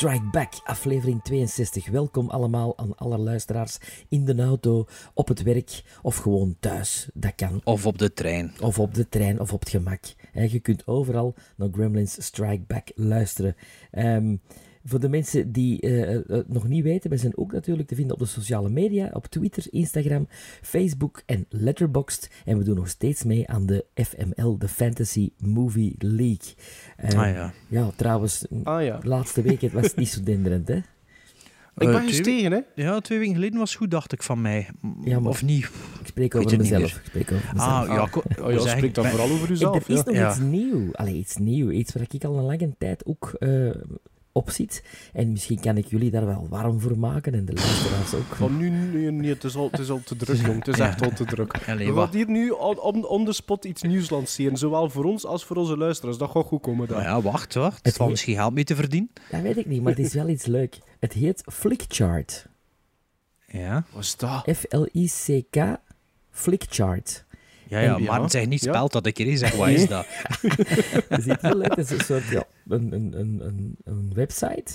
Strike Back, aflevering 62. Welkom allemaal aan alle luisteraars in de auto, op het werk of gewoon thuis. Dat kan. Of op de trein. Of op de trein of op het gemak. Hè, je kunt overal naar Gremlins Strike Back luisteren. Ehm, voor de mensen die eh, eh, het nog niet weten, we zijn ook natuurlijk te vinden op de sociale media, op Twitter, Instagram, Facebook en Letterboxd. En we doen nog steeds mee aan de FML, de Fantasy Movie League. Ah, ja. Ja, trouwens, Ah ja. de laatste week het was het niet zo denderend, hè? Ik Eh, ben gestegen, hè? Ja, twee weken geleden was het goed, dacht ik van mij. M- Ja, maar- Of niet? Ik spreek over het mezelf. Ik spreek over mezelf. Ah, ja, ko- Oh, ja, spreek dan vooral over uzelf. er is Ja. nog Ja. iets nieuw. Allee, iets nieuw. Iets waar ik al een lange tijd ook eh, op zit. En misschien kan ik jullie daar wel warm voor maken en de luisteraars ook. Van nu, het is, al, het is al te druk, jong. Het is echt al te druk. Allee, We gaan hier nu on, on, the spot iets nieuws lanceren, zowel voor ons als voor onze luisteraars. Dat gaat goed komen. Nou Dan. ja, wacht, wacht. Het valt misschien geld mee te verdienen. Dat weet ik niet, maar het is wel iets leuk. Het heet Flickchart. Ja, Wat is dat? F-L-I-C-K Flickchart. Ja, ja maar ja. zeg niet Ja. speld dat ik hier zeg. Wat is dat? Dat is iets heel leuk. Dat is een soort, ja, een, een, een, een, website.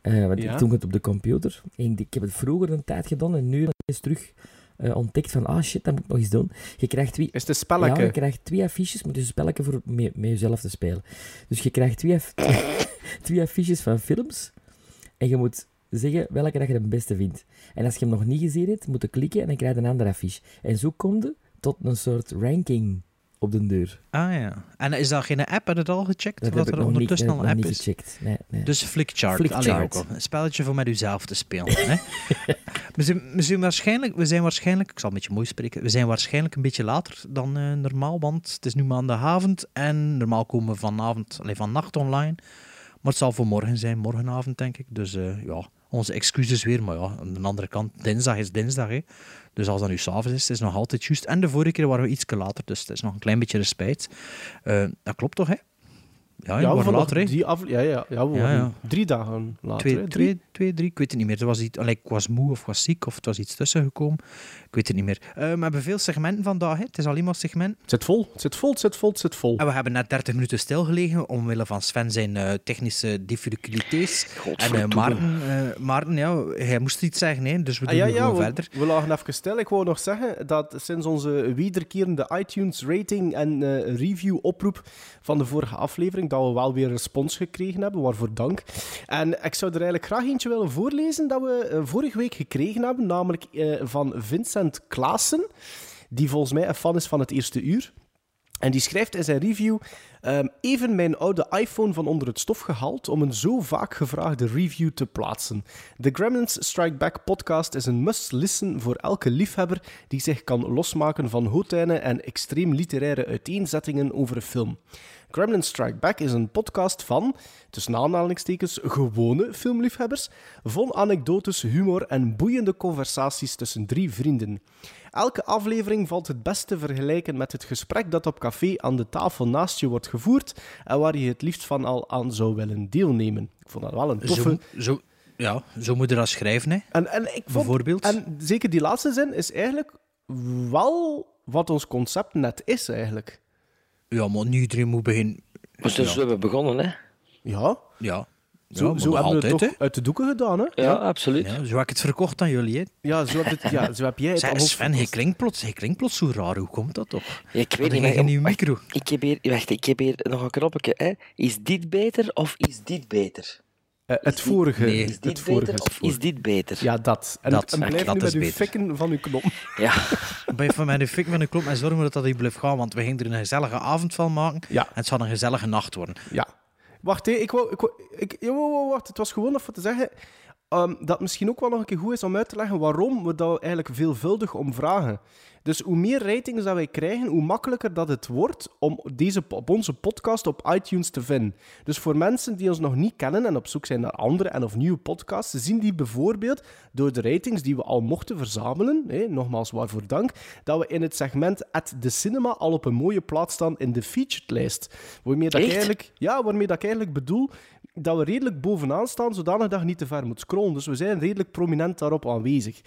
Eh, want Ja. ik doe het op de computer. Ik, ik heb het vroeger een tijd gedaan en nu is het terug eh, ontdekt van, ah shit, dat moet ik nog eens doen. Je krijgt wie, Is het een Ja, spelletje? je krijgt twee affiches, maar het is een spelletje voor met, met jezelf te spelen. Dus je krijgt twee, aff- twee affiches van films en je moet zeggen welke dat je het beste vindt. En als je hem nog niet gezien hebt, moet je klikken en dan krijg je een andere affiche. En zo kom je tot een soort ranking op de deur. Ah ja. En is dat geen app? Heb je het al gecheckt? Dat Wat er niet, ondertussen al een app is? gecheckt. Nee, nee. Dus Flickchart. Flickchart. Allee, ook al. Een spelletje voor met uzelf te spelen. hè? we, zijn, we, zijn waarschijnlijk, we zijn waarschijnlijk, ik zal een beetje mooi spreken, we zijn waarschijnlijk een beetje later dan eh, normaal, want het is nu maandagavond en normaal komen we vanavond, alleen vannacht online. Maar het zal voor morgen zijn, morgenavond denk ik. Dus eh, ja, onze excuses weer. Maar ja, aan de andere kant, dinsdag is dinsdag. Hè. Dus als dat nu s'avonds is, het is nog altijd juist. En de vorige keer waren we iets later, dus het is nog een klein beetje respect. Eh, dat klopt toch, hè? Ja, ja we waren later, hè? die ja, ja, ja, we Ja, waren ja. drie dagen later. Twee, twee, twee, drie, ik weet het niet meer. Er was iets, ik was moe of was ziek of het was iets tussen gekomen. Ik weet het niet meer. Eh, we hebben veel segmenten vandaag. Hè. Het is alleen maar segment. Het zit vol, het zit vol, het zit vol, het zit vol. En we hebben net 30 minuten stilgelegen omwille van Sven zijn eh, technische difficultés. En eh, Maarten, Maarten, ja, hij moest iets zeggen, hè, dus we Ah, doen ja, ja, gewoon we, verder. we lagen even stil. Ik wou nog zeggen dat sinds onze wederkerende iTunes-rating en eh, review-oproep van de vorige aflevering, dat we wel weer respons gekregen hebben, waarvoor dank. En ik zou er eigenlijk graag eentje willen voorlezen dat we vorige week gekregen hebben, namelijk van Vincent Klaassen, die volgens mij een fan is van het eerste uur. En die schrijft in zijn review: ehm, Even mijn oude iPhone van onder het stof gehaald om een zo vaak gevraagde review te plaatsen. De Gremlins Strike Back podcast is een must-listen voor elke liefhebber die zich kan losmaken van hootijnen en extreem literaire uiteenzettingen over een film. Gremlins Strike Back is een podcast van, tussen aanhalingstekens, gewone filmliefhebbers, vol anekdotes, humor en boeiende conversaties tussen drie vrienden. Elke aflevering valt het best te vergelijken met het gesprek dat op café aan de tafel naast je wordt gevoerd en waar je het liefst van al aan zou willen deelnemen. Ik vond dat wel een toffe... Zo, zo, ja, zo moet je dat schrijven, hè. En, en ik vond, Bijvoorbeeld. En zeker die laatste zin is eigenlijk wel wat ons concept net is, eigenlijk. Ja, maar nu iedereen moet beginnen. Dus, dus we hebben begonnen, hè? Ja, Ja, zo, ja, zo hebben we altijd, het hè. toch uit de doeken gedaan, hè? Ja, absoluut. Ja, zo heb ik het verkocht aan jullie, hè. Ja, zo heb, het, ja, zo heb jij het ons Sven, hij klinkt, plots, hij klinkt plots zo raar. Hoe komt dat toch? Ja, ik weet niet, maar... geen nieuw wacht, micro? Ik heb, hier, wacht, ik heb hier nog een knopje. Hè. Is dit beter of is dit beter? Eh, het vorige. nee. Is het dit vorige beter of is dit beter? Ja, dat. En, Dat. en blijf Dat nu is met uw fikken van uw knop. Ja. Bij van mij de fik met een klop en zorgen we dat dat hier blijft gaan, want we gingen er een gezellige avond van maken Ja. en het zal een gezellige nacht worden. Ja. Wacht, hé, ik wou... Ik wou ik, wacht, het was gewoon voor te zeggen... ehm, dat misschien ook wel nog een keer goed is om uit te leggen waarom we dat eigenlijk veelvuldig om vragen. Dus hoe meer ratings dat wij krijgen, hoe makkelijker dat het wordt om deze, op onze podcast op iTunes te vinden. Dus voor mensen die ons nog niet kennen en op zoek zijn naar andere en of nieuwe podcasts, zien die bijvoorbeeld door de ratings die we al mochten verzamelen, nogmaals waarvoor dank, dat we in het segment at the cinema al op een mooie plaats staan in de featured lijst. Waarmee dat eigenlijk, ja, waarmee dat ik eigenlijk bedoel dat we redelijk bovenaan staan, zodanig dat je niet te ver moet scrollen. Dus we zijn redelijk prominent daarop aanwezig.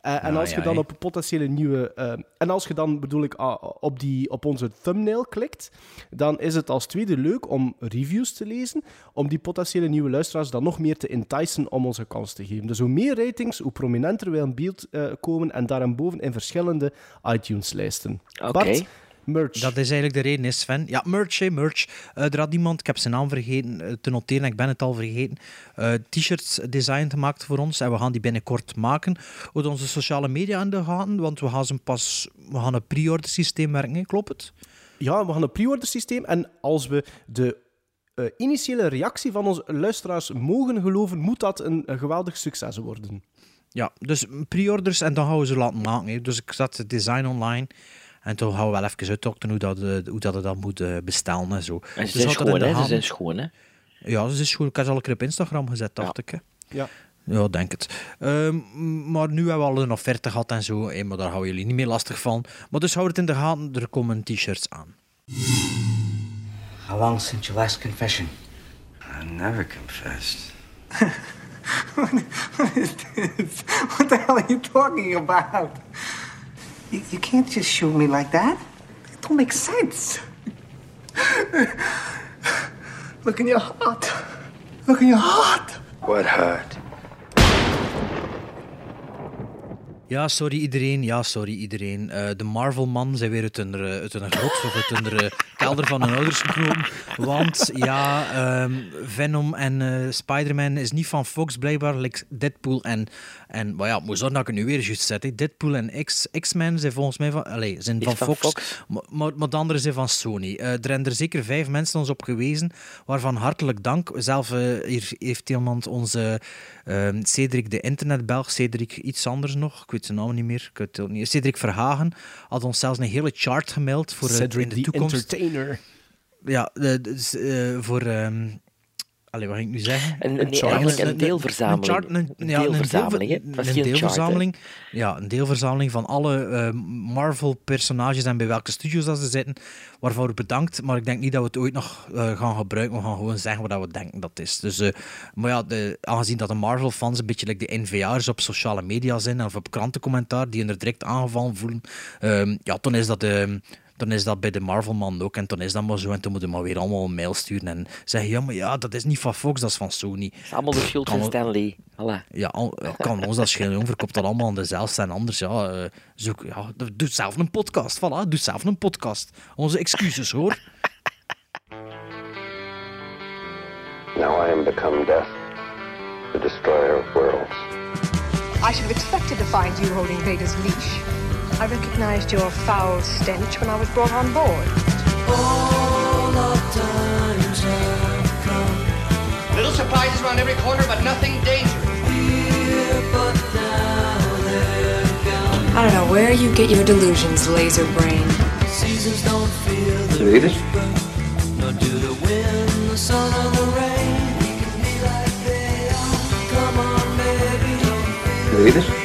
Eh, en Ja, als je dan op potentiële nieuwe... eh, en als je dan, bedoel ik, ah, op, die, op onze thumbnail klikt, dan is het als tweede leuk om reviews te lezen, om die potentiële nieuwe luisteraars dan nog meer te enticen om ons een kans te geven. Dus hoe meer ratings, hoe prominenter wij in beeld eh, komen en daarboven in verschillende iTunes-lijsten. Oké. Merch. Dat is eigenlijk de reden, is Sven. Ja, merch, merch. Eh, er had iemand, ik heb zijn naam vergeten eh, te noteren, ik ben het al vergeten, eh, t-shirts design gemaakt voor ons en we gaan die binnenkort maken. Houd onze sociale media in de gaten, want we gaan ze pas, we gaan een pre-order systeem werken, klopt het? Ja, we gaan een pre-order systeem. En als we de initiële reactie van onze luisteraars mogen geloven, moet dat een, een geweldig succes worden. Ja, dus pre-orders en dan gaan we ze laten maken. Hè. Dus ik zet het design online en toen gaan we wel even uitdokteren hoe dat, eh, hoe dat het dan moet eh, bestellen en zo. En ze Dus zijn schoon, de hè? Ze zijn schoon, hè? Ja, ze is goed. Ik heb ze al een keer op Instagram gezet, dacht ik. Hè. Ja. Ja, denk het. Ehm, maar nu hebben we al een offerte gehad en zo, hè, maar daar houden jullie niet meer lastig van. Maar dus houd het in de gaten, er komen t-shirts aan. How long since your last confession? I never confessed. what the hell are you talking about? You, you can't just shoot me like that. It don't make sense. Look in your heart. Look in your heart. What hurt? Ja, sorry iedereen. Ja, sorry iedereen. Eh, de Marvel-man zijn weer uit een, eh, uit een grot of uit een eh, kelder van hun ouders gekropen. Want ja, ehm, Venom en eh, Spider-Man is niet van Fox blijkbaar. Like Deadpool en... en maar ja, moet zorgen dat ik het nu weer juist zet. hè. Deadpool en X- X-Men zijn volgens mij van... Allez, zijn van, van Fox. Fox. Maar, maar, maar de andere zijn van Sony. Eh, er hebben er zeker vijf mensen ons op gewezen, waarvan hartelijk dank. Zelf eh, hier heeft iemand onze ehm, Cedric de internetbelg, Cedric iets anders nog, ik weet zijn naam niet meer, ik weet het ook niet. Cedric Verhagen had ons zelfs een hele chart gemeld voor eh, Cedric in de the toekomst. Entertainer. Ja, dus, eh, voor... ehm Allee, wat ging ik nu zeggen? Een, Een een, chart. Een- een een- deelverzameling. Een, chart, een, Een ja, een deelverzameling, een chart, hè? deelverzameling. ja, een deelverzameling van alle eh, Marvel-personages en bij welke studios dat ze zitten. Waarvoor bedankt, maar ik denk niet dat we het ooit nog eh, gaan gebruiken. We gaan gewoon zeggen wat we denken dat het is. Dus, eh, maar ja, de, aangezien dat de Marvel-fans een beetje like de NVA'ers op sociale media zijn of op krantencommentaar, die er direct aangevallen voelen, ehm, ja, dan is dat... ehm, dan is dat bij de Marvel-man ook. En dan is dat maar zo. En toen moeten we maar weer allemaal een mail sturen. En zeggen, ja, maar ja, dat is niet van Fox, dat is van Sony. Het is allemaal de schuld van Stanley. Voilà. Ja, al, ja, kan ons dat schelen, jong. Verkoopt dat allemaal aan dezelfde. En anders, ja, eh, zoek, ja, doe zelf een podcast. Voilà, doe zelf een podcast. Onze excuses, hoor. Now I am become death, the destroyer of worlds. I should have expected to find you holding Vader's leash. I recognised your foul stench when I was brought on board. All the. Little surprises around every corner, but nothing dangerous. I don't know where you get your delusions, laser brain. Seasons don't feel the it? Nor do wind, the sun, or the rain. We can be like they are. Come on, baby, don't feel it?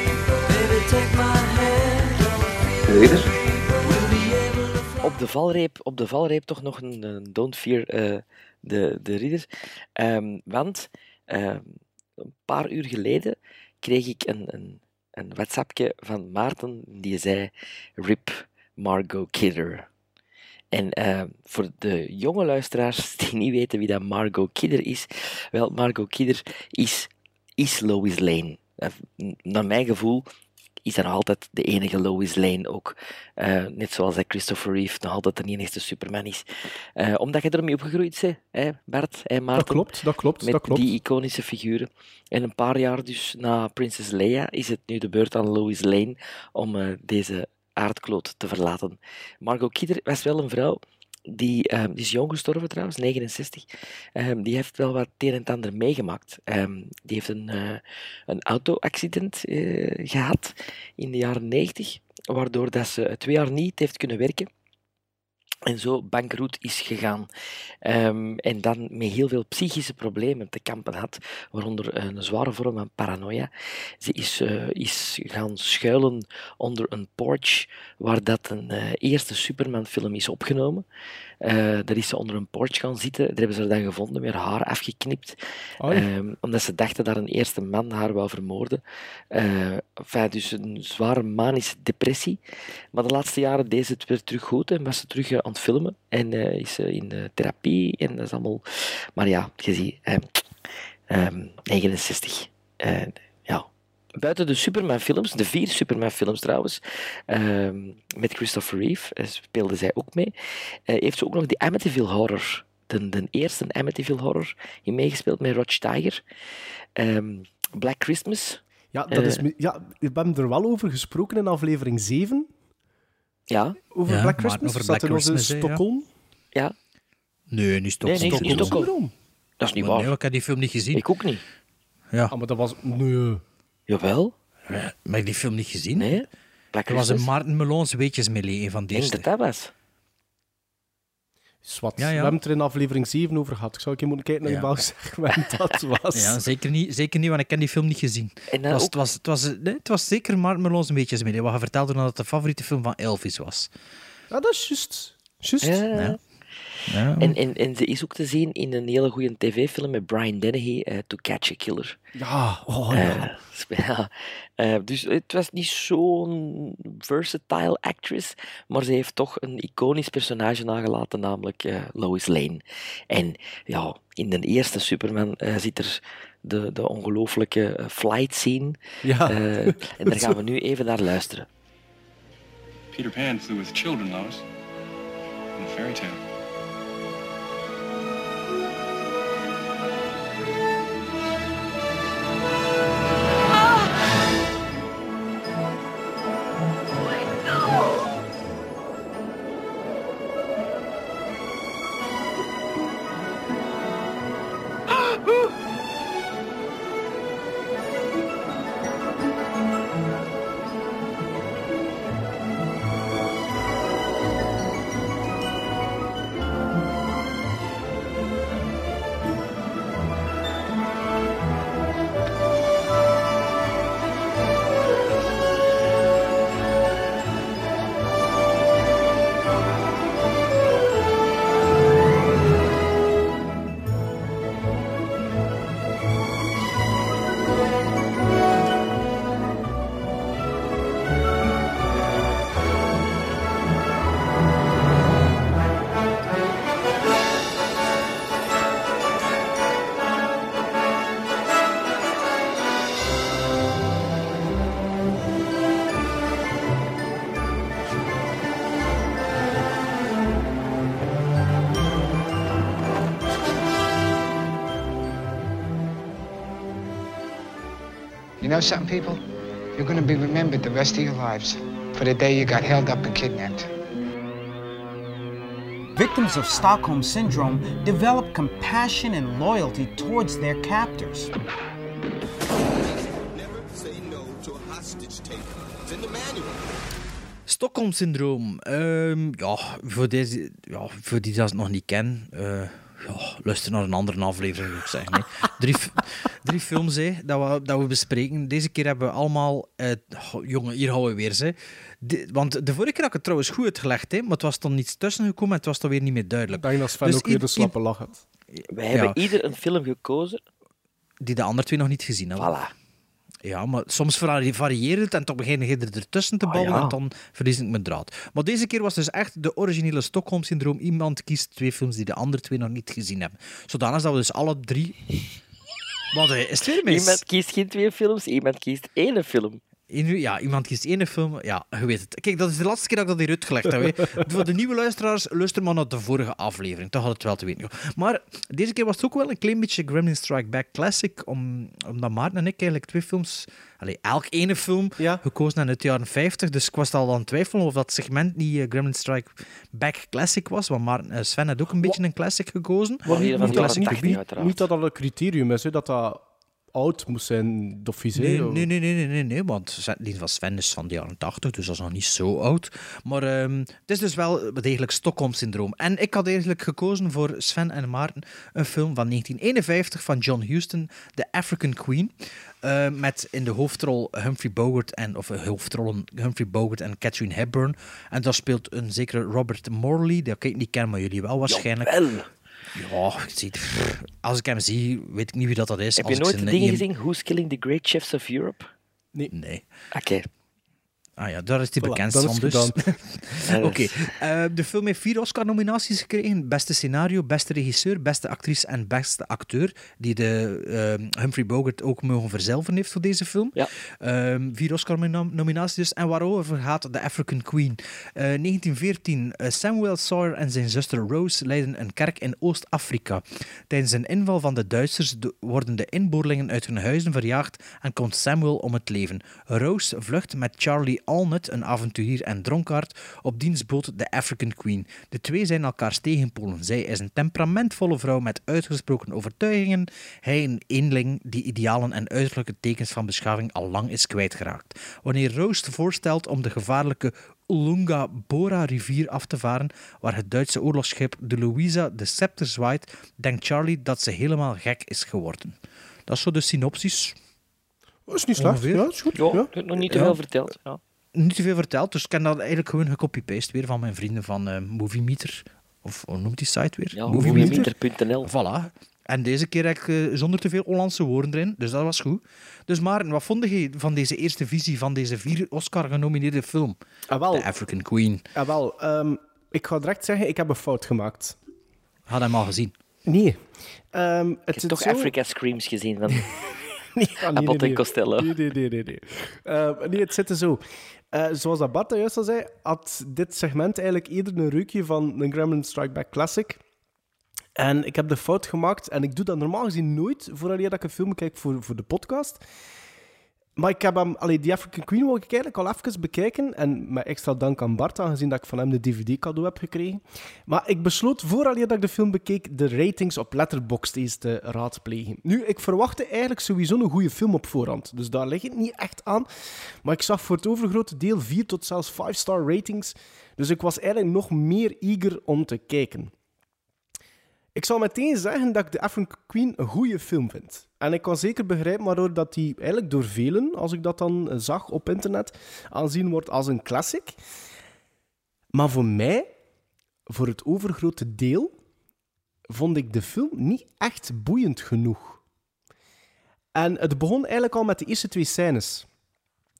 Op de valreep, op de valreep toch nog een, Don't Fear eh, de, de. Ehm, want ehm, een paar uur geleden kreeg ik een, een, een WhatsAppje van Maarten die zei: Rip Margot Kidder. En ehm, voor de jonge luisteraars die niet weten wie dat Margot Kidder is, wel, Margot Kidder is, is Lois Lane. Eh, naar mijn gevoel is nog altijd de enige Lois Lane ook. Eh, net zoals dat Christopher Reeve nog altijd de enige Superman is. Eh, omdat je ermee opgegroeid bent, hè, Bart en Maarten. Dat klopt, dat klopt, Met dat klopt. die iconische figuren. En een paar jaar dus na Princess Leia is het nu de beurt aan Lois Lane om eh, deze aardkloot te verlaten. Margot Kidder was wel een vrouw die, ehm, die is jong gestorven trouwens, 69. Ehm, die heeft wel wat het een en ander meegemaakt. Ehm, die heeft een, eh, een auto-accident eh, gehad in de jaren 90, waardoor dat ze twee jaar niet heeft kunnen werken. En zo bankroet is gegaan. Ehm, en dan met heel veel psychische problemen te kampen had, waaronder een zware vorm van paranoia. Ze is, eh, is gaan schuilen onder een porch waar dat een eh, eerste Superman-film is opgenomen. Eh, daar is ze onder een porch gaan zitten. Daar hebben ze haar dan gevonden, met haar afgeknipt. Ehm, omdat ze dachten dat een eerste man haar wou vermoorden. Eh, enfin, dus een zware manische depressie. Maar de laatste jaren deed ze het weer terug goed en was ze terug eh, aan het filmen. En eh, is ze in de therapie en dat is allemaal... Maar ja, je ziet, ehm, ehm, 69. Eh, ja. Buiten de Superman-films, de vier Superman-films trouwens, ehm, met Christopher Reeve eh, speelde zij ook mee, eh, heeft ze ook nog die Amityville Horror, de, de eerste Amityville Horror, in meegespeeld met Roger Tiger. Ehm, Black Christmas. Ja, dat is, Eh, ja, we hebben er wel over gesproken in aflevering 7. Ja. Over Ja, Black Christmas. over Black ja. Stockholm. Ja. Nee, niet Stockholm. Nee, nee, niet Stockholm. Stockholm. Dat is niet Maar waar. Nee, ik heb die film niet gezien. Ik ook niet. Ja. Ah, maar dat was... Nee. Jawel. Maar ik heb die film niet gezien. Nee. Black Er was een. Maarten Melons weetjes mee, een van Ik dat eerste. dat was. Zwat. Ja, ja. We hebben het er in aflevering 7 over gehad. Ik zou een keer moeten kijken naar Ja. welk segment dat was. Ja, zeker niet, zeker niet, want ik ken die film niet gezien. En Het dan was, ook- het, was, het, was, nee, het was zeker Melons een beetje mee. Wat hij vertelde dat het de favoriete film van Elvis was. Ja, dat is juist. Juist. Ja. Ja. En, en, en ze is ook te zien in een hele goede tv-film met Brian Dennehy, eh, To Catch a Killer. Ja, oh ja. Eh, ja. Eh, dus het was niet zo'n versatile actress, maar ze heeft toch een iconisch personage nagelaten, namelijk eh, Lois Lane. En ja, in de eerste Superman eh, zit er de, de ongelooflijke flight scene. Ja. En daar gaan we nu even naar luisteren. Peter Pan flew with children, Lois. In a fairy tale. Know something, people? You're going to be remembered the rest of your lives for the day you got held up and kidnapped. Victims of Stockholm Syndrome develop compassion and loyalty towards their captors. Stockholm-syndroom. Ehm, ja, voor, deze, ja, voor die dat het nog niet kennen, eh, ja, luister naar een andere aflevering, zou ik zeggen. hè. Drie, drie films hè, dat, we, dat we bespreken. Deze keer hebben we allemaal... eh, oh, jongen, hier houden we weer. Hè. De- want de vorige keer had ik het trouwens goed uitgelegd, hè, maar het was dan iets tussen gekomen en het was dan weer niet meer duidelijk. Ik denk dat Sven Dus ook weer de slappe lach had. Wij hebben Ja. ieder een film gekozen. Die de andere twee nog niet gezien hadden. Voilà. Ja, maar soms vari- varieert het en toch begin je er ertussen te ballen ja. en dan verlies ik mijn draad. Maar deze keer was dus echt de originele Stockholm-syndroom. Iemand kiest twee films die de andere twee nog niet gezien hebben. Zodanig dat we dus alle drie... Wat, hè, is het weer mis? Iemand kiest geen twee films, iemand kiest één film. In- Ja, iemand kiest één film. Ja, je weet het. Kijk, dat is de laatste keer dat ik dat hier uitgelegd heb. hè. Voor de nieuwe luisteraars, luister maar naar de vorige aflevering. Toch had het wel te weten. Maar deze keer was het ook wel een klein beetje Gremlin Strike Back Classic. Om, omdat Maarten en ik eigenlijk twee films... Allee, elk ene film gekozen uit de jaren 50. Dus ik was al aan het twijfelen of dat segment niet eh, Gremlin Strike Back Classic was. Want Maarten, Sven had ook een beetje een classic gekozen. Niet, niet dat dat een criterium is, hè, dat dat oud moet zijn, of Nee, nee, nee, nee, nee, nee, nee, want Sven- die van Sven is van de jaren 80, dus dat is nog niet zo oud. Maar ehm, het is dus wel degelijk Stockholm-syndroom. En ik had eigenlijk gekozen voor Sven en Maarten een film van 1951 van John Huston, The African Queen. eh, met in de hoofdrol Humphrey Bogart en of eh, hoofdrollen Humphrey Bogart en Catherine Hepburn. En daar speelt een zekere Robert Morley, die ik niet ken, maar jullie wel waarschijnlijk. Ja, ik zie het. Pff, Als ik hem zie, weet ik niet wie dat, dat is. Heb Als je nooit dingen IM gezien? Who's Killing the Great Chefs of Europe? Nee. Nee. Oké. Ah ja, daar is hij Voilà, bekend van dus. Oké, eh, de film heeft vier Oscar-nominaties gekregen. Beste scenario, beste regisseur, beste actrice en beste acteur. Die de eh, Humphrey Bogart ook mogen verzilveren heeft voor deze film. Ja. Ehm, vier Oscar-nominaties dus. En waarover gaat The African Queen? Eh, 1914. eh, Samuel Sawyer en zijn zuster Rose leiden een kerk in Oost-Afrika. Tijdens een inval van de Duitsers worden de inboorlingen uit hun huizen verjaagd en komt Samuel om het leven. Rose vlucht met Charlie Alnut, een avonturier en dronkaard, op dienstboot de African Queen. De twee zijn elkaars tegenpolen. Zij is een temperamentvolle vrouw met uitgesproken overtuigingen. Hij een eenling die idealen en uiterlijke tekens van beschaving al lang is kwijtgeraakt. Wanneer Rose voorstelt om de gevaarlijke Ulunga-Bora-rivier af te varen, waar het Duitse oorlogsschip de Louisa de scepter zwaait, denkt Charlie dat ze helemaal gek is geworden. Dat is zo de synopsis. Dat is niet slecht. Ja, is goed. Ja, Ja. ik heb nog niet te Ja. veel verteld. Ja. Niet te veel verteld, dus ik kan dat eigenlijk gewoon gecopy-paste weer van mijn vrienden van eh Movie Meter. Of hoe noemt die site weer? Ja, Movie Meter. moviemeter.nl. Voilà. En deze keer heb ik eh, zonder te veel Hollandse woorden erin, dus dat was goed. Dus Maarten, wat vond je van deze eerste visie van deze vier Oscar-genomineerde film? Ah, wel. The African Queen. Ah, wel ehm, ik ga direct zeggen, ik heb een fout gemaakt. Had hem al gezien. Nee. Ehm, het Ik heb zit toch zo... Africa Screams gezien van Nee, ah, nee, nee, en Costello. Nee, nee, nee, nee. Nee, Ehm, nee het zit er zo. Eh, zoals dat juist al zei, had dit segment eigenlijk eerder een reukje van een Gremlin Strike Back Classic. En ik heb de fout gemaakt, en ik doe dat normaal gezien nooit, voordat ik een film kijk voor, voor de podcast. Maar ik heb hem, die African Queen wil ik eigenlijk al even bekijken. En met extra dank aan Bart, aangezien dat ik van hem de DVD-cadeau heb gekregen. Maar ik besloot, vooraleer dat ik de film bekeek, de ratings op Letterboxd eens te raadplegen. Nu, ik verwachtte eigenlijk sowieso een goede film op voorhand. Dus daar ligt het niet echt aan. Maar ik zag voor het overgrote deel 4 tot zelfs 5-star ratings. Dus ik was eigenlijk nog meer eager om te kijken. Ik zal meteen zeggen dat ik The African Queen een goede film vind. En ik kan zeker begrijpen waardoor dat die eigenlijk door velen, als ik dat dan eh, zag op internet, aanzien wordt als een classic. Maar voor mij, voor het overgrote deel, vond ik de film niet echt boeiend genoeg. En het begon eigenlijk al met de eerste twee scènes.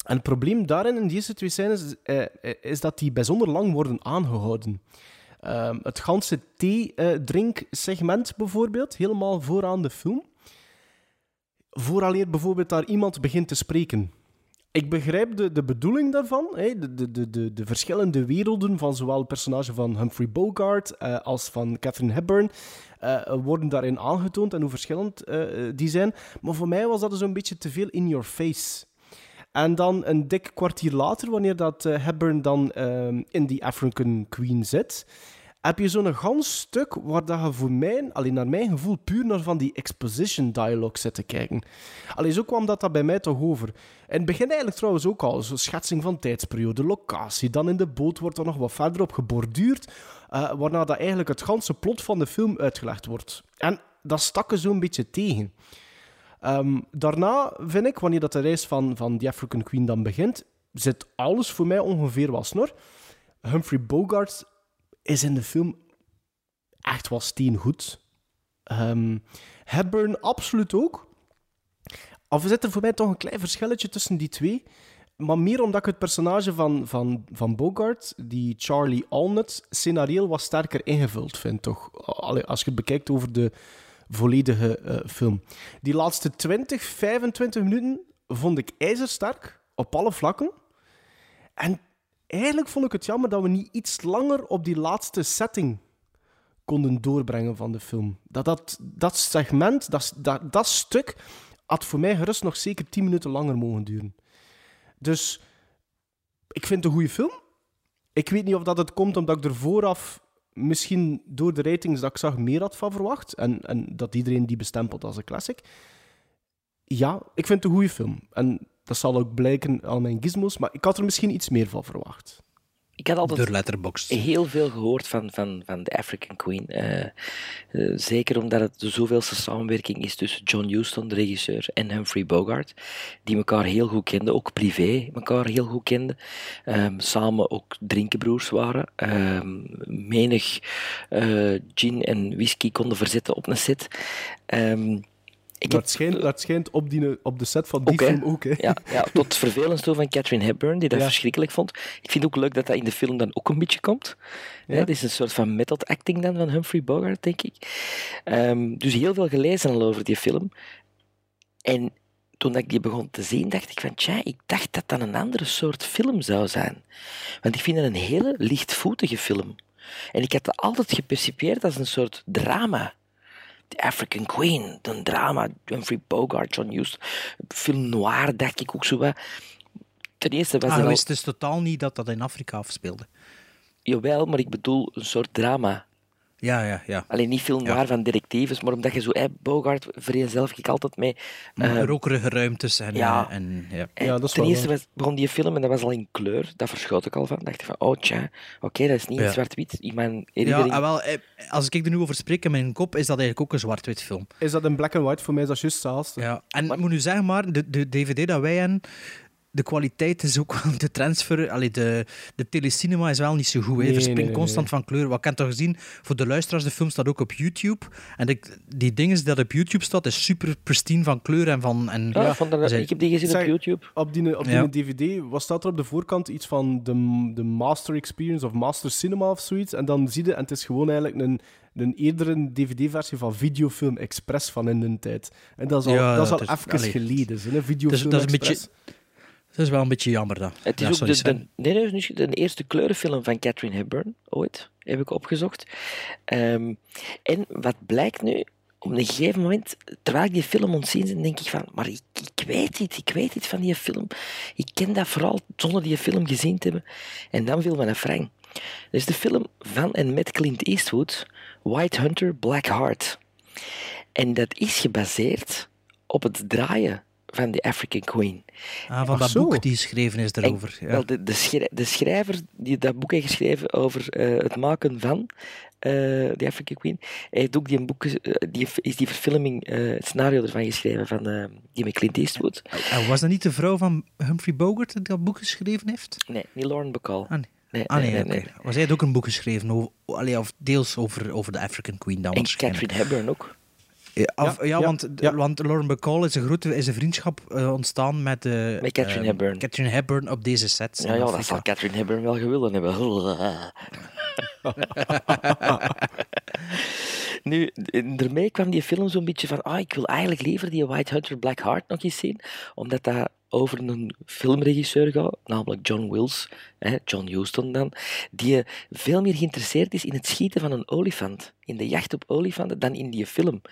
En het probleem daarin, in die eerste twee scènes, eh, eh, is dat die bijzonder lang worden aangehouden. Ehm, het ganse thee-drinksegment bijvoorbeeld, helemaal vooraan de film. Vooraleer bijvoorbeeld daar iemand begint te spreken. Ik begrijp de, de bedoeling daarvan. Hè? De, de, de, de, de verschillende werelden van zowel het personage van Humphrey Bogart eh, als van Catherine Hepburn eh, worden daarin aangetoond en hoe verschillend eh, die zijn. Maar voor mij was dat zo'n beetje te veel in your face. En dan een dik kwartier later, wanneer dat eh, Hepburn dan ehm, in die African Queen zit, heb je zo'n gans stuk waar dat je voor mij, naar mijn gevoel, puur naar van die exposition dialogue zit te kijken. Alleen zo kwam dat, dat bij mij toch over. In het begin eigenlijk trouwens ook al, zo'n schetsing van tijdsperiode, locatie, dan in de boot wordt er nog wat verder op geborduurd, eh, waarna dat eigenlijk het ganse plot van de film uitgelegd wordt. En dat stak er zo'n beetje tegen. Ehm, daarna vind ik, wanneer dat de reis van, van The African Queen dan begint, zit alles voor mij ongeveer wel snor. Humphrey Bogart is in de film echt wel steengoed. Ehm Hepburn absoluut ook. Of zit er voor mij toch een klein verschilletje tussen die twee. Maar meer omdat ik het personage van, van, van Bogart, die Charlie Alnut, scenarioel wat sterker ingevuld vind, toch? Als je het bekijkt over de volledige eh, film. Die laatste 20, 25 minuten vond ik ijzersterk. op alle vlakken. En eigenlijk vond ik het jammer dat we niet iets langer op die laatste setting konden doorbrengen van de film. Dat, dat, dat segment, dat, dat, dat stuk, had voor mij gerust nog zeker 10 minuten langer mogen duren. Dus ik vind het een goede film. Ik weet niet of dat het komt omdat ik er vooraf misschien door de ratings dat ik zag meer had van verwacht. En, en dat iedereen die bestempelt als een classic. Ja, ik vind het een goede film. En dat zal ook blijken aan mijn gizmos, maar ik had er misschien iets meer van verwacht. Ik had altijd Door Letterboxd. heel veel gehoord van, van, van de African Queen. Eh, eh, zeker omdat het de zoveelste samenwerking is tussen John Huston, de regisseur, en Humphrey Bogart. Die elkaar heel goed kenden, ook privé elkaar heel goed kenden. Ehm, samen ook drinkenbroers waren. Ehm, menig eh, gin en whisky konden verzetten op een set. Ehm, ik dat, schijnt, dat schijnt op, die, op de set van die Ook, film ook. Hè. Ja, ja, tot vervelend toe van Catherine Hepburn, die dat Ja. verschrikkelijk vond. Ik vind het ook leuk dat dat in de film dan ook een beetje komt. Hè, Het is een soort van method acting dan van Humphrey Bogart, denk ik. Ehm, dus heel veel gelezen al over die film. En toen ik die begon te zien, dacht ik van, tja, ik dacht dat dat een andere soort film zou zijn. Want ik vind het een hele lichtvoetige film. En ik had dat altijd gepercipieerd als een soort drama. The African Queen, een drama, Humphrey Bogart, John Hughes, film noir, dacht ik ook zo wat. Ten eerste was Ah, je al... wist dus totaal niet dat dat in Afrika afspeelde. Jawel, maar ik bedoel een soort drama. Ja, ja, ja. Alleen niet film noir van detectives, maar omdat je zo... Hè, Bogart vereenzelvig ik altijd mee... eh, Rokerige ruimtes en... ja. eh, en ja. En ten eerste was, begon die film en dat was al in kleur. Dat verschoot ik al van. dacht ik van, oh tja, oké, dat is niet in Ja. zwart-wit. Ja, ah, wel, eh, als ik er nu over spreek in mijn kop, is dat eigenlijk ook een zwart-wit film. Is dat in black and white? Voor mij is dat juist hetzelfde. Ja, en ik moet nu zeggen, maar de, de DVD dat wij hebben, de kwaliteit is ook wel de transfer. Allee, de, de telecinema is wel niet zo goed. hè. Nee, verspringt nee, nee, constant van kleur. Wat ik heb toch gezien, voor de luisteraars, de film staat ook op YouTube. En de, die dingen dat op YouTube staat, is super pristine van kleur en van. En, Ja, ik heb die gezien Zeg, op YouTube. Op die, op die Ja. DVD was staat er op de voorkant iets van de, de Master Experience of Master Cinema of zoiets. En dan zie je, en het is gewoon eigenlijk een, een eerdere DVD-versie van Videofilm Express van in de tijd. En dat is al, Ja, dat is al is- even allee. geleden. Hè, Dat is, Videofilm dat, is een Express. beetje, dat is wel een beetje jammer dan. Het is Ja, ook sorry, de, de, nee, nee, de eerste kleurenfilm van Catherine Hepburn, ooit, heb ik opgezocht. Ehm, en wat blijkt nu, op een gegeven moment, terwijl ik die film ontzien denk ik van, maar ik, ik weet iets, ik weet iets van die film. Ik ken dat vooral zonder die film gezien te hebben. En dan viel me een frang. Dat is de film van en met Clint Eastwood, White Hunter, Black Heart. En dat is gebaseerd op het draaien van The African Queen. Ah, van dat zo. boek die geschreven is daarover. En, ja. wel, de, de, schrij- de schrijver die dat boek heeft geschreven over eh, het maken van eh The African Queen, hij heeft ook die boek, eh, die, is die verfilming, het scenario ervan geschreven, van, die met Clint Eastwood. En was dat niet de vrouw van Humphrey Bogart die dat boek geschreven heeft? Nee, niet Lauren Bacall. Ah, nee. Nee, Ah, nee, nee, oké. nee, Was hij had ook een boek geschreven, over, allee, of deels over, over de African Queen dan En. Catherine Hepburn ook. Ja, ja, ja, want, ja. want Lauren Bacall is een, grote, is een vriendschap eh, ontstaan met, eh, Met Catherine eh, Hepburn. Catherine Hepburn op deze sets. Ja, ja, dat zal Catherine Hepburn wel gewillen hebben. nu, en daarmee kwam die film zo'n beetje van, ah, ik wil eigenlijk liever die White Hunter Black Heart nog eens zien, omdat dat over een filmregisseur gaat, namelijk John Wills, hè, John Huston dan, die veel meer geïnteresseerd is in het schieten van een olifant, in de jacht op olifanten, dan in die film.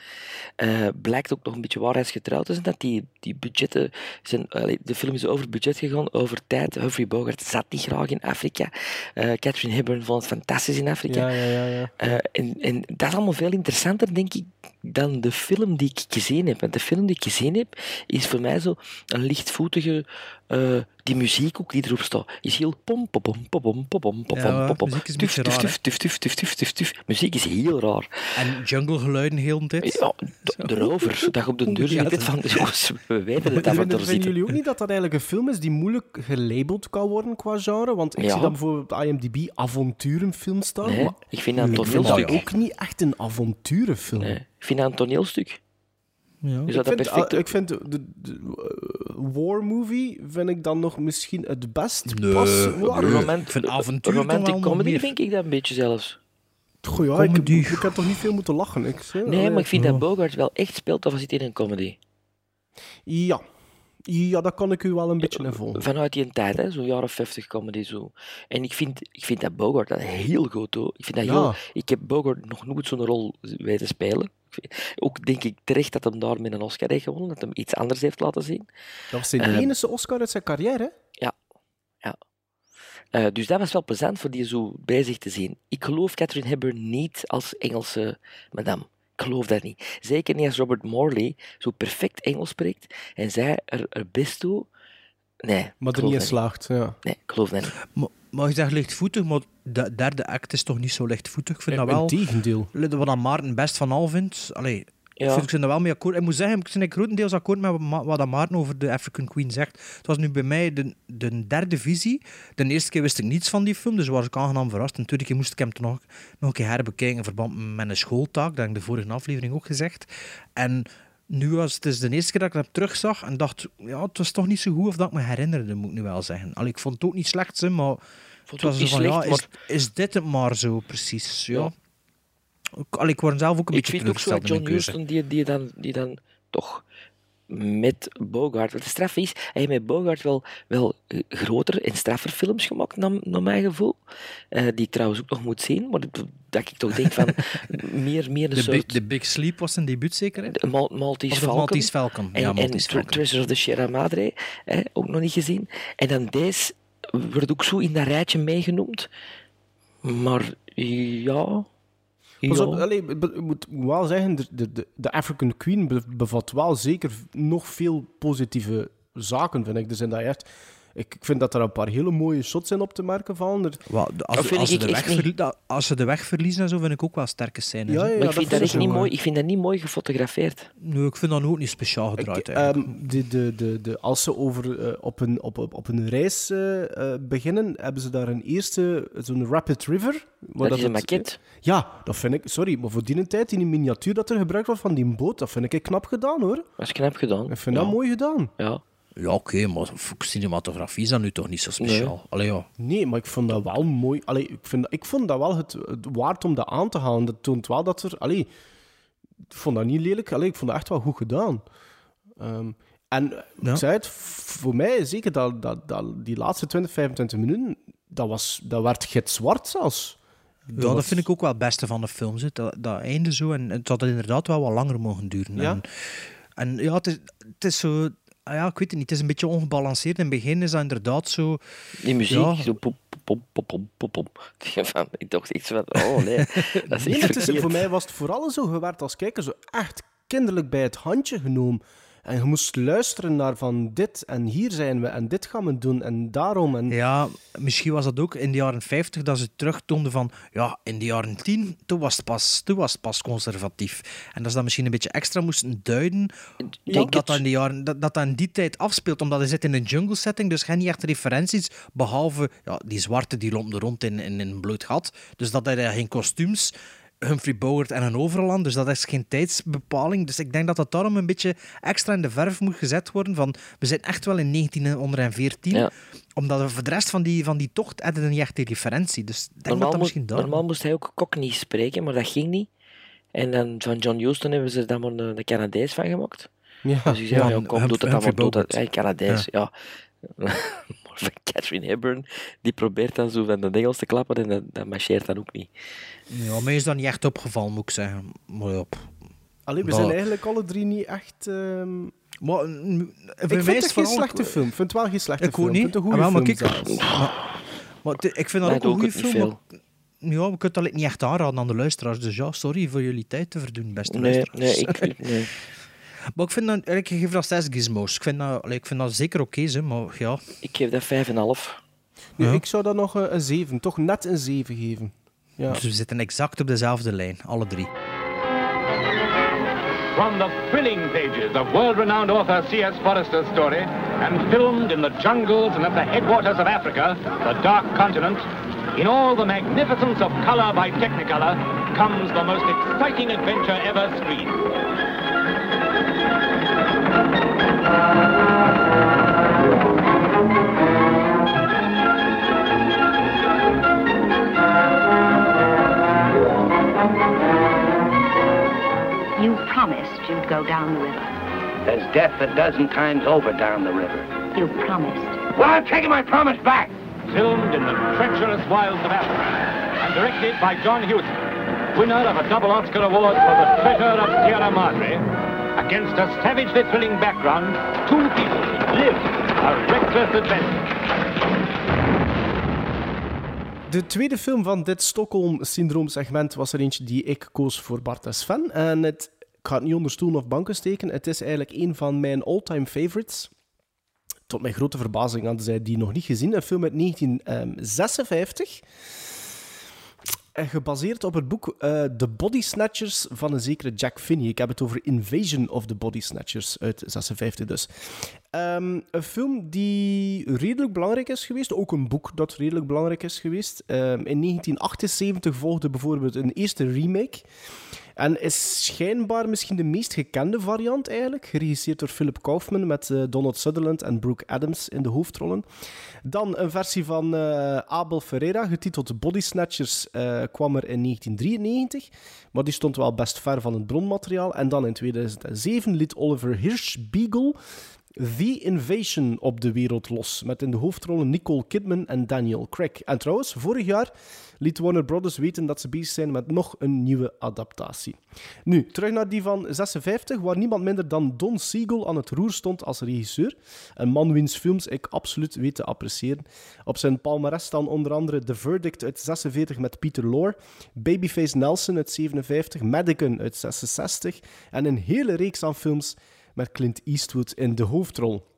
Eh, blijkt ook nog een beetje waarheidsgetrouwd te zijn, dat die, die budgetten zijn, de film is over budget gegaan, over tijd. Humphrey Bogart zat niet graag in Afrika. Eh Catherine Hepburn vond het fantastisch in Afrika. Ja, ja, ja. ja. Eh, en, en dat is allemaal veel interessanter, denk ik, dan de film die ik gezien heb. Want de film die ik gezien heb, is voor mij zo een lichtvoetige... Eh, die muziek ook die erop staat, is heel pom pom pom pom pom pom pom pom Muziek is raar. Muziek is heel raar. En junglegeluiden heel dit? Ja, erover. Dat je op de deur zit ja, van, jongens, we weten het zitten. Vinden jullie ook niet dat dat eigenlijk een film is die moeilijk gelabeld kan worden qua genre? Want ik zie dan bijvoorbeeld op IMDb avonturenfilm staan. Ik vind dat een toneelstuk. ook niet echt een avonturenfilm. Ik vind dat een toneelstuk. Ja. Dus Ik vind, perfect... ik vind de, de, de, eh, war movie vind ik dan nog misschien het best Nee, Romant- Ik vind avontuur romantic comedy meer. vind ik dat een beetje zelfs. Goh, ja, ik, heb toch niet veel moeten lachen. Ik, zeg, Nee, allee. maar ik vind Ja. dat Bogart wel echt speelt of hij zit in een comedy. Ja. Ja, dat kan ik u wel een beetje in volgen. Vanuit die tijd, hè, zo'n jaren 50 comedy zo. En ik vind, ik vind dat Bogart dat heel goed doet. Ik, vind dat Ja. heel, ik heb Bogart nog nooit zo'n rol weten spelen. Ook denk ik terecht dat hem daar met een Oscar heeft gewonnen, dat hem iets anders heeft laten zien. Dat was zijn Eh, enige Oscar uit zijn carrière, hè? Ja, ja. Eh, dus dat was wel plezant voor die zo bezig te zien. Ik geloof Catherine Hepburn niet als Engelse madame. Ik geloof dat niet. Zeker niet als Robert Morley zo perfect Engels spreekt en zij er, er best toe. Nee, Maar er niet in slaagt. Ja. Nee, ik geloof dat niet. Maar, maar je zegt lichtvoetig, maar de derde act is toch niet zo lichtvoetig? Ik vind dat wel... Integendeel. Wat Maarten best van al vindt. Allee, Ja. vind, ik ben er wel mee akkoord. Ik moet zeggen, ik ben grotendeels akkoord met wat Maarten over de African Queen zegt. Het was nu bij mij de, de derde visie. De eerste keer wist ik niets van die film, dus was ik aangenaam verrast. De tweede keer moest ik hem toch nog, nog een keer herbekijken in verband met een schooltaak. Dat heb ik de vorige aflevering ook gezegd. En nu was het dus de eerste keer dat ik hem terugzag en dacht, ja, het was toch niet zo goed of dat ik me herinnerde, moet ik nu wel zeggen. Allee, ik vond het ook niet slecht, hè, maar Vond het was zo van, slecht, ja, is, is dit het maar zo precies? Ja. Ja. Ik, allee, ik word zelf ook een Ik beetje vind ook zo dat John. Huston, die, die, dan, die dan toch met Bogart... Want de straf is, hij heeft met Bogart wel, wel eh, groter en straffer films gemaakt, naar, naar mijn gevoel. Eh, die ik trouwens ook nog moet zien, maar dat, dat ik toch denk van meer, meer een De, soort... Big, de Big Sleep was zijn debuut zeker? Hè? de Mal- Maltese Falcon. Maltese Falcon. En, Ja, en Maltese. Treasure of the Sierra Madre, hè, ook nog niet gezien. En dan deze wordt ook zo in dat rijtje meegenoemd. Maar ja... Pas op, allee, ik moet wel zeggen, de, de, de- African Queen be- bevat wel zeker nog veel positieve zaken, vind ik. Dus in dat echt, ik, ik vind dat er een paar hele mooie shots in op te merken vallen. Er- als, als, ze ik de weg niet. verlie- dat- als ze de weg verliezen en zo, vind ik ook wel sterke scènes. Ja, ja, Maar ik vind dat echt ik niet mooi, ik vind dat niet mooi gefotografeerd. Nee, ik vind dat ook niet speciaal gedraaid. eigenlijk. Ehm, de, de, de, de, als ze over, eh, op, een, op, op, op een reis eh, eh, beginnen, hebben ze daar een eerste, zo'n Rapid River. waar Dat is een maquette. Ja, dat vind ik, sorry, maar voor die tijd, in die miniatuur dat er gebruikt wordt van die boot, dat vind ik knap gedaan hoor. Dat is knap gedaan. Ik vind ja. dat mooi gedaan. Ja. Ja, oké, maar voor cinematografie is dat nu toch niet zo speciaal. Allee, ja. Nee, maar ik vond dat wel mooi. Allee, ik, vind, ik vond dat wel het, het waard om dat aan te halen. Dat toont wel dat er... Allee, ik vond dat niet lelijk. Allee, ik vond dat echt wel goed gedaan. Ehm, en Ja. ik zei het, voor mij zeker dat, dat, dat die laatste 20, 25 minuten, dat, was, dat werd gitzwart zelfs. Ja, dat vind ik ook wel het beste van de film. Dat, dat einde zo. En het had inderdaad wel wat langer mogen duren. Ja. En, en ja, het is, het is zo... ah Ja, ik weet het niet. Het is een beetje ongebalanceerd. In het begin is dat inderdaad zo... Die muziek, Ja. zo pop, pop, pop, pop, pop, pop. Van, ik dacht iets van, oh nee, dat is Nee, het is, voor mij was het vooral zo, je werd als kijker zo echt kinderlijk bij het handje genomen. En je moest luisteren naar van dit en hier zijn we en dit gaan we doen en daarom. En... Ja, misschien was dat ook in de jaren 50 dat ze terugtoonden van... Ja, in de jaren 10, toen was het pas, toen was het pas conservatief. En dat ze dat misschien een beetje extra moesten duiden... denk dat, dat, in de jaren, dat, dat dat in die tijd afspeelt. Omdat hij zit in een jungle setting, dus geen niet echt referenties. Behalve ja, die zwarte, die lopen er rond in, in, in een bloot gat. Dus dat hij geen kostuums... Humphrey Bogart en een overland, dus dat is geen tijdsbepaling. Dus ik denk dat dat daarom een beetje extra in de verf moet gezet worden. Van, we zijn echt wel in 1914, Ja. omdat we voor de rest van die, van die tocht hadden niet echt die referentie. Dus ik denk dat Normaal, dat moest, misschien daar... normaal moest hij ook Cockney spreken, maar dat ging niet. En dan van John Huston hebben ze daar maar een, Canadees van gemaakt. Ja. Dus ik zei, ja, Ja, kom, doe dat dan doe dat. Hey, Canadees, ja. van Catherine Hepburn, die probeert dan zo van de Engels te klappen en dat, dat marcheert dan ook niet. Ja, mij is dat niet echt opgevallen, moet ik zeggen. Maar ja, pff. Allee, we zijn eigenlijk alle drie niet echt... ehm, Maar, Ik vind het geen slechte film. Ik vind het wel geen slechte Ik film. Ik niet. vind het een Ah, goede film maar kijk, zelfs. maar, maar het- ik vind dat ook een goede het film. maar- Ja, we kunnen dat niet echt aanraden aan de luisteraars. Dus ja, sorry voor jullie tijd te verdoen, beste Nee, luisteraars. nee, ik, nee. Maar ik vind dat, ik geef dat zes gizmos. Ik vind dat, ik vind dat zeker oké, hè, maar ja. ik geef dat 5,5. Nee, Ja. Ik zou dat nog eh, een 7, toch net een 7 geven. Ja. Dus we zitten exact op dezelfde lijn, alle drie. From the thrilling pages of world-renowned author C.S. Forrester's story, and filmed in the jungles and at the headwaters of Africa, the Dark Continent, in all the magnificence of color by Technicolor, comes the most exciting adventure ever screened. You promised you'd go down the river. There's death a dozen times over down the river. You promised. Well, I'm taking my promise back. Filmed in the treacherous wilds of Africa and directed by John Huston, winner of a double Oscar award for The Treasure of Sierra Madre. Against a savagely background, two people live a reckless adventure. De tweede film van dit Stockholm-syndroom-segment was er eentje die ik koos voor Bart en Sven. En het, ik ga het niet onder stoel of banken steken. Het is eigenlijk een van mijn all-time favorites. Tot mijn grote verbazing hadden zij die nog niet gezien. Een film uit 1956. En gebaseerd op het boek uh, The Body Snatchers van een zekere Jack Finney. Ik heb het over Invasion of the Body Snatchers uit 56 dus. Um, een film die redelijk belangrijk is geweest. Ook een boek dat redelijk belangrijk is geweest. Um, in 1978 volgde bijvoorbeeld een eerste remake. En is schijnbaar misschien de meest gekende variant eigenlijk. Geregisseerd door Philip Kaufman met uh, Donald Sutherland en Brooke Adams in de hoofdrollen. Dan een versie van uh, Abel Ferreira, getiteld Body Snatchers, uh, kwam er in 1993. Maar die stond wel best ver van het bronmateriaal. En dan in 2007 liet Oliver Hirschbiegel The Invasion op de wereld los. Met in de hoofdrollen Nicole Kidman en Daniel Craig. En trouwens, vorig jaar liet Warner Brothers weten dat ze bezig zijn met nog een nieuwe adaptatie. Nu, terug naar die van 56, waar niemand minder dan Don Siegel aan het roer stond als regisseur. Een man wiens films ik absoluut weet te appreciëren. Op zijn palmarès staan onder andere The Verdict uit 46 met Peter Lorre, Babyface Nelson uit 57, Madigan uit 66 en een hele reeks aan films met Clint Eastwood in de hoofdrol.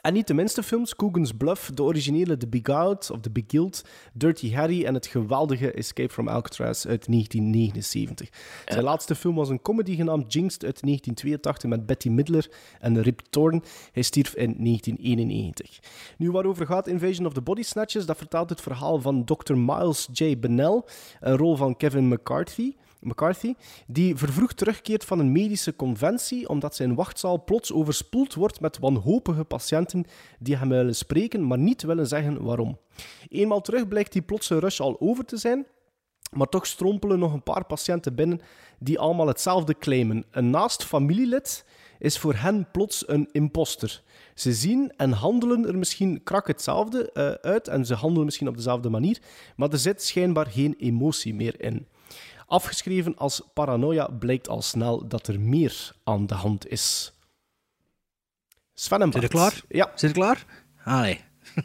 En niet de minste films, Coogan's Bluff, de originele The Beguiled of The Beguiled, Dirty Harry en het geweldige Escape from Alcatraz uit 1979. Zijn laatste film was een comedy genaamd Jinxed uit 1982 met Betty Midler en Rip Torn. Hij stierf in 1991. Nu, waarover gaat Invasion of the Body Snatchers? Dat vertelt het verhaal van Dr. Miles J. Bennell, een rol van Kevin McCarthy. McCarthy, die vervroegd terugkeert van een medische conventie omdat zijn wachtzaal plots overspoeld wordt met wanhopige patiënten die hem willen spreken, maar niet willen zeggen waarom. Eenmaal terug blijkt die plotse rush al over te zijn, maar toch strompelen nog een paar patiënten binnen die allemaal hetzelfde claimen. Een naast familielid is voor hen plots een imposter. Ze zien en handelen er misschien krak hetzelfde uh, uit en ze handelen misschien op dezelfde manier, maar er zit schijnbaar geen emotie meer in. Afgeschreven als paranoia blijkt al snel dat er meer aan de hand is. Sven en Bart. Zit je klaar? Ja. Zit je klaar? Nee.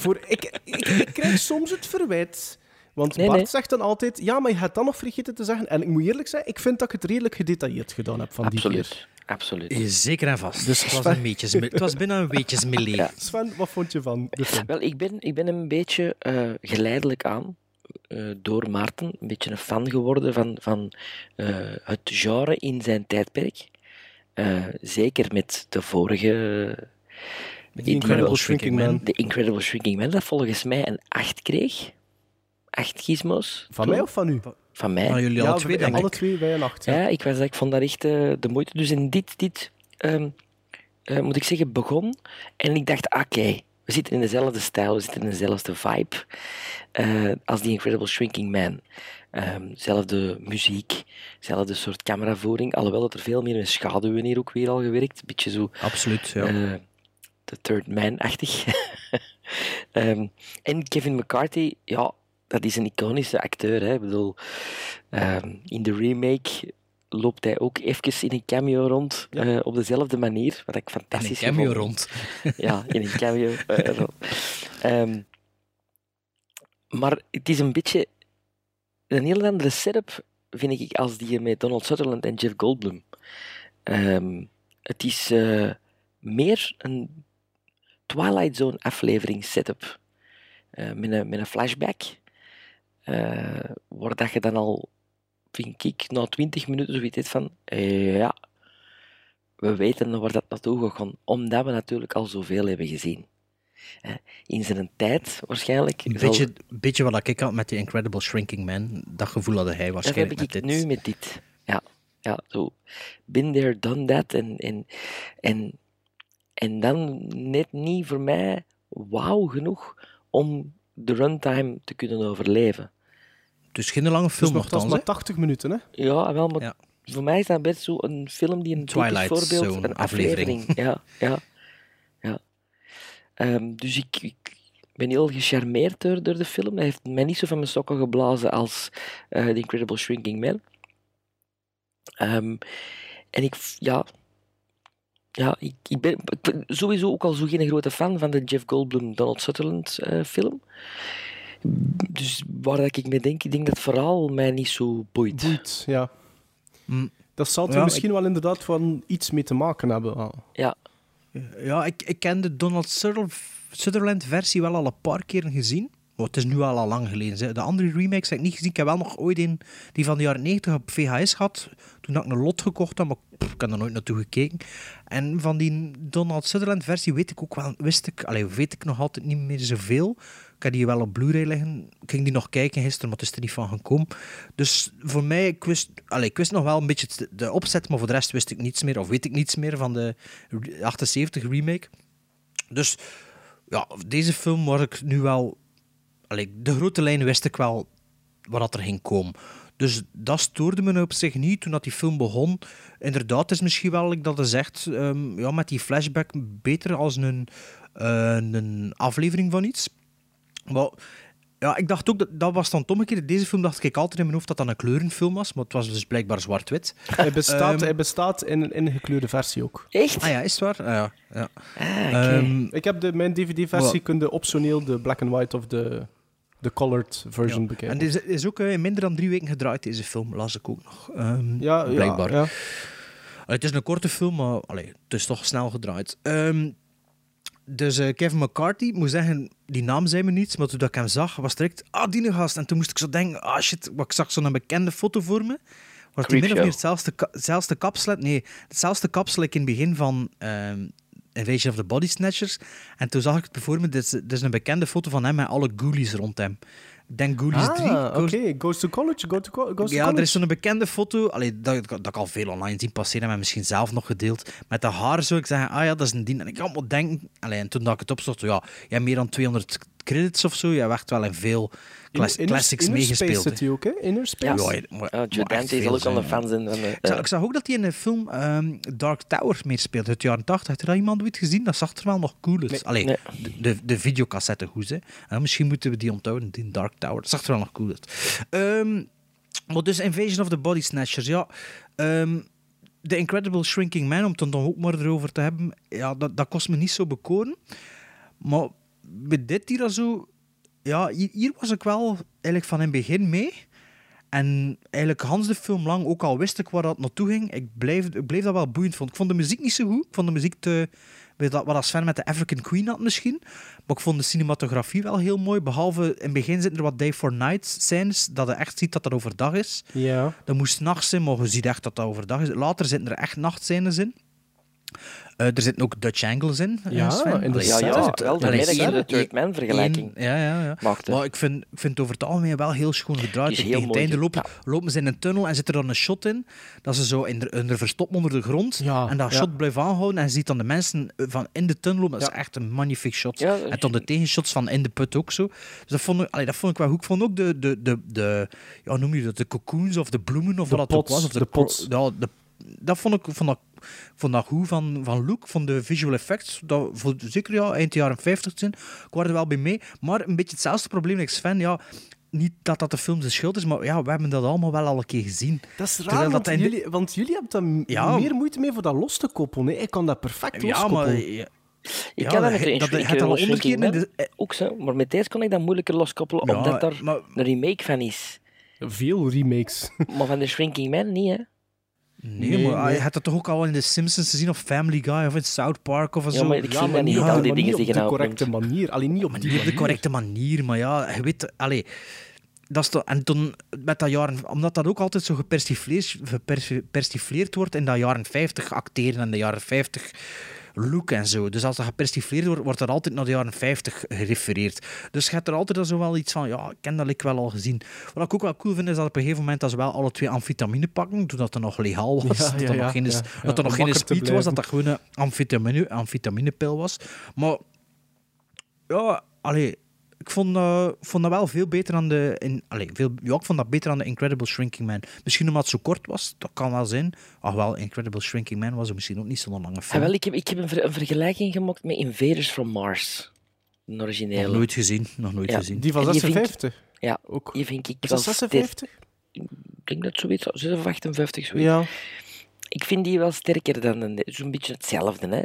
Voor, ik, ik, ik, krijg soms het verwijt. Want Nee, Bart nee. zegt dan altijd: Ja, maar je hebt dan nog vergeten te zeggen. En ik moet eerlijk zijn, ik vind dat ik het redelijk gedetailleerd gedaan heb van die keer. Absoluut. Absoluut. Zeker en vast. Dus het, was een beetje, het was binnen een weetjesmelee. Ja. Sven, wat vond je van de film? Wel, ik ben, ik ben een beetje eh, geleidelijk aan eh, door Maarten een beetje een fan geworden van, van eh, het genre in zijn tijdperk. Eh, zeker met de vorige. The Incredible Shrinking Man. The Incredible Shrinking Man, dat volgens mij een 8 kreeg. 8 gizmos. Van toen. mij of van u? Van mij. Van jullie ja, alle twee, denk alle ik. twee bij een acht. Ja, ik, was, ik vond dat echt de moeite. Dus in dit, dit ehm, eh, moet ik zeggen, begon. En ik dacht, oké, we zitten in dezelfde stijl, we zitten in dezelfde vibe eh, als die Incredible Shrinking Man. Ehm, zelfde muziek, zelfde soort cameravoering. Alhoewel dat er veel meer met schaduwen hier ook weer al gewerkt. Beetje zo Absoluut, ja. eh, The Third Man-achtig. Ehm, en Kevin McCarthy, ja, dat is een iconische acteur. Hè. Ik bedoel, ehm, in de remake loopt hij ook even in een cameo rond, eh, op dezelfde manier, wat ik En een fantastisch cameo vond. rond. Ja, in een cameo eh, rond. Ehm, maar het is een beetje een heel andere setup, vind ik, als die met Donald Sutherland en Jeff Goldblum. Ehm, het is eh, meer een Twilight Zone aflevering setup. Eh, met, een, met een flashback. eh, waar dat je dan al, vind ik, na 20 minuten zoiets van... eh, ja, we weten waar dat naartoe gaat, omdat we natuurlijk al zoveel hebben gezien. In zijn tijd waarschijnlijk. Een zal- beetje, beetje wat ik had met die Incredible Shrinking Man. Dat gevoel had hij dat heb waarschijnlijk ik met dit. nu met dit. Ja, ja zo. Been there, done that. En, en, en, en dan net niet voor mij wauw genoeg om de runtime te kunnen overleven. Dus geen lange Dus film dat is nogthans, maar hè? 80 minuten, hè? Ja, wel, maar Ja. voor mij is dat best zo een film die een Twilight voorbeeld, een aflevering. aflevering. Ja, ja, ja. Ehm, dus ik, ik ben heel gecharmeerd door, door de film. Hij heeft mij niet zo van mijn sokken geblazen als eh The Incredible Shrinking Man. Ehm, en ik, ja, ja ik, ik, ben, ik ben sowieso ook al zo geen grote fan van de Jeff Goldblum Donald Sutherland eh, film. Dus waar dat ik mee denk, ik denk dat het verhaal mij niet zo boeit. Boeit, ja. Dat zal er Ja, misschien wel inderdaad van iets mee te maken hebben. Ja. Ja, ik, ik ken de Donald Suther- Sutherland-versie wel al een paar keer gezien. Maar het is nu al al lang geleden. hè. De andere remakes heb ik niet gezien. Ik heb wel nog ooit een die van de jaren 90 op VHS gehad. Toen had ik een lot gekocht, had, maar pff, ik heb er nooit naartoe gekeken. En van die Donald Sutherland-versie weet ik ook wel, wist ik, allee, weet ik nog altijd niet meer zoveel. Ik heb die wel op Blu-ray liggen. Ik ging die nog kijken gisteren, maar het is er niet van gekomen. Dus voor mij, ik wist, allee, ik wist nog wel een beetje het- de opzet, maar voor de rest wist ik niets meer, of weet ik niets meer van de 78 remake. Dus ja, deze film waar ik nu wel... Allee, de grote lijnen wist ik wel dat er ging komen. Dus dat stoorde me op zich niet toen dat die film begon. Inderdaad, het is misschien wel, dat je zegt, ehm, ja, met die flashback beter als een, eh, een aflevering van iets. Ja, ik dacht ook, dat, dat was dan toch een keer, deze film dacht ik altijd in mijn hoofd dat dat een kleurenfilm was, maar het was dus blijkbaar zwart-wit. Hij bestaat, Ehm, hij bestaat in een ingekleurde versie ook. Echt? Ah ja, is het waar? Ah, ja. ja. oké. Ehm, Ik heb de, mijn DVD-versie, Wel- kun je optioneel de black and white of de, de colored version Ja. bekijken. En deze is ook eh, in minder dan drie weken gedraaid, deze film, las ik ook nog. Ehm, Ja, ja, blijkbaar. ja. Allee, het is een korte film, maar allee, het is toch snel gedraaid. Ehm, dus eh, Kevin McCarthy, moet zeggen, die naam zei me niets, maar toen dat ik hem zag, was direct, ah, die gast. En toen moest ik zo denken, ah shit, wat ik zag zo'n bekende foto voor me. Was die min of meer hetzelfde, hetzelfde kapsel? Nee, hetzelfde kapsel in het begin van ehm, Invasion of the Body Snatchers. En toen zag ik het voor me, dit is, dit is een bekende foto van hem met alle ghoulies rond hem. Denk Ghoulies 3. Ah, oké. Goes to college, go to co- goes to Ja, college. er is zo'n bekende foto, allee, dat, dat ik al veel online zien passeren, maar misschien zelf nog gedeeld. Met dat haar zou ik zeggen, ah ja, dat is een dien. En ik kan me denken, allee, en toen dat ik het opzocht, ja, je hebt meer dan 200 credits of zo. Je werd wel in veel Inner- classics Inner meegespeeld. Space zit hij ook, hè? Inner Ja, Space. Ja, Ja, maar Dante ook een fan zijn. Ik zag, eh, ik zag ook dat hij in de film ehm, Dark Tower meespeelt uit de jaren 80. Heb je dat iemand ooit gezien? Dat zag er wel nog cool uit. Allee, Nee. de, de, de videocassette goed, hè. En misschien moeten we die onthouden, die Dark Tower. Dat zag er wel nog cool uit. Ehm, maar dus Invasion of the Body Snatchers, ja. Ehm The Incredible Shrinking Man, om het dan ook maar erover te hebben, ja, dat, dat kost me niet zo bekoren. Maar bij dit hier zo... Ja, hier, hier was ik wel eigenlijk van in het begin mee. En eigenlijk Hans de film lang, ook al wist ik waar dat naartoe ging, ik bleef, ik bleef dat wel boeiend vond. Ik vond de muziek niet zo goed. Ik vond de muziek te... weet dat, wat als Sven met de African Queen had misschien. Maar ik vond de cinematografie wel heel mooi. Behalve in het begin zitten er wat day for night scènes, dat je echt ziet dat dat overdag is. Ja. Dat moest nachts zijn, maar je ziet echt dat dat overdag is. Later zitten er echt nachtscènes in. Eh, er zitten ook Dutch angles in. eh, Ja, in de Ja, ja, wel. de Third Man vergelijking Ja, ja. Maar ik vind, ik vind het over het algemeen wel heel schoon gedraaid. Tegen het einde lopen, lopen ze in een tunnel en zit er dan een shot in. Dat ze zo in de, in de verstoppen onder de grond. Ja, en dat ja. shot blijft aanhouden. En je ziet dan de mensen van in de tunnel lopen. Dat is echt een magnifiek shot. Ja, en dan de tegenshots van in de put ook zo. Dus dat vond ik, allee, dat vond ik wel goed. Ik vond ook de, de, de, de ja, noem je dat, de cocoons of de bloemen of De wat dat ook was. Of de pots. Ja, de, dat vond ik vond dat, vond dat goed van, van look, van de visual effects. Dat, voor, zeker ja, eind jaren 50 zijn. Ik was er wel bij mee. Maar een beetje hetzelfde probleem als Sven. Ja, niet dat dat de film zijn schuld is, maar ja, we hebben dat allemaal wel al een keer gezien. Dat is raar, Terwijl want, dat de- jullie, want jullie hebben daar Ja. meer moeite mee voor dat los te koppelen. hè. Ik kan dat perfect Ja, loskoppelen. maar... Ja, Ik Ja, kan dat dat- al honderd keer de- ook zo, maar met deze kon ik dat moeilijker loskoppelen, Ja, omdat daar maar- een remake van is. Veel remakes. Maar van de Shrinking Man niet, hè. Nee, Nee, maar nee. je hebt dat toch ook al in The Simpsons gezien, of Family Guy, of in South Park, of Ja, zo. maar ik maar niet, op- al die dingen op de correcte manier. Alleen niet op Maar die niet op de correcte manier, maar ja, je weet, allee, dat is toch, en toen met dat jaren, omdat dat ook altijd zo gepersifleerd, gepersifleerd wordt in dat jaren 50 acteren en de jaren 50 look en zo. Dus als dat gepersifleerd wordt, wordt er altijd naar de jaren 50 gerefereerd. Dus je hebt er altijd zo wel iets van, ja, ik ken dat ik wel al gezien. Wat ik ook wel cool vind, is dat op een gegeven moment dat ze wel alle twee amfetamine pakken, toen dat er nog legaal was. Ja, dat er nog geen, dat er nog geen speed was, dat dat gewoon een amfetamine, amfetaminepil was. Maar ja, allee, ik vond, eh, ik vond dat wel veel beter dan de... In, allee, veel, ja, ik vond dat beter dan de Incredible Shrinking Man. Misschien omdat het zo kort was, dat kan wel zijn. Ach wel, Incredible Shrinking Man was er misschien ook niet zo'n lange Ah, film. wel, ik heb, ik heb een, ver- een vergelijking gemaakt met Invaders from Mars. Een originele. Nog nooit gezien, nog nooit Ja. gezien. Die van En die vind ik- 56? Ja, ook. die vind ik Is wel dat sterk. 56? Ik denk dat zoiets, 6 of 58, zoiets. Ja. Ik vind die wel sterker dan een... Zo'n beetje hetzelfde, hè.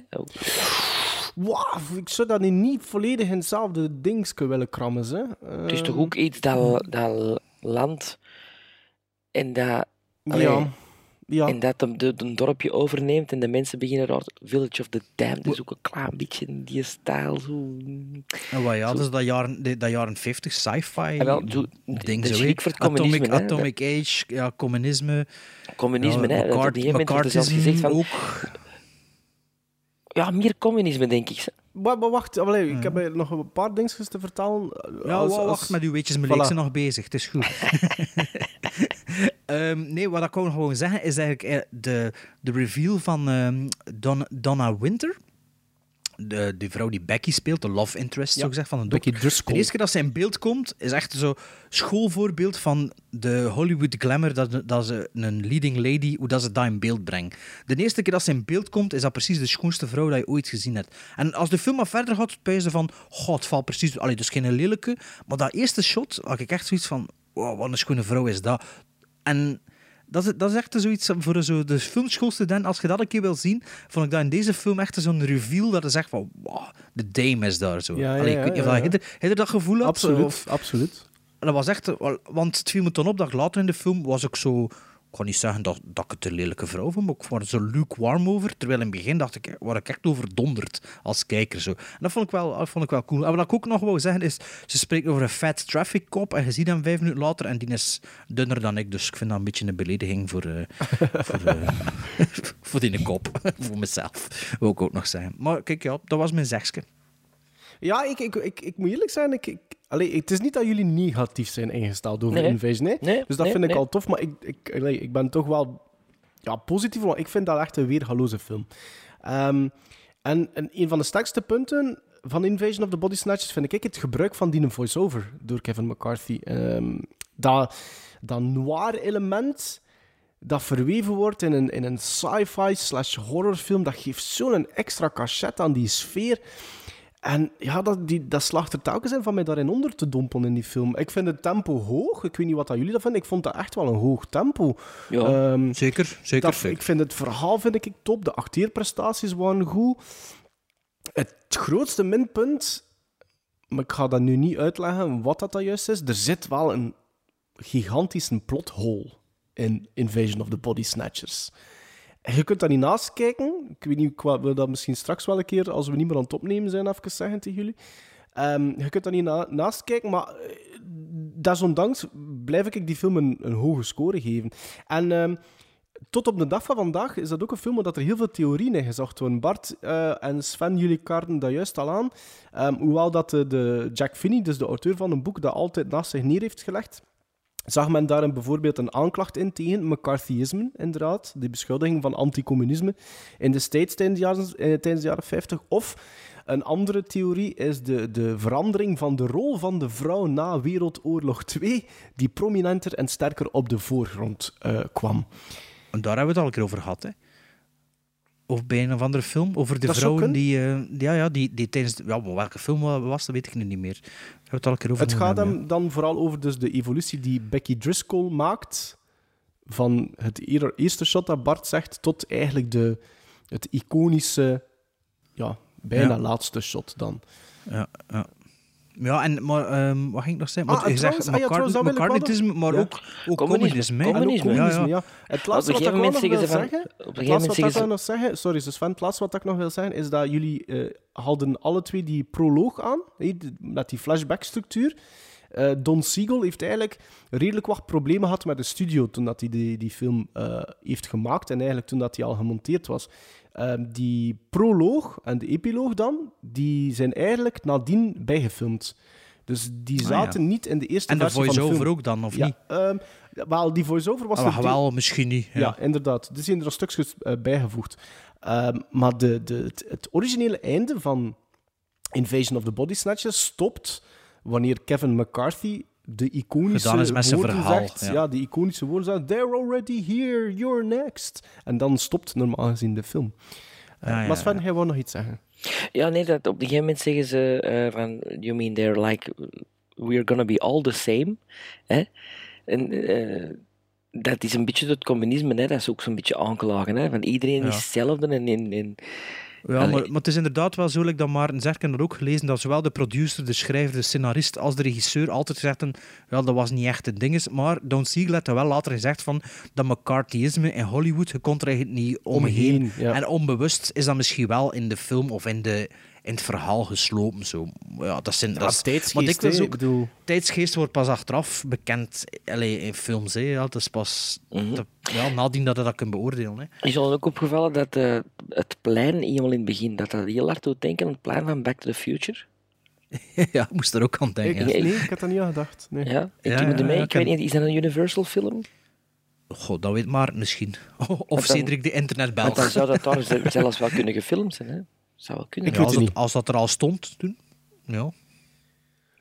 Wauw, ik zou dat niet volledig in hetzelfde dingetje willen krammen. Hè. Het is toch Ehm, ook iets dat, dat land en dat... allee, Ja. Ja. En dat een, de, dorpje overneemt en de mensen beginnen raar... Village of the Damned is ook een klein beetje in die stijl. Zo. En wat ja, dus dat jaren, de- dat jaren 50 sci-fi Ah, zo- ding zo. het Atomic. Atomic Age, ja, communisme. Communisme, ja, hè. Dat op een gegeven moment wordt er zelfs gezegd van... ook. Ja, meer communisme, denk ik. Maar, maar wacht, allee, ik heb er nog een paar dingetjes te vertellen. Ja, Als- wa- als- wacht met uw weetjes, mijn Voilà. leek ze nog bezig. Het is goed. Ehm, nee, wat ik gewoon zeggen is eigenlijk eh, de, de reveal van ehm, Don, Donna Winter. De, die vrouw die Becky speelt, de love interest, zo gezegd, van een Becky. Driscoll. De eerste keer dat ze in beeld komt, is echt zo schoolvoorbeeld van de Hollywood glamour, dat, dat ze een leading lady, hoe dat ze dat in beeld brengt. De eerste keer dat ze in beeld komt, is dat precies de schoonste vrouw dat je ooit gezien hebt. En als de film maar verder gaat, je van, god, het valt precies... Allee, dus geen lelijke, maar dat eerste shot, had ik echt zoiets van, wow, wat een schone vrouw is dat. En... Dat is, dat is echt zoiets voor zo de filmschoolstudent. Als je dat een keer wil zien, vond ik dat in deze film echt zo'n reveal. Dat is echt van, wow, de dame is daar zo. Ja, ja, Allee, ik niet of je- dat gevoel had? Absoluut, Of- absoluut. dat was echt, want het viel me toen op dat later in de film was ik zo, ik niet zeggen dat, dat ik het een lelijke vrouw vond, maar ik was er zo lukewarm over. Terwijl in het begin dacht ik, waar ik echt overdonderd als kijker. Zo. En dat vond ik wel, dat vond ik wel cool. En wat ik ook nog wou zeggen is, ze spreekt over een fat traffic cop en je ziet hem vijf minuten later en die is dunner dan ik. Dus ik vind dat een beetje een belediging voor, eh, voor, eh, voor die kop. voor mezelf, wil ik ook nog zeggen. Maar kijk, ja, dat was mijn zegske. Ja, ik, ik, ik, ik moet eerlijk zijn. Ik, ik, allee, het is niet dat jullie negatief zijn ingesteld over Nee. Invasion. Nee? Nee, dus dat nee, vind ik al tof. Maar ik, ik, allee, ik ben toch wel ja, positief, want ik vind dat echt een weergaloze film. Ehm, en, en een van de sterkste punten van Invasion of the Body Snatchers vind ik het gebruik van die voice-over door Kevin McCarthy. Ehm, dat, dat noir-element dat verweven wordt in een, in een sci-fi slash horrorfilm, dat geeft zo'n extra cachet aan die sfeer. En ja, dat, die, dat slaagt er telkens in van mij daarin onder te dompelen in die film. Ik vind het tempo hoog. Ik weet niet wat dat jullie dat vinden. Ik vond dat echt wel een hoog tempo. Ja, Ehm, zeker, zeker, dat- zeker. Ik vind het verhaal vind ik top. De acteerprestaties waren goed. Het grootste minpunt, maar ik ga dat nu niet uitleggen wat dat, dat juist is. Er zit wel een gigantische plothole in Invasion of the Body Snatchers. Je kunt daar niet naast kijken. Ik weet niet, wil dat misschien straks wel een keer, als we niet meer aan het opnemen zijn, even zeggen tegen jullie. Ehm, je kunt daar niet na- naast kijken, maar eh, desondanks blijf ik die film een, hoge score geven. En ehm, tot op de dag van vandaag is dat ook een film dat er heel veel theorieën in gezocht worden. Bart eh, en Sven, jullie kaarten dat juist al aan. Ehm, hoewel dat de, de Jack Finney, dus de auteur van een boek, dat altijd naast zich neer heeft gelegd, zag men daarin bijvoorbeeld een aanklacht in tegen McCarthyisme, inderdaad. Die beschuldiging van anticommunisme in de States tijdens de jaren, eh, tijdens de jaren 50. Of een andere theorie is de, de verandering van de rol van de vrouw na Wereldoorlog 2, die prominenter en sterker op de voorgrond eh, kwam. En daar hebben we het al een keer over gehad, hè. Of bij een of andere film, over de Dat vrouwen die, eh, ja, ja, die, die tijdens... Ja, welke film was, dat weet ik nu niet meer. We hebben het al een keer over Het gaat hem dan vooral over dus de evolutie die Becky Driscoll maakt. Van het eer- eerste shot dat Bart zegt tot eigenlijk de, het iconische, ja, bijna Ja. laatste shot dan. Ja, ja. Ja, en, maar ehm, wat ging ik nog zeggen? Ah, Want je zegt ah ja, trouwens, dat wil ik wel McCarthyisme, nog- maar Ja. ook, ook communisme. Communisme. communisme, ja. Ja, ja. Het laatste Op een wat ik nog wil zeggen Het gegeven laatste moment wat ik nog zeggen... Sorry, dus Sven, het laatste wat ik nog wil zeggen is dat jullie eh, hadden alle twee die proloog aan, hè, die- met die flashback-structuur. Eh, Don Siegel heeft eigenlijk redelijk wat problemen gehad met de studio toen dat hij die, die film eh, heeft gemaakt en eigenlijk toen dat hij al gemonteerd was. Ehm, die proloog en de epiloog dan, die zijn eigenlijk nadien bijgefilmd. Dus die Ah, zaten ja. niet in de eerste En de versie van de film. voice-over ook dan, of ja, niet? ehm, wel, die voice-over was... Ah, wel, misschien niet. Ja, Ja. inderdaad. Er zijn er stukjes eh, bijgevoegd. Ehm, maar de, de, het, het originele einde van Invasion of the Body Snatchers stopt wanneer Kevin McCarthy de iconische Gedaan is met zijn woorden verhaal, zegt. ja. Ja. die iconische woorden zegt, they're already here, you're next. En dan stopt normaal gezien de film. Uh, Ja, ja, maar Sven, ja. jij wou nog iets zeggen? Ja, nee, dat, op een gegeven moment zeggen ze eh, van, you mean they're like, we're gonna be all the same. Hè? En eh, dat is een beetje het communisme, hè? dat is ook zo'n beetje aanklagen. Hè? Van iedereen Ja. is hetzelfde en... en, en Ja, maar, maar het is inderdaad wel zo, like dat Maarten zegt, ik heb er ook gelezen, dat zowel de producer, de schrijver, de scenarist als de regisseur altijd zeggen, wel, dat was niet echt een ding. is. Maar Don Siegel had wel later gezegd van, dat McCarthyisme in Hollywood, je kon er eigenlijk niet omheen. Omheen, ja. En onbewust is dat misschien wel in de film of in, de, in het verhaal geslopen. Zo. Ja, dat zijn, dat is, tijdsgeest, maar hè, ook, ik bedoel- tijdsgeest wordt pas achteraf bekend allee, in films. Hè. Ja, het is pas dat- ja, nadien dat je dat kunt beoordelen. Hè. Is je ook opgevallen dat eh, het plein helemaal in het begin, dat dat heel hard doet denken aan het plein van Back to the Future? ja, ik moest er ook aan denken. Ik, nee, ik had er niet aan gedacht. Nee. Ja, ik Ja, ja, ja, ik weet niet, is dat een Universal film? God, dat weet maar misschien. Of dan- Cedric de internetbel. Want dan zou dat daar ze- zelfs wel kunnen gefilmd zijn. Hè? Zou wel kunnen. Ja, als, dat, als dat er al stond toen. Ja.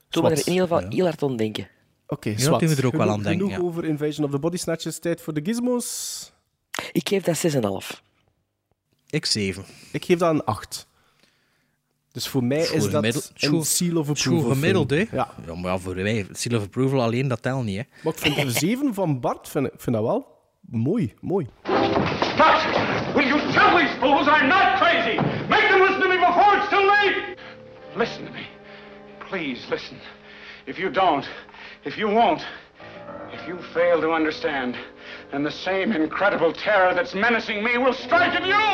Toen we er in ieder geval Ja. heel hard aan denken. Oké, Ja, zwart. toen we er ook wel aan denken, Genoeg ja. over Invasion of the Body Snatchers. Tijd voor de gizmos. Ik geef dat 6,5. Ik 7. Ik geef dat een 8. Dus voor mij is dat gemiddeld. een seal of approval. Gemiddeld, hè? Ja. ja, maar ja, voor wij, seal of approval alleen, dat telt niet, hè. Maar ik vind de 7 van Bart vind, ik- vind dat wel mooi. mooi. Stop! Will you tell these fools I'm not crazy? Make Listen to me. Please listen. If you don't, if you won't, if you fail to understand, then the same incredible terror that's menacing me will strike at you!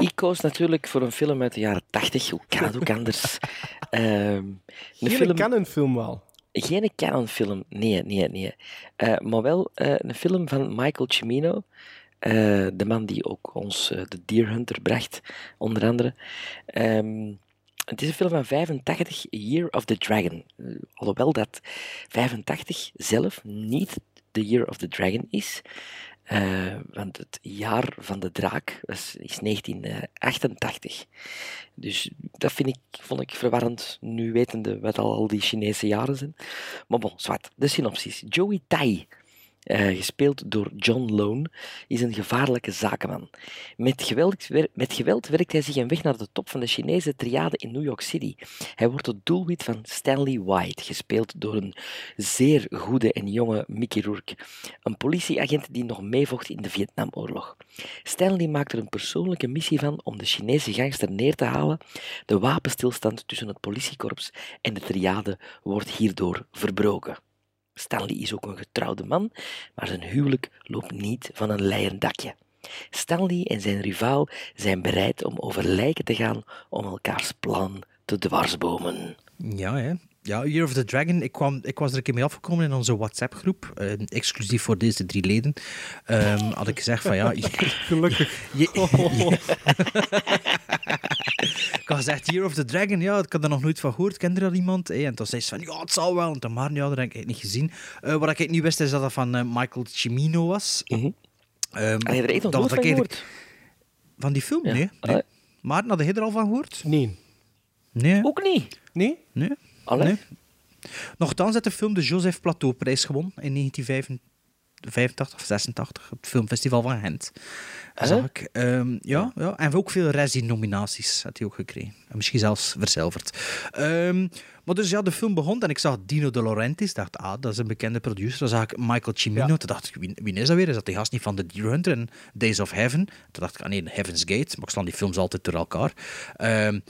Ik koos natuurlijk voor een film uit de jaren 80. Hoe kan het ook anders? Ehm, een Geen film... Canon-film wel. Geen Canon-film, nee, nee, nee. Eh, maar wel eh, een film van Michael Cimino. eh, de man die ook ons de Deer Hunter bracht, onder andere. Ehm, het is een film van 85, Year of the Dragon. Alhoewel dat 85 zelf niet de Year of the Dragon is. Eh, want het jaar van de draak was, is 1988. Dus dat vind ik, vond ik verwarrend, nu wetende wat al, al die Chinese jaren zijn. Maar bon, zwart. De synopsis. Joey Tai, eh, gespeeld door John Lone, is een gevaarlijke zakenman. Met geweld, met geweld werkt hij zich een weg naar de top van de Chinese triade in New York City. Hij wordt het doelwit van Stanley White, gespeeld door een zeer goede en jonge Mickey Rourke, een politieagent die nog meevocht in de Vietnamoorlog. Stanley maakt er een persoonlijke missie van om de Chinese gangster neer te halen. De wapenstilstand tussen het politiekorps en de triade wordt hierdoor verbroken. Stanley is ook een getrouwde man, maar zijn huwelijk loopt niet van een leien dakje. Stanley en zijn rivaal zijn bereid om over lijken te gaan om elkaars plan te dwarsbomen. Ja, hè. Ja, Year of the Dragon. Ik, kwam, ik was er een keer mee afgekomen in onze WhatsApp-groep, eh, exclusief voor deze drie leden. Ehm, had ik gezegd van ja... Gelukkig. ik had gezegd Year of the Dragon, ja, ik had er nog nooit van gehoord. Kende er al iemand? Hey, en toen zei ze van ja, het zal wel. En toen maar, ja, dat heb ik niet gezien. Eh, wat ik niet wist is dat dat van eh, Michael Cimino was. Ehm, Had je er echt nog van gehoord? Van die film? Ja. Nee. Ah, nee. Maarten, had je er al van gehoord? Nee. Nee. Ook niet? Nee? Nee. Allee? nee. Nochtans heeft de film de Joseph Plateau-prijs gewonnen in 1985 of 86, het filmfestival van Gent. Huh? Zag ik. Ehm, ja, ja, en ook veel Razzie-nominaties had hij ook gekregen. En misschien zelfs verzilverd. Ehm, maar dus ja, de film begon en ik zag Dino De Laurentiis. dacht, ah, dat is een bekende producer. Dan zag ik Michael Cimino. Toen dacht ik, wie, wie is dat weer? Is dat die gast niet van The Deer Hunter en Days of Heaven? Toen dacht ik, ah nee, Heaven's Gate. Maar ik slaan die films altijd door elkaar. Ehm,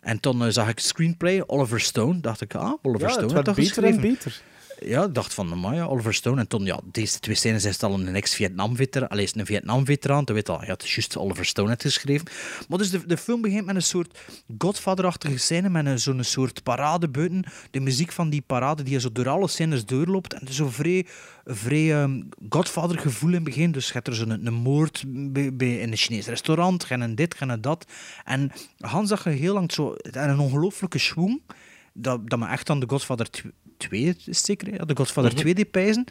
en toen eh, zag ik screenplay, Oliver Stone. Dacht ik, ah, Oliver Ja, Stone het werd dat beter en beter. Ja, ik dacht van, maar ja, Oliver Stone. En toen, ja, deze twee scènes het al een ex-Vietnam-veteraan. Allee, is een Vietnam-veteraan. Toen weet al, ja, het is juist Oliver Stone het geschreven. Maar dus de, de film begint met een soort Godfather-achtige scène, met een, zo'n soort parade buiten. De muziek van die parade die zo door alle scènes doorloopt. En het is zo vrij, vrij ehm, Godfather-gevoel in het begin. Dus je hebt er zo'n een moord bij, in een Chinees restaurant, gaan een dit, gaan een dat. En Hans zag je heel lang zo, en een ongelooflijke schwung dat, dat me echt aan de Godfather 2 is het zeker, de Godfather Mhm. 2 deed pijzen.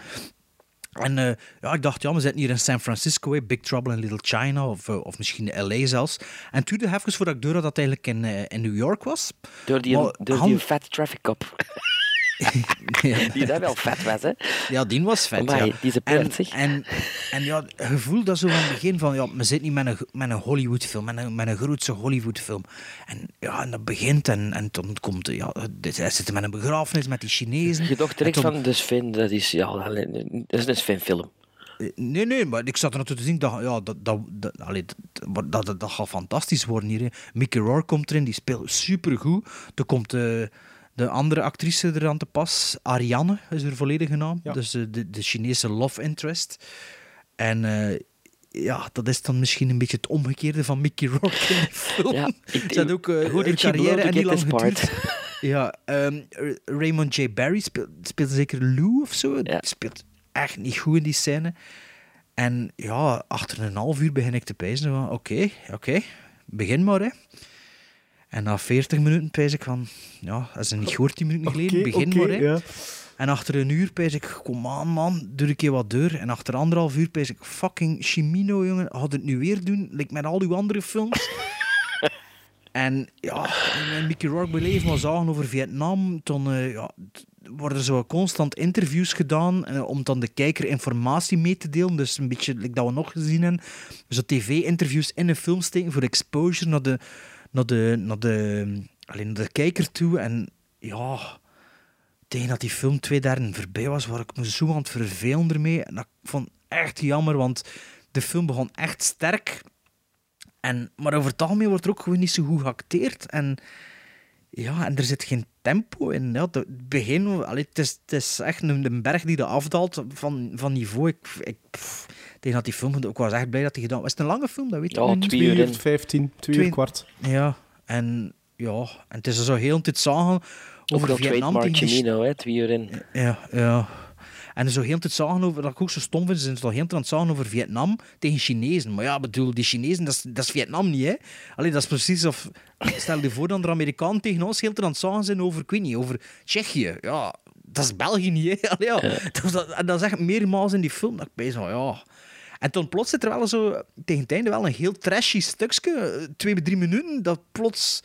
En eh, ja, ik dacht, ja, we zitten hier in San Francisco, Big Trouble in Little China, of, eh, of misschien LA zelfs. En toen even voordat ik door had dat eigenlijk in, eh, in New York was. Door die, Maar door die fat traffic cop. Die daar wel vet was, hè? Ja, die was vet. Amai, ja. die is een en, en, en ja, het gevoel dat zo van het begin van, ja, we zitten niet met een, met een Hollywoodfilm, met een, met een grootse Hollywoodfilm. En ja, en dat begint en, en dan komt, ja, hij zit met een begrafenis met die Chinezen. Je dacht direct van, de Sven, dat is, ja, dat is een Sven-film. Eh, Nee, nee, maar ik zat er naartoe te zien. Dat, ja, dat, dat, dat, allee, dat, dat, dat, dat gaat fantastisch worden hier. hè. Mickey Rourke komt erin, die speelt supergoed. Er komt de, de andere actrice er aan te pas. Ariane is haar volledige naam. Dus eh, de, de Chinese love interest. En eh, ja, dat is dan misschien een beetje het omgekeerde van Mickey Rourke in de film. Ja, Ze had ook blow carrière en niet lang geduurd. Ja, ehm, Raymond J. Barry speelt, speelt zeker Lou of zo. Die speelt echt niet goed in die scène. En ja, achter een half uur begin ik te pijzen van, oké, oké, begin maar, hè. En na 40 minuten pijs ik van, ja, dat is niet gehoord 10 minuten geleden, Oké, begin maar, hè. ja. En achter een uur pijs ik, kom aan man, doe een keer wat deur. En achter anderhalf uur pijs ik, fucking Chimino, jongen, had het nu weer doen, like met al uw andere films. en ja, en Mickey Rourke beleven we zagen over Vietnam, toen eh, ja, worden zo constant interviews gedaan eh, om dan de kijker informatie mee te delen. Dus een beetje like dat we nog gezien hebben. Zo tv-interviews in een film steken voor exposure naar de, naar de, naar de, alleen de kijker toe. En ja, tegen dat die film twee derde voorbij was, waar ik me zo aan het vervelen ermee. En dat vond echt jammer, want de film begon echt sterk. En, maar over het algemeen wordt er ook gewoon niet zo goed geacteerd. En ja, en er zit geen tempo in. Ja, het begin, allee, het, is, het is echt een, een berg die er afdaalt van, van niveau. Ik, tegen dat die film, ik was echt blij dat hij gedaan was. Het een lange film, dat weet Ja, ik niet. twee uur en- 15, twee Twee- uur kwart. Ja, en, ja, en het is zo heel de tijd zagen Ook over Vietnam. tegen Chimino, hè, twee uur in. ja, ja. En zo heel de tijd zagen over, dat ik ook zo stom vind, zijn ze al heel de tijd aan het zagen over Vietnam tegen Chinezen. Maar ja, bedoel, die Chinezen, dat is, dat is Vietnam niet, hè. Allee, dat is precies of... Stel je voor dat er Amerikanen tegen ons heel de tijd aan het zagen zijn over, ik weet niet, over Tsjechië. Ja, dat is België niet, hè. Allee, ja. Dat, dat, en dat is echt meermaals in die film dat ik bij zo, ja... En toen plots zit er wel zo, tegen het einde wel een heel trashy stukje, twee, drie minuten, dat plots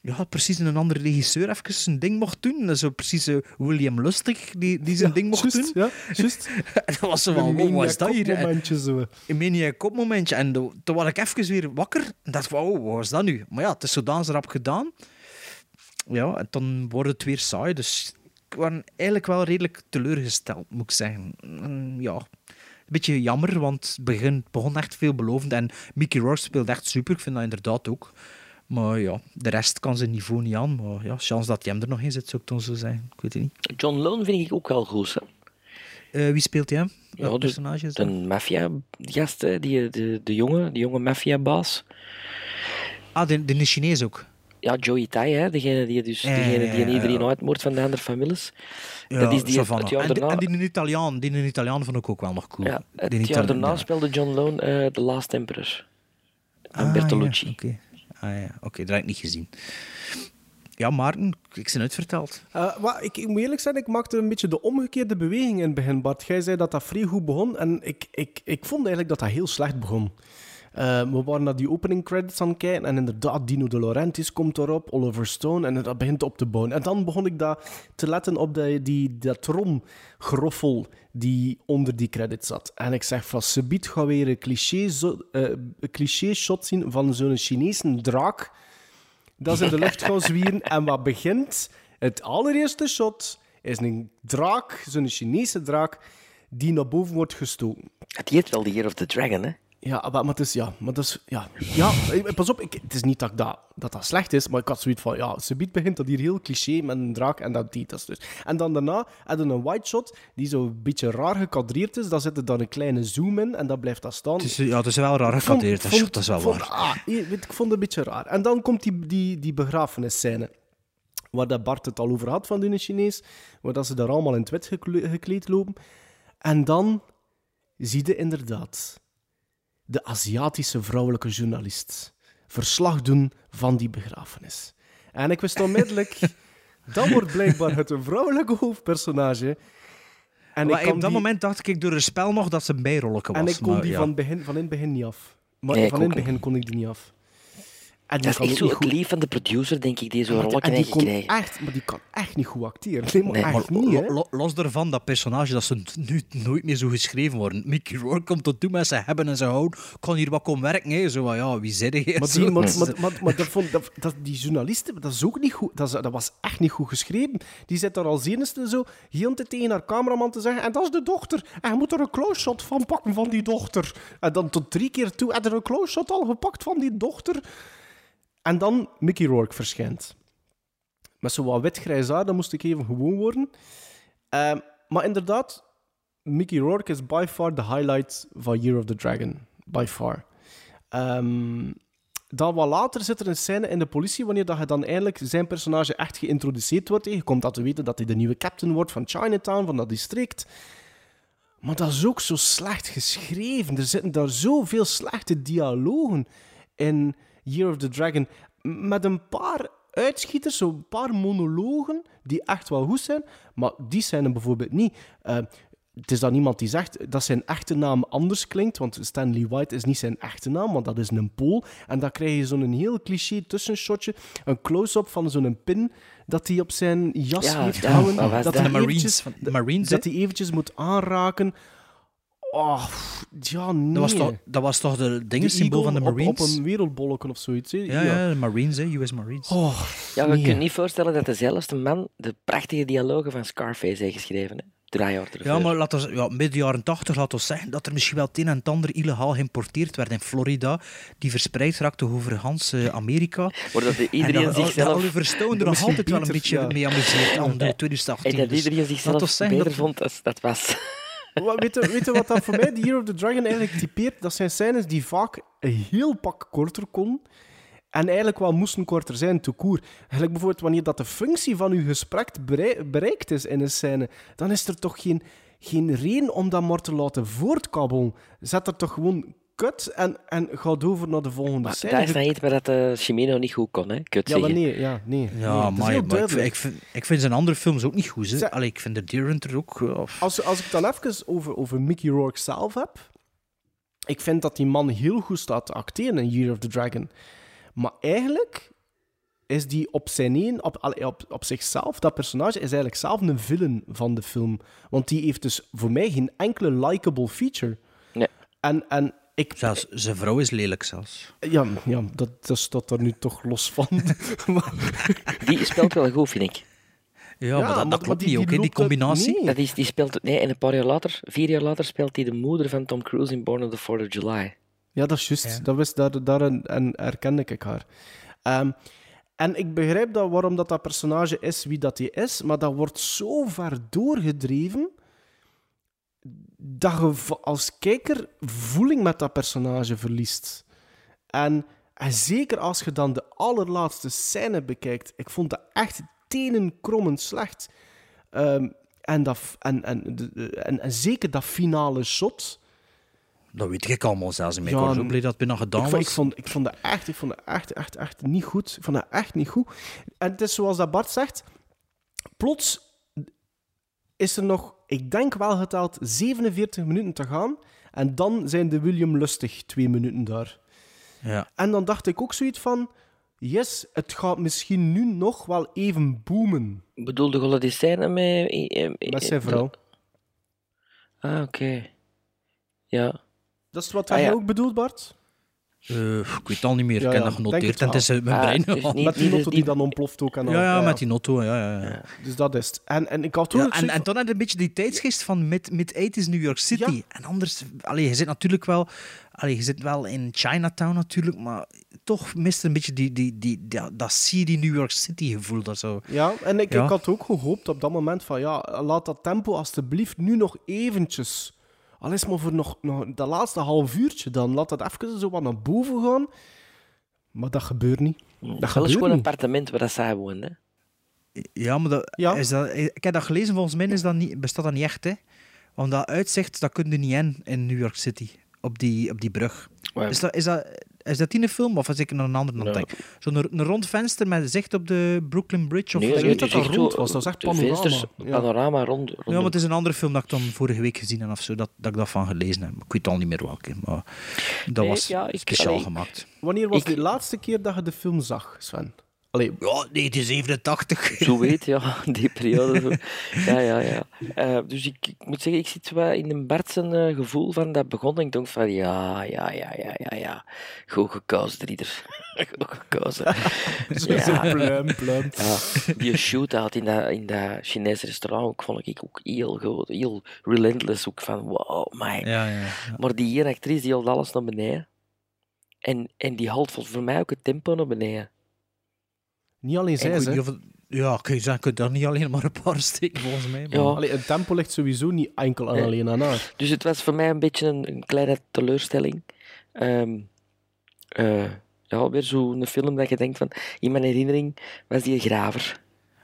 ja, precies een andere regisseur even zijn ding mocht doen. Zo precies eh, William Lustig, die, die zijn ding mocht doen. Ja, juist. En dat was zo Een van, wat is dat hier? momentje zo. Een kopmomentje. En toen was ik even weer wakker en dacht van, oh, wat was dat nu? Maar ja, het is zodanig rap gedaan. Ja, en dan wordt het weer saai. Dus ik was eigenlijk wel redelijk teleurgesteld, moet ik zeggen. Mm, Ja, een beetje jammer, want het begin, begon echt veelbelovend. En Mickey Rourke speelt echt super, ik vind dat inderdaad ook. Maar ja, de rest kan zijn niveau niet aan. Maar ja, chance dat hij hem er nog in zit, zou ik dan zo zeggen. Ik weet het niet. John Lone vind ik ook wel goed, hè. Eh, wie speelt hij? Ja, Welk de- personage? De maffia-gast, die, de, de jonge, de jonge maffia-baas. Ah, de, de Chinees ook. Ja, Joey Tai, hè, degene die, dus, degene die ja, ja. iedereen uitmoordt van de andere families. Ja, dat is die het jaar en, die- en die een Italiaan, die een Italiaan vond ik ook wel nog cool. Ja, het die jaar daarna ja. speelde John Lone eh The Last Emperor. Van Ah, Bertolucci. ja, Oké, ah, ja. Oké, dat heb ik niet gezien. Ja, Maarten, ik ben uitverteld. Eh, maar ik, ik moet eerlijk zijn, ik maakte een beetje de omgekeerde beweging in het begin, Bart. Jij zei dat dat vrij goed begon en ik, ik, ik vond eigenlijk dat dat heel slecht begon. Eh, we waren naar die opening credits aan het kijken en inderdaad, Dino De Laurentiis komt erop, Oliver Stone, en dat begint op te bouwen. En dan begon ik dat te letten op die, die, dat tromgroffel die onder die credits zat. En ik zeg van, subiet gaan we weer een cliché, eh, cliché shot zien van zo'n Chinese draak dat ze in de lucht gaan zwieren. En wat begint? Het allereerste shot is een draak, zo'n Chinese draak, die naar boven wordt gestoken. Het heet wel The Year of the Dragon, hè? Ja, maar, maar het is... Ja, maar dat is... Ja, ja pas op, ik, het is niet dat, ik dat dat dat slecht is, maar ik had zoiets van... Ja, subiet begint dat hier heel cliché met een draak en dat die, dat dus. En dan daarna hadden we een white shot die zo een beetje raar gekadreerd is. Daar zit er dan een kleine zoom in en dat blijft dat staan. Het is, ja, het is wel raar gecadeerd, dat, dat is wel vond- waar. ah, weet, ik vond het een beetje raar. En dan komt die, die, die begrafenisscène. Waar dat Bart het al over had van die Chinees. Waar dat ze daar allemaal in het wit gekle- gekleed lopen. En dan zie je inderdaad de Aziatische vrouwelijke journalist verslag doen van die begrafenis. En ik wist onmiddellijk, dat wordt blijkbaar het vrouwelijke hoofdpersonage. En maar ik op dat die- moment dacht ik door het spel nog dat ze een bijrolletje was. En ik kon maar die ja. van, begin, van in het begin niet af. Maar Nee, van in het begin kon ik die niet af. En die Dat is kan echt zo niet het goed- lief van de producer, denk ik, die zo'n rolletje en die kon echt, maar die kan echt niet goed acteren. Nee, maar Nee, echt Maar niet, hè. lo- lo- los daarvan, dat personage, dat ze nu nooit meer zo geschreven worden. Mickey Rourke komt tot toe met zijn hebben en zijn houden. Kan hier wat komen werken, hè? Zo van, ja, wie zit je? Maar, die, maar, maar, maar, maar dat vond, dat, dat, die journalisten, dat is ook niet goed. Dat, is- dat was echt niet goed geschreven. Die zit daar als enigste zo heel tijd tegen haar cameraman te zeggen. En dat is de dochter. En je moet er een close shot van pakken van die dochter. En dan tot drie keer toe. En er een close shot al gepakt van die dochter. En dan Mickey Rourke verschijnt. Met zo wat wit-grijs haar, dan moest ik even gewoon worden. Ehm, maar inderdaad, Mickey Rourke is by far the highlight van Year of the Dragon. By far. Ehm, dan wat later zit er een scène in de politie, wanneer dat je dan eindelijk zijn personage echt geïntroduceerd wordt. Je komt dat te weten dat hij de nieuwe captain wordt van Chinatown, van dat district. Maar dat is ook zo slecht geschreven. Er zitten daar zoveel slechte dialogen in Year of the Dragon. Met een paar uitschieters, zo'n paar monologen die echt wel goed zijn. Maar die zijn er bijvoorbeeld niet. Eh, het is dan iemand die zegt dat zijn echte naam anders klinkt, want Stanley White is niet zijn echte naam, want dat is een Pool. En dan krijg je zo'n heel cliché tussenshotje, een close-up van zo'n pin dat hij op zijn jas Ja, heeft ja, was dat dat? hij De Marines, eventjes- van- de Marines, dat hij eventjes moet aanraken. Oh, pff, ja, nee. Dat was toch, dat was toch de dingensymbool van de eagle op- Marines? Op, een wereldbolken of zoiets. Hè? Ja, ja, de Marines, hè, US Marines. Oh, Ja, we nee. kunnen niet voorstellen dat dezelfde man de prachtige dialogen van Scarface heeft geschreven. Hè? Ja, maar laten we, ja, midden jaren 80 laten we zeggen dat er misschien wel het een en het ander illegaal geïmporteerd werd in Florida, die verspreid raakte over Hans eh, Amerika. Maar dat En iedereen zichzelf... Oliver Stone er nog altijd wel een beetje ja. mee amuseert aan de En 2018. dat Dus iedereen zichzelf beter dat- vond als dat was. Weet je, weet wat dat voor mij de Year of the Dragon eigenlijk typeert? Dat zijn scènes die vaak een heel pak korter kon. En eigenlijk wel moesten korter zijn, tout court. Eigenlijk bijvoorbeeld wanneer dat de functie van uw gesprek berei- bereikt is in een scène, dan is er toch geen, geen reden om dat maar te laten voortkabbelen. Zet er toch gewoon kut en, en ga over naar de volgende Maar scène. dat is nou iets waar dat de Chimeno niet goed kon, hè? Kut Ja, maar nee, ja, nee. Ja, maar, ik, duidelijk. ik, vind, ik vind zijn andere films ook niet goed. Hè. Allee, ik vind de Deer Hunter ook... eh, of- Als, als ik dan even over, over Mickey Rourke zelf heb. Ik vind dat die man heel goed staat te acteren in Year of the Dragon. Maar eigenlijk is die op zijn een, op, op, op zichzelf, dat personage is eigenlijk zelf een villain van de film. Want die heeft dus voor mij geen enkele likable feature. Nee. En, en ik... Zelfs zijn vrouw is lelijk zelfs. Ja, ja dat, dat staat er nu toch los van. Die speelt wel goed, vind ik. Ja, maar dat, maar- dat klopt die- niet ook, die hè, die combinatie. Dat is, die speelt... Nee, en een paar jaar later, vier jaar later, speelt hij de moeder van Tom Cruise in Born on the 4th of July. Ja, dat is juist. Dat wist, daar, daar en herkende ik haar. Ehm, en ik begrijp dat, waarom dat, dat personage is wie dat hij is, maar dat wordt zo ver doorgedreven dat je als kijker voeling met dat personage verliest. En, en zeker als je dan de allerlaatste scène bekijkt, ik vond dat echt tenenkrommend slecht. Ehm, en, dat, en, en, en, en zeker dat finale shot... Dat weet ik allemaal zelfs. Ik Ja, was zo blij dat binnen gedaan ik, was. vond- ik, vond, ik vond dat echt, ik vond dat echt, echt, echt niet goed. Ik vond dat echt niet goed. En het is zoals dat Bart zegt, plots is er nog, ik denk wel geteld, 47 minuten te gaan. En dan zijn de William Lustig twee minuten daar. Ja. En dan dacht ik ook zoiets van, yes, het gaat misschien nu nog wel even boomen. Bedoelde je die scène met... eh, eh, Met zijn vrouw. Ah, oké. Ja. Dat is wat Ah, jij ja. ook bedoelt, Bart? Eh, ik weet het al niet meer. Ja, ik heb ja, dat denk genoteerd het en het is mijn brein. Met die auto die dan ontploft ook. En ja, ja, met die auto. Ja, ja, ja. Dus dat is het. En, en ik had toen en, en dan had je een beetje die tijdsgeest van mid- mid-80s New York City. Ja. En anders, allee, je zit natuurlijk wel, allee, je zit wel in Chinatown natuurlijk, maar toch mist een beetje die, die, die, die- dat seedy New York City gevoel. Dat zo. Ja, en ik, Ja. ik had ook gehoopt op dat moment van ja, laat dat tempo alstublieft nu nog eventjes. Al is maar voor nog, nog dat laatste half uurtje dan. Laat dat even zo wat naar boven gaan. Maar dat gebeurt niet. Dat Dat is gebeurt gewoon een appartement waar dat zij woont, hè. Ja, maar dat, Ja. Is dat, ik heb dat gelezen, volgens mij is dat niet, bestaat dat niet echt. Hè? Want dat uitzicht, dat kun je niet in in New York City, op die, op die brug. Is dat, is dat, Is dat die een film of was ik naar een andere aan het denken? Zo'n een rond venster met zicht op de Brooklyn Bridge? Of Nee, dat is dat rond was. Dat was echt panorama. vensters, panorama rond. Ja, maar het is een andere film dat ik dan vorige week gezien heb of zo, dat, dat ik dat van gelezen heb. Ik weet al niet meer welke, maar dat Nee, was ja, ik- speciaal allee. gemaakt. Wanneer was de laatste keer dat je de film zag, Sven? Allee, Ja, 1987. Zo weet, ja, die periode. Zo. Ja, ja, ja. Eh, dus ik, ik moet zeggen, ik zit wel in een zijn eh, gevoel van dat begon. En ik dacht van, ja, ja, ja, ja, ja, ja. Goed gekozen, Rieder. Goed gekozen. Zo- zo plum, plum. Ja, die shootout in dat, in dat Chinese restaurant ook, vond ik ook heel goed. Heel relentless. Ook van, wow, my. Ja, ja, ja. Maar die hier actrice, die haalt alles naar beneden. En, en die haalt voor mij ook het tempo naar beneden. Niet alleen zij, hè. Ja, kun je zeggen, kun je daar niet alleen maar een paar steken volgens mij. maar- Ja. Allee, het tempo ligt sowieso niet enkel en Nee. alleen aan haar. Dus het was voor mij een beetje een, een kleine teleurstelling. Ehm eh, ja, weer zo'n film dat je denkt van... In mijn herinnering was die een graver.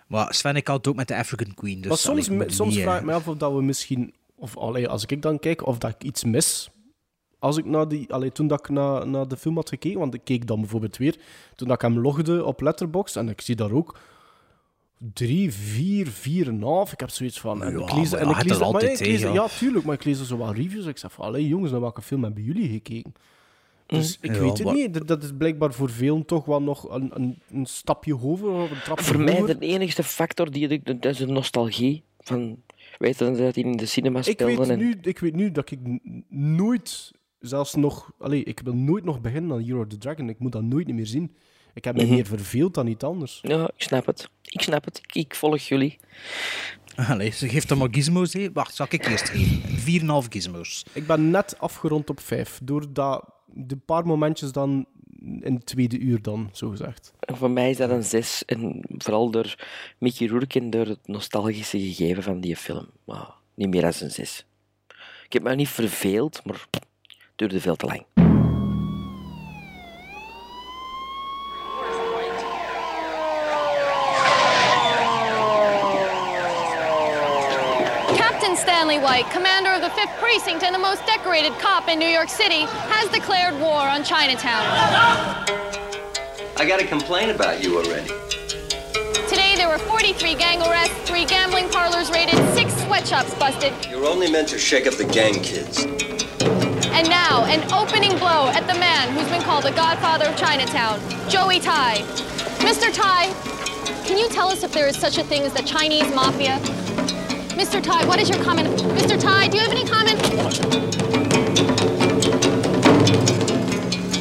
Maar Sven, ik had het ook met de African Queen. Dus maar soms, soms vraag ik me af of dat we misschien... Of allee, als ik dan kijk, of dat ik iets mis. Als ik naar die, allee, toen dat ik naar, naar de film had gekeken, want ik keek dan bijvoorbeeld weer, toen dat ik hem logde op Letterboxd, en ik zie daar ook drie, vier, vier en een half. Ik heb zoiets van... En Ja, ik lees, maar en ik lees, er maar altijd ik lees- tegen, Ja, tuurlijk, maar ik lees er zo wat reviews. Ik zeg van, allee, jongens, naar welke film hebben jullie gekeken? Dus ik Ja, weet het maar- niet. Dat- is blijkbaar voor velen toch wel nog een, een, een stapje hoger, of een trapje Voor mij de enigste factor, die, ik- dat is de nostalgie. Van, weet je, dat hij in de cinema Ik speelde. weet, en, nu, ik weet nu dat ik nooit, zelfs nog, allee, ik wil nooit nog beginnen aan Hero the Dragon. Ik moet dat nooit meer zien. Ik heb me Mhm. meer verveeld dan iets anders. Ja, ik snap het. Ik snap het. Ik, ik volg jullie. Allee, ze geeft dan maar gizmos. hè. Wacht, zal ik eerst geven? 4,5 gizmos. Ik ben net afgerond op vijf, doordat de paar momentjes dan in het tweede uur dan, zo gezegd. En voor mij is dat een zes. En vooral door Mickey Rourke en door het nostalgische gegeven van die film. Maar niet meer dan een zes. Ik heb me niet verveeld, maar duurde veel te lang. Captain Stanley White, commander of the 5th Precinct and the most decorated cop in New York City, has declared war on Chinatown. I got a complaint about you already. Today, there were 43 gang arrests, three gambling parlors raided, six sweatshops busted, You're only meant to shake up the gang kids. An opening blow at the man who's been called the godfather of Chinatown, Joey Tai. Mr. Tai, can you tell us if there is such a thing as the Chinese mafia? Mr. Tai, what is your comment? Mr. Tai, do you have any comment?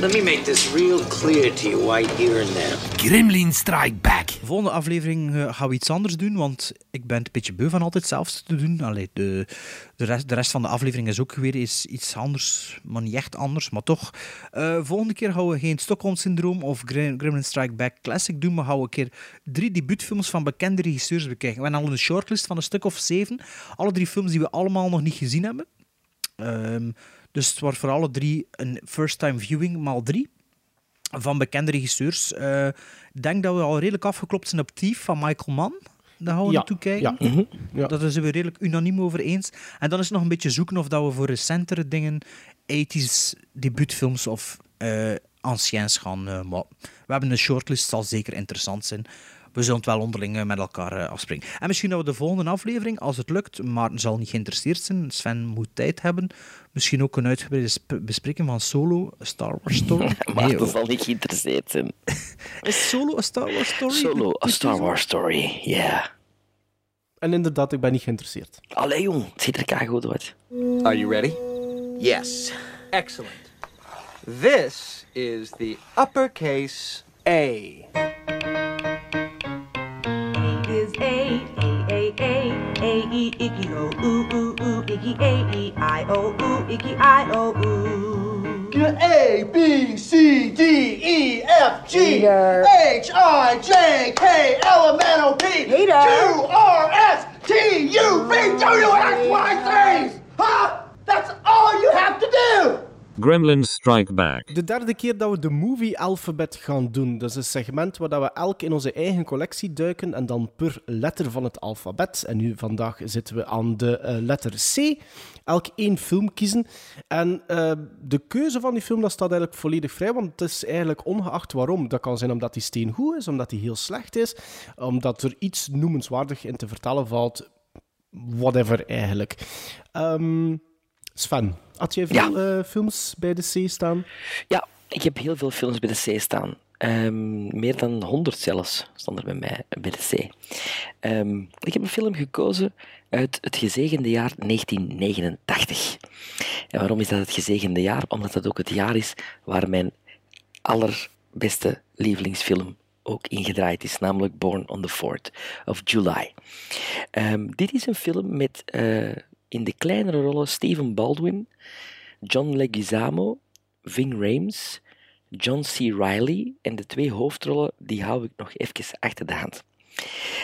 Let me make this real clear to you right here and now. Gremlin Strike Back. De volgende aflevering eh, gaan we iets anders doen, want ik ben een beetje beu van altijd hetzelfde te doen. Allee, de, de, rest, de rest van de aflevering is ook weer is iets anders, maar niet echt anders, maar toch. Eh, volgende keer gaan we geen Stockholm-syndroom of Gre- Gremlin Strike Back Classic doen, maar gaan we een keer drie debuutfilms van bekende regisseurs bekijken. We hebben al een shortlist van een stuk of zeven. Alle drie films die we allemaal nog niet gezien hebben. Ehm, dus het wordt voor alle drie een first-time viewing, maal drie. Van bekende regisseurs. Eh, Ik denk dat we al redelijk afgeklopt zijn op Thief van Michael Mann. Daar gaan we Ja, naartoe kijken. ja. Mhm. Ja. Dat zijn we redelijk unaniem over eens. En dan is het nog een beetje zoeken of dat we voor recentere dingen 80s debuutfilms of eh anciens gaan. eh, maar we hebben een shortlist, zal zeker interessant zijn. We zullen het wel onderling met elkaar afspreken. En misschien dat we de volgende aflevering, als het lukt, maar zal niet geïnteresseerd zijn, Sven moet tijd hebben, misschien ook een uitgebreide sp- bespreking van Solo, A Star Wars Story. Maar Nee, dat zal niet geïnteresseerd zijn. Is Solo A Star Wars Story? Solo, A Star Wars Story, ja. En inderdaad, ik ben niet geïnteresseerd. Allee jong, het ziet er keigoed uit. Are you ready? Yes. Excellent. This is the uppercase A. is A, A, A, A, A, E, Icky, O, Ooh, Ooh, Ooh, Icky, A, E, I, O, Ooh, Icky, I, O, Ooh. A, B, C, D, E, F, G, H, I, J, K, L, M, N, O, P, Q, R, S, T, U, V, W, X, Y, Z. Huh? That's all you have to do. Gremlins Strike Back. De derde keer dat we de movie alphabet gaan doen. Dat is een segment waar we elk in onze eigen collectie duiken en dan per letter van het alfabet. En nu vandaag zitten we aan de eh, letter C. Elk één film kiezen. En eh, de keuze van die film dat staat eigenlijk volledig vrij, want het is eigenlijk ongeacht waarom. Dat kan zijn omdat die steen goed is, omdat die heel slecht is, omdat er iets noemenswaardig in te vertellen valt. Whatever eigenlijk. Ehm, Sven, had jij veel eh, films bij de C staan? Ja, ik heb heel veel films bij de C staan. Ehm, meer dan 100 zelfs stonden er bij mij bij de C. Ehm, ik heb een film gekozen uit het gezegende jaar 1989. En waarom is dat het gezegende jaar? Omdat dat ook het jaar is waar mijn allerbeste lievelingsfilm ook ingedraaid is, namelijk Born on the 4th of July. Ehm, dit is een film met eh, in de kleinere rollen Stephen Baldwin, John Leguizamo, Ving Rhames, John C. Reilly en de twee hoofdrollen die hou ik nog even achter de hand.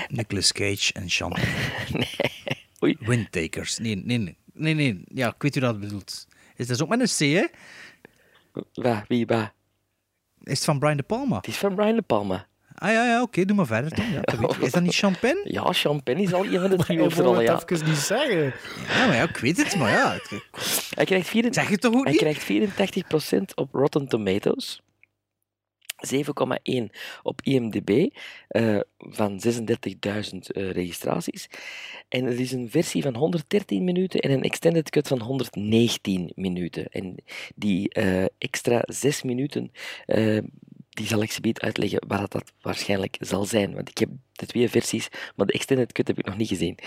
Nicolas Cage en Sean. Oei. Windtakers. Nee, nee, nee, nee, nee. Ja, ik weet hoe dat bedoelt. Is dat ook met een C, hè? Waar? Wie? Waar? Is het van Brian De Palma? Het is van Brian De Palma. Ah ja, ja oké, doe maar verder. Dan. Ja, dat ik. is dat niet Champagne? Ja, Champagne is al een van de drie Ik hoofdrollen, ja. het even niet zeggen. Ja, maar ja, ik weet het, maar ja. Hij krijgt, 4, Zeg je toch ook hij niet? krijgt 84% op Rotten Tomatoes. 7,1 op IMDb eh, van 36.000 eh, registraties. En het is een versie van 113 minuten en een extended cut van 119 minuten. En die eh, extra 6 minuten, eh, die zal ik uitleggen waar dat, waarschijnlijk zal zijn. Want ik heb de twee versies, maar de extended cut heb ik nog niet gezien.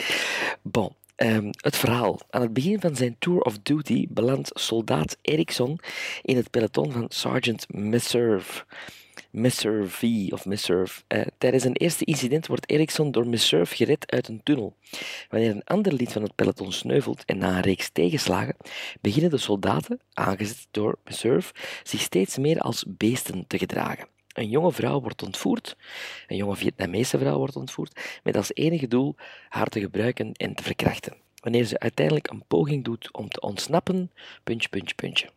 Bon. Ehm, het verhaal. Aan het begin van zijn tour of duty belandt soldaat Erickson in het peloton van Sergeant Messerve. Messerve of Messerve. Eh, tijdens een eerste incident wordt Erickson door Messerve gered uit een tunnel. Wanneer een ander lid van het peloton sneuvelt en na een reeks tegenslagen, beginnen de soldaten, aangezet door Messerve, zich steeds meer als beesten te gedragen. Een jonge vrouw wordt ontvoerd, een jonge Vietnamese vrouw wordt ontvoerd, met als enige doel haar te gebruiken en te verkrachten. Wanneer ze uiteindelijk een poging doet om te ontsnappen, puntje, puntje, puntje.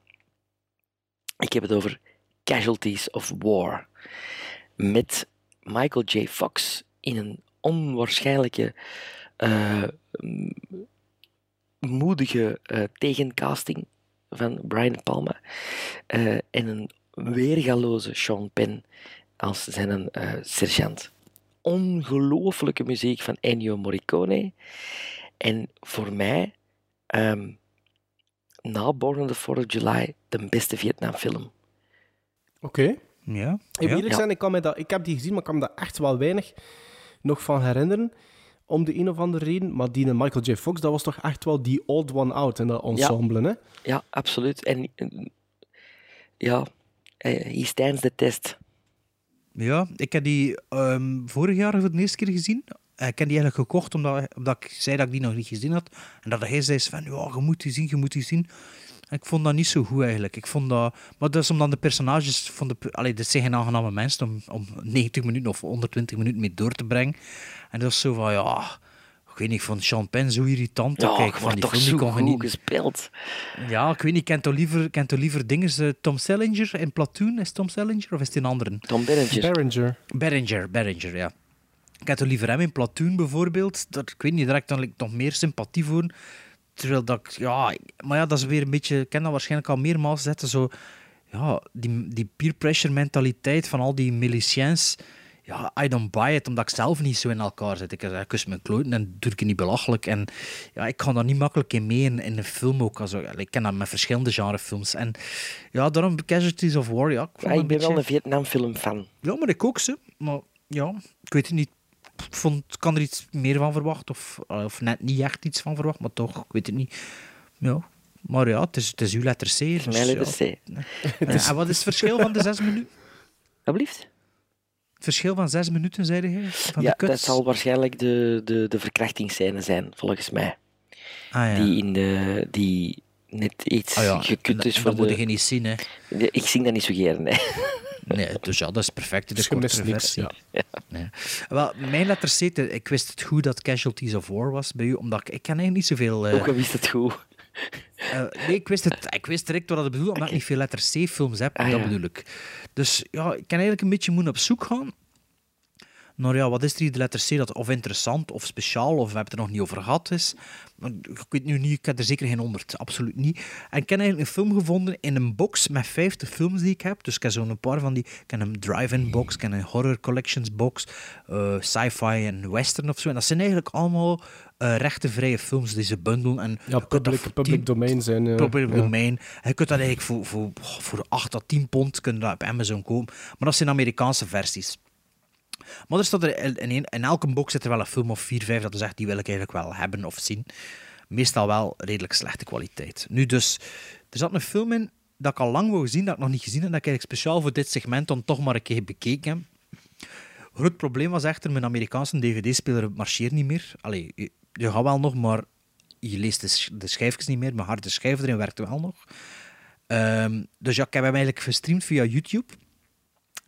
Ik heb het over Casualties of War. Met Michael J. Fox in een onwaarschijnlijke, eh, moedige eh, tegencasting van Brian Palma. eh, en een weergaloze Sean Penn als zijn sergeant. Ongelooflijke muziek van Ennio Morricone. En voor mij, ehm, na Born on the 4th of July, de beste Vietnamfilm. Oké. Ja. Ik moet ja. eerlijk zijn, ik, kan me dat, ik heb die gezien, maar ik kan me daar echt wel weinig nog van herinneren. Om de een of andere reden. Maar die Michael J. Fox, dat was toch echt wel die old one out in dat ensemble, hè? Ja, absoluut. En eh, ja, eh, he stands the test. Ja, ik heb die ehm, vorig jaar voor de eerste keer gezien. Eh, Ik heb die eigenlijk gekocht omdat, omdat ik zei dat ik die nog niet gezien had. En dat hij zei van, ja, je moet die zien, je moet die zien. En ik vond dat niet zo goed eigenlijk. Ik vond dat... Maar dat is omdat de personages... Van de, allee, dat zijn geen aangename mensen om, om 90 minuten of 120 minuten mee door te brengen. En dat is zo van, ja... Ik weet niet, ik vond Sean Penn zo irritant. Ja, Kijk, van die toch film, kon goed genieten. gespeeld. Ja, ik weet niet, kent toch liever, kent toch liever dingen? eh, Tom Sellinger in Platoon? Is Tom Sellinger of is het een andere? Tom Berenger. Berenger. Berenger, Berenger, ja. Ik had toch liever hem in Platoon bijvoorbeeld. Dat, ik weet niet, daar heb ik dan like, nog meer sympathie voor. Terwijl dat ik, ja, maar ja, dat is weer een beetje, ik ken dat waarschijnlijk al meermaals zetten, zo, ja, die, die peer pressure mentaliteit van al die miliciëns. Ja, I don't buy it, omdat ik zelf niet zo in elkaar zit. Ik, ik kus mijn kloten en doe ik het niet belachelijk. En ja, ik ga daar niet makkelijk in mee in, in een film ook. Also, ik ken dat met verschillende genrefilms. En ja, daarom Casualties of War, ja. Ik ben beetje- wel een Vietnamfilm fan. ja, maar ik ook ze. Maar ja, ik weet het niet. Ik vond, kan er iets meer van verwachten. Of, of net niet echt iets van verwacht, maar toch, ik weet het niet. Ja. Maar ja, het is, het is uw letter C. Dus, Mijn letter C. ja. En wat is het verschil van de zes minuten? Alsjeblieft. Het verschil van zes minuten, zei hij? Van Ja, de dat zal waarschijnlijk de, de, de verkrachtingsscène zijn, volgens mij. Ah, ja. Die, in de, die net iets ja. gekut Dat- is voor dat moet de... je niet zien, hè. Nee, Ik zie dat niet zo gern, hè. Nee, dus ja, dat is perfect. De Dus je mist kortere niks, versie. ja. Nee. Wel, mijn letter C, te- ik wist het goed dat Casualties of War was bij u, omdat ik, ik ken eigenlijk niet zoveel... eh, Ook al wist het goed. Eh, nee, ik wist, het, ik wist direct wat dat bedoelde, omdat ik niet veel letter C-films heb. Ah, dat ja. bedoel ik. Dus ja, ik kan eigenlijk een beetje moeten op zoek gaan. Nou ja, wat is er hier de letter C dat of interessant of speciaal of we hebben het er nog niet over gehad is. Ik weet nu niet, ik heb er zeker geen honderd, absoluut niet. En ik heb eigenlijk een film gevonden in een box met 50 films die ik heb. Dus ik heb zo'n paar van die, ik heb een drive-in box, ik heb een horror collections box, eh, sci-fi en western of zo. En dat zijn eigenlijk allemaal eh rechtenvrije films die ze bundelen. En Ja, public, voor public 10 domain zijn. eh, Public ja. domain. En je kunt dat eigenlijk voor, voor, voor 8 à 10 pond kun je dat op Amazon kopen. Maar dat zijn Amerikaanse versies. Maar er staat er in, elke box zit er wel een film of 4, 5 dat je zegt, die wil ik eigenlijk wel hebben of zien. Meestal wel redelijk slechte kwaliteit. Nu dus, er zat een film in dat ik al lang wou zien, dat ik nog niet gezien heb, dat ik eigenlijk speciaal voor dit segment dan toch maar een keer bekeken heb. Groot probleem was echter, mijn Amerikaanse dvd-speler marcheert niet meer. Allee, je, gaat wel nog, maar je leest de, sch- de schijfjes niet meer. Mijn harde schijf erin werkt wel nog. Ehm, dus ik heb hem eigenlijk gestreamd via YouTube.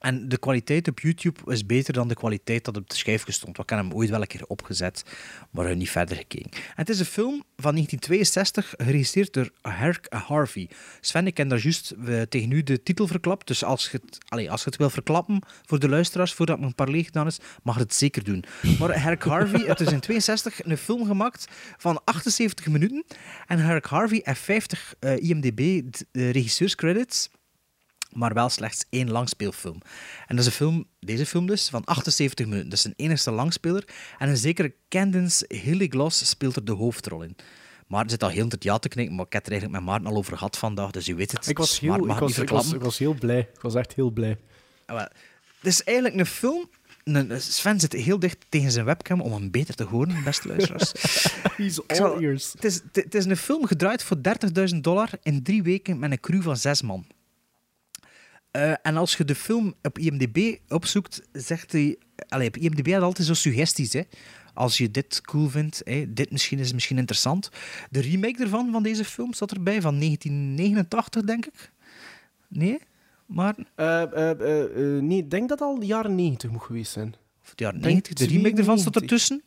En de kwaliteit op YouTube is beter dan de kwaliteit dat op de schijfje stond. Want Ik heb hem ooit wel een keer opgezet, maar niet verder gekeken. En het is een film van 1962, geregisseerd door Herc Harvey. Sven, ik heb daar juist eh, tegen u de titel verklapt. Dus als je, het, allee, als je het wil verklappen voor de luisteraars, voordat mijn parley gedaan is, mag je het zeker doen. Maar Herc Harvey, het is in 62 een film gemaakt van 78 minuten. En Herc Harvey heeft 50 eh, IMDb d- eh, maar wel slechts één langspeelfilm. En dat is een film, deze film dus, van 78 minuten. Dat is een enigste langspeler. En een zekere Candace Hilligloss speelt er de hoofdrol in. Maarten zit al heel het ja te knikken, maar ik heb er eigenlijk met Maarten al over gehad vandaag, dus u weet het. Ik was, heel, ik, was, niet ik, was, verklappen. ik was heel blij. Ik was echt heel blij. Ah, wel. Het is eigenlijk een film... Sven zit heel dicht tegen zijn webcam om hem beter te horen, beste luisteraars. He's Ik zal- Het is, het is een film gedraaid voor 30.000 dollar in drie weken met een crew van zes man. Eh, en als je de film op IMDb opzoekt, zegt hij... Allee, op IMDb had altijd zo suggesties, hè. Als je dit cool vindt, hè, dit misschien is misschien interessant. De remake ervan, van deze film, staat erbij, van 1989, denk ik. Nee? Maar... Eh, eh, nee, ik denk dat het al de jaren 90 moet geweest zijn. Of de jaren Denk 90. De remake ervan staat 92. ertussen.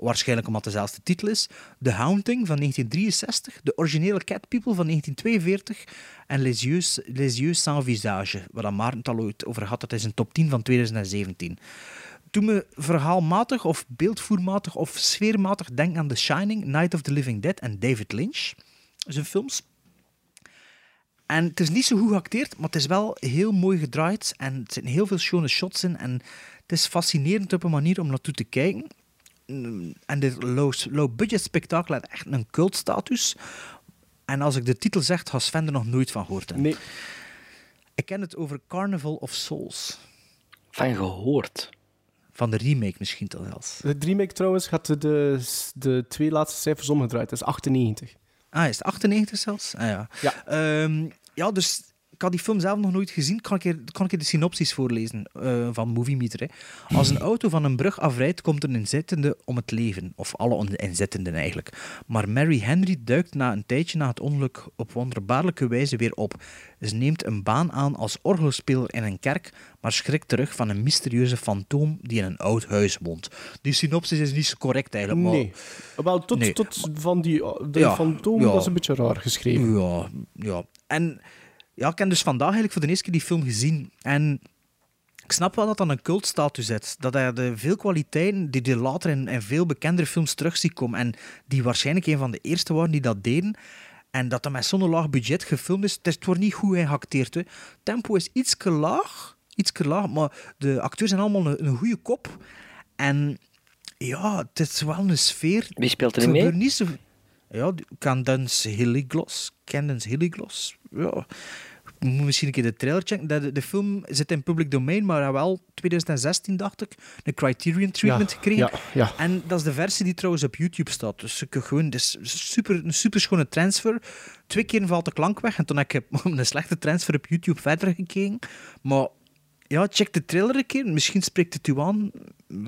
Waarschijnlijk omdat het dezelfde titel is. The Haunting van 1963. De originele Cat People van 1942. En Les Yeux, Les Yeux Sans Visage, waar Maarten al ooit over had. Dat is een top 10 van 2017. Toen me verhaalmatig of beeldvoermatig of sfeermatig denk aan The Shining, Night of the Living Dead en David Lynch. Zijn films. En het is niet zo goed geacteerd, maar het is wel heel mooi gedraaid. En er zitten heel veel schone shots in. En het is fascinerend op een manier om naartoe te kijken. En dit low- low-budget spektakel heeft echt een cultstatus. En als ik de titel zeg, had Sven er nog nooit van gehoord. hebben. Nee. Ik ken het over Carnival of Souls. Van gehoord. Van de remake misschien toch zelfs. De remake trouwens gaat de, de, de twee laatste cijfers omgedraaid. Dat is 98. Ah, is het 98 zelfs? Ah, ja. Ja. Ehm, ja, dus ik had die film zelf nog nooit gezien. Kan ik kan ik hier de synopsis voorlezen eh, van Movie Meter? Hè? Als een auto van een brug afrijdt, komt een inzittende om het leven. Of alle inzittenden eigenlijk. Maar Mary Henry duikt na een tijdje na het ongeluk op wonderbaarlijke wijze weer op. Ze neemt een baan aan als orgelspeler in een kerk, maar schrikt terug van een mysterieuze fantoom die in een oud huis woont. Die synopsis is niet zo correct eigenlijk, maar... Nee. Wel, tot, Nee. tot van die de Ja, fantoom, ja. is een beetje raar geschreven. Ja, ja. En ja, ik heb dus vandaag eigenlijk voor de eerste keer die film gezien. En ik snap wel dat dat een cultstatus heeft. Dat hij de veel kwaliteiten die je later in, in veel bekendere films terug ziet komen. En die waarschijnlijk een van de eerste waren die dat deden. En dat dat met zo'n laag budget gefilmd is. Het, wordt niet goed geacteerd. Hè. Tempo is iets laag. Iets laag, maar de acteurs zijn allemaal een, een goede kop. En ja, het is wel een sfeer. Wie speelt er mee? niet zo... Ja, Candace Hilligloss. Candace Hilligloss. Ja. Moet misschien een keer de trailer checken. De, de, film zit in public domain, maar wel 2016, dacht ik, een Criterion treatment Ja, gekregen. ja, ja. En dat is de versie die trouwens op YouTube staat. Dus gewoon, is super, een super schone transfer. Twee keer valt de klank weg en toen heb ik een slechte transfer op YouTube verder gekeken. Maar ja, check de trailer een keer. Misschien spreekt het u aan.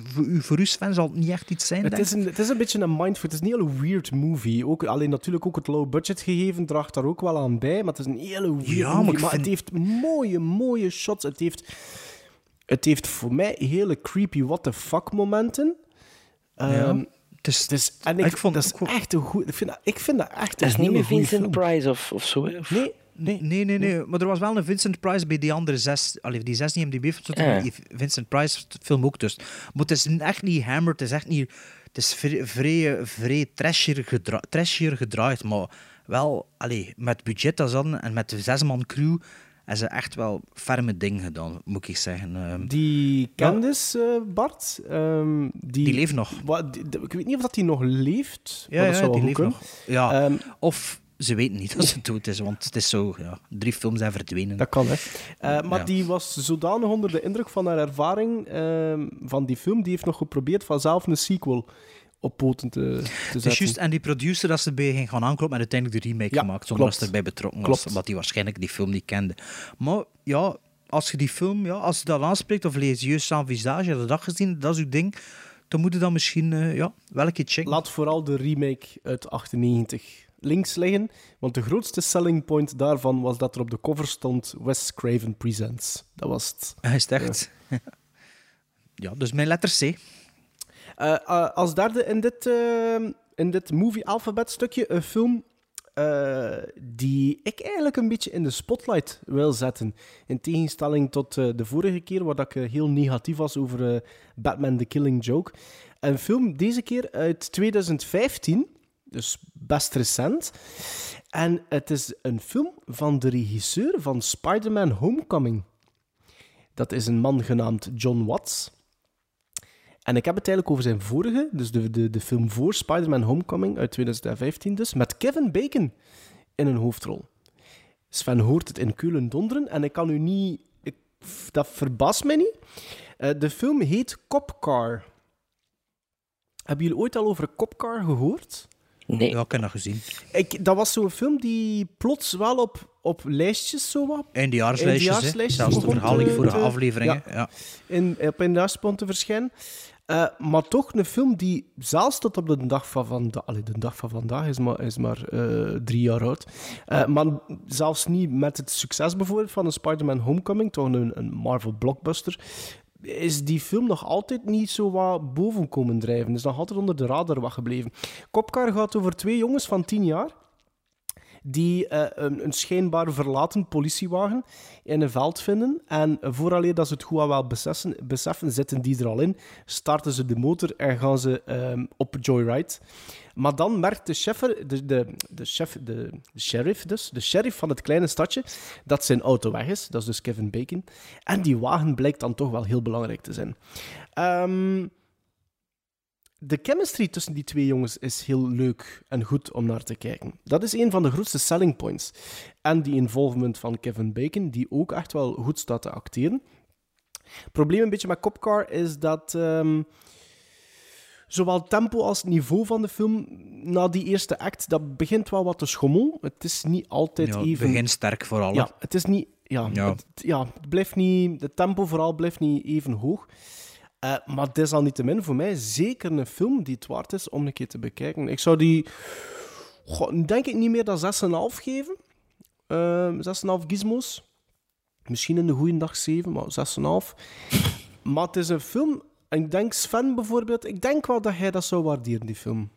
Voor u, voor u Sven, zal het niet echt iets zijn, Het denk is, een, het is een beetje een mindfuck. Het is een hele weird movie. Ook, alleen natuurlijk ook het low budget gegeven draagt daar ook wel aan bij. Maar het is een hele weird Ja, maar movie. Maar, vind- het heeft mooie, mooie shots. Het heeft, het heeft voor mij hele creepy what the fuck momenten. Ja. Ehm, Het is, en ik, ik vond dat is echt een goed. Ik vind dat, ik vind dat echt Dat is niet meer Vincent film. Price of, of zo. Of- Nee, nee. Nee, nee, nee. Maar er was wel een Vincent Price bij die andere zes. Allee, die zes die MDB Ja. die Vincent Price film ook dus. Maar het is echt niet hammered, het is echt niet... Het is vrij, vrij, vrij trashier, gedra trashier gedraaid, maar wel allee, met budget als dan en met de zesman crew hebben ze echt wel ferme dingen gedaan, moet ik zeggen. Ehm, Die Candice, eh, Bart, ehm, die, Die leeft nog. Wat, die- ik weet niet of dat die nog leeft. Ja, maar dat ja, zou wel die leeft kunnen. nog. Ja. Ehm, of ze weten niet dat ze dood is, want het is zo, ja, drie films zijn verdwenen. Dat kan, hè. Eh, maar Ja. die was zodanig onder de indruk van haar ervaring ehm, van die film, die heeft nog geprobeerd van zelf een sequel op poten te, te Het is zetten. juist, en die producer dat ze bij ging gaan aankloppen, en uiteindelijk de remake Ja, gemaakt, zonder klopt. dat ze erbij betrokken Klopt. was, omdat hij waarschijnlijk die film niet kende. Maar ja, als je die film, ja, als je dat aanspreekt, of lees je sans visage, je dat gezien, dat is uw ding, dan moet je dan misschien, eh, ja, welke checken. Laat vooral de remake uit 98 links liggen, want de grootste selling point daarvan was dat er op de cover stond Wes Craven Presents. Dat was het. Hij is echt. Ja, dus mijn letter C. Eh, als derde in dit, eh, in dit movie alphabet stukje een film die ik eigenlijk een beetje in de spotlight wil zetten. In tegenstelling tot de vorige keer, waar dat ik heel negatief was over Batman The Killing Joke. Een film deze keer uit 2015, dus best recent. En het is een film van de regisseur van Spider-Man Homecoming. Dat is een man genaamd John Watts. En ik heb het eigenlijk over zijn vorige, dus de, de, de film voor Spider-Man Homecoming uit 2015 dus, met Kevin Bacon in een hoofdrol. Sven hoort het in Keulen donderen en ik kan u niet... Ik, dat verbaast mij niet. Eh, de film heet Cop Car. Hebben jullie ooit al over Cop Car gehoord? Nee. Ja, ik heb dat gezien. Ik, dat was zo'n film die plots wel op, op lijstjes zo wat... Eindejaarslijstjes, Zelfs de verhaling voor de afleveringen, ja. In, op te verschijnen. Eh, maar toch een film die zelfs tot op de dag van vandaag... Allee, de dag van vandaag is maar, is maar eh, drie jaar oud. Eh, maar zelfs niet met het succes bijvoorbeeld van een Spider-Man Homecoming, toch een, een Marvel blockbuster, is die film nog altijd niet zo wat boven komen drijven. Is nog altijd onder de radar wat gebleven. Kopkar gaat over twee jongens van tien jaar die eh, een, schijnbaar verlaten politiewagen in een veld vinden. En vooraleer dat ze het goed wel beseffen, beseffen, zitten die er al in, starten ze de motor en gaan ze ehm, op joyride. Maar dan merkt de, de, de, de, chef, de sheriff dus, de sheriff van het kleine stadje, dat zijn auto weg is. Dat is dus Kevin Bacon. En die wagen blijkt dan toch wel heel belangrijk te zijn. Ehm, de chemistry tussen die twee jongens is heel leuk en goed om naar te kijken. Dat is een van de grootste selling points. En die involvement van Kevin Bacon, die ook echt wel goed staat te acteren. Het probleem een beetje met Copcar is dat ehm, zowel tempo als niveau van de film na die eerste act, dat begint wel wat te schommelen. Het is niet altijd Ja, even... begin sterk vooral. Ja, het is niet... Ja, Ja. Het, ja, het blijft niet... Het tempo vooral blijft niet even hoog. Eh, maar desalniettemin voor mij zeker een film die het waard is om een keer te bekijken. Ik zou die, denk ik, niet meer dan 6,5 geven. Ehm 6,5 gizmos. Misschien in de goede dag 7, maar 6,5. maar het is een film, en ik denk Sven bijvoorbeeld, ik denk wel dat hij dat zou waarderen, die film.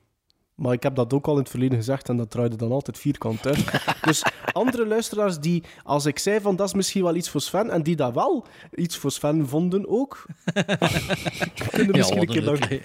Maar ik heb dat ook al in het verleden gezegd en dat draaide dan altijd vierkant uit. dus andere luisteraars die, als ik zei van dat is misschien wel iets voor Sven, en die dat wel iets voor Sven vonden ook, kunnen Ja, misschien een keer naar,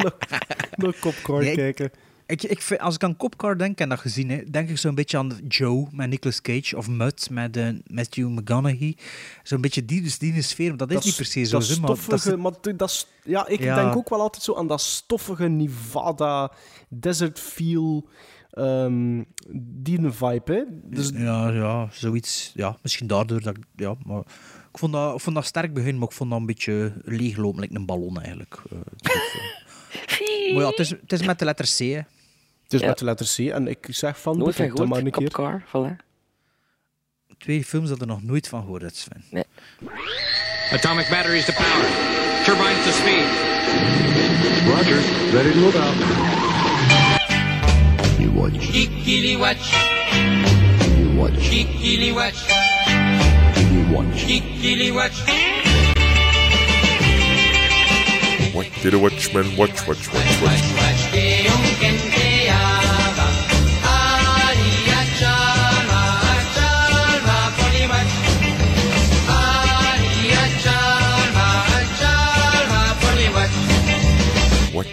naar, Nee, kijken. Ik, ik, vind- als ik aan Copcar denk, en dat gezien, hè, denk ik zo'n beetje aan Joe met Nicolas Cage of Mud met eh, Matthew McConaughey. Zo'n beetje die, dus die sfeer, maar dat is niet per se zo. Dat hè, maar dat stoffige, is- maar dat, ja, ik Ja. denk ook wel altijd zo aan dat stoffige Nevada, desert feel, ehm, die een vibe, hè. Dus ja, ja, zoiets. Ja, misschien daardoor dat ik... Ja, maar ik vond dat, ik vond dat sterk begin, maar ik vond dat een beetje leeglopen, like een ballon eigenlijk. eh, die film. maar ja, het is, het is met de letter C, hè. Het is Ja. met de letter C en ik zeg van, Nooit van bekijk dat maar een gehoord, keer. Cop Car, voilà. Twee films dat er nog nooit van gehoord hebt, Sven. Nee. Atomic batteries to power. Turbines to speed. Roger. Ready to move out. You watch. Kikili watch, You watch. kikili watch, You watch. kikili watch. What did a watchman watch, watch, watch, watch? Watch, watch,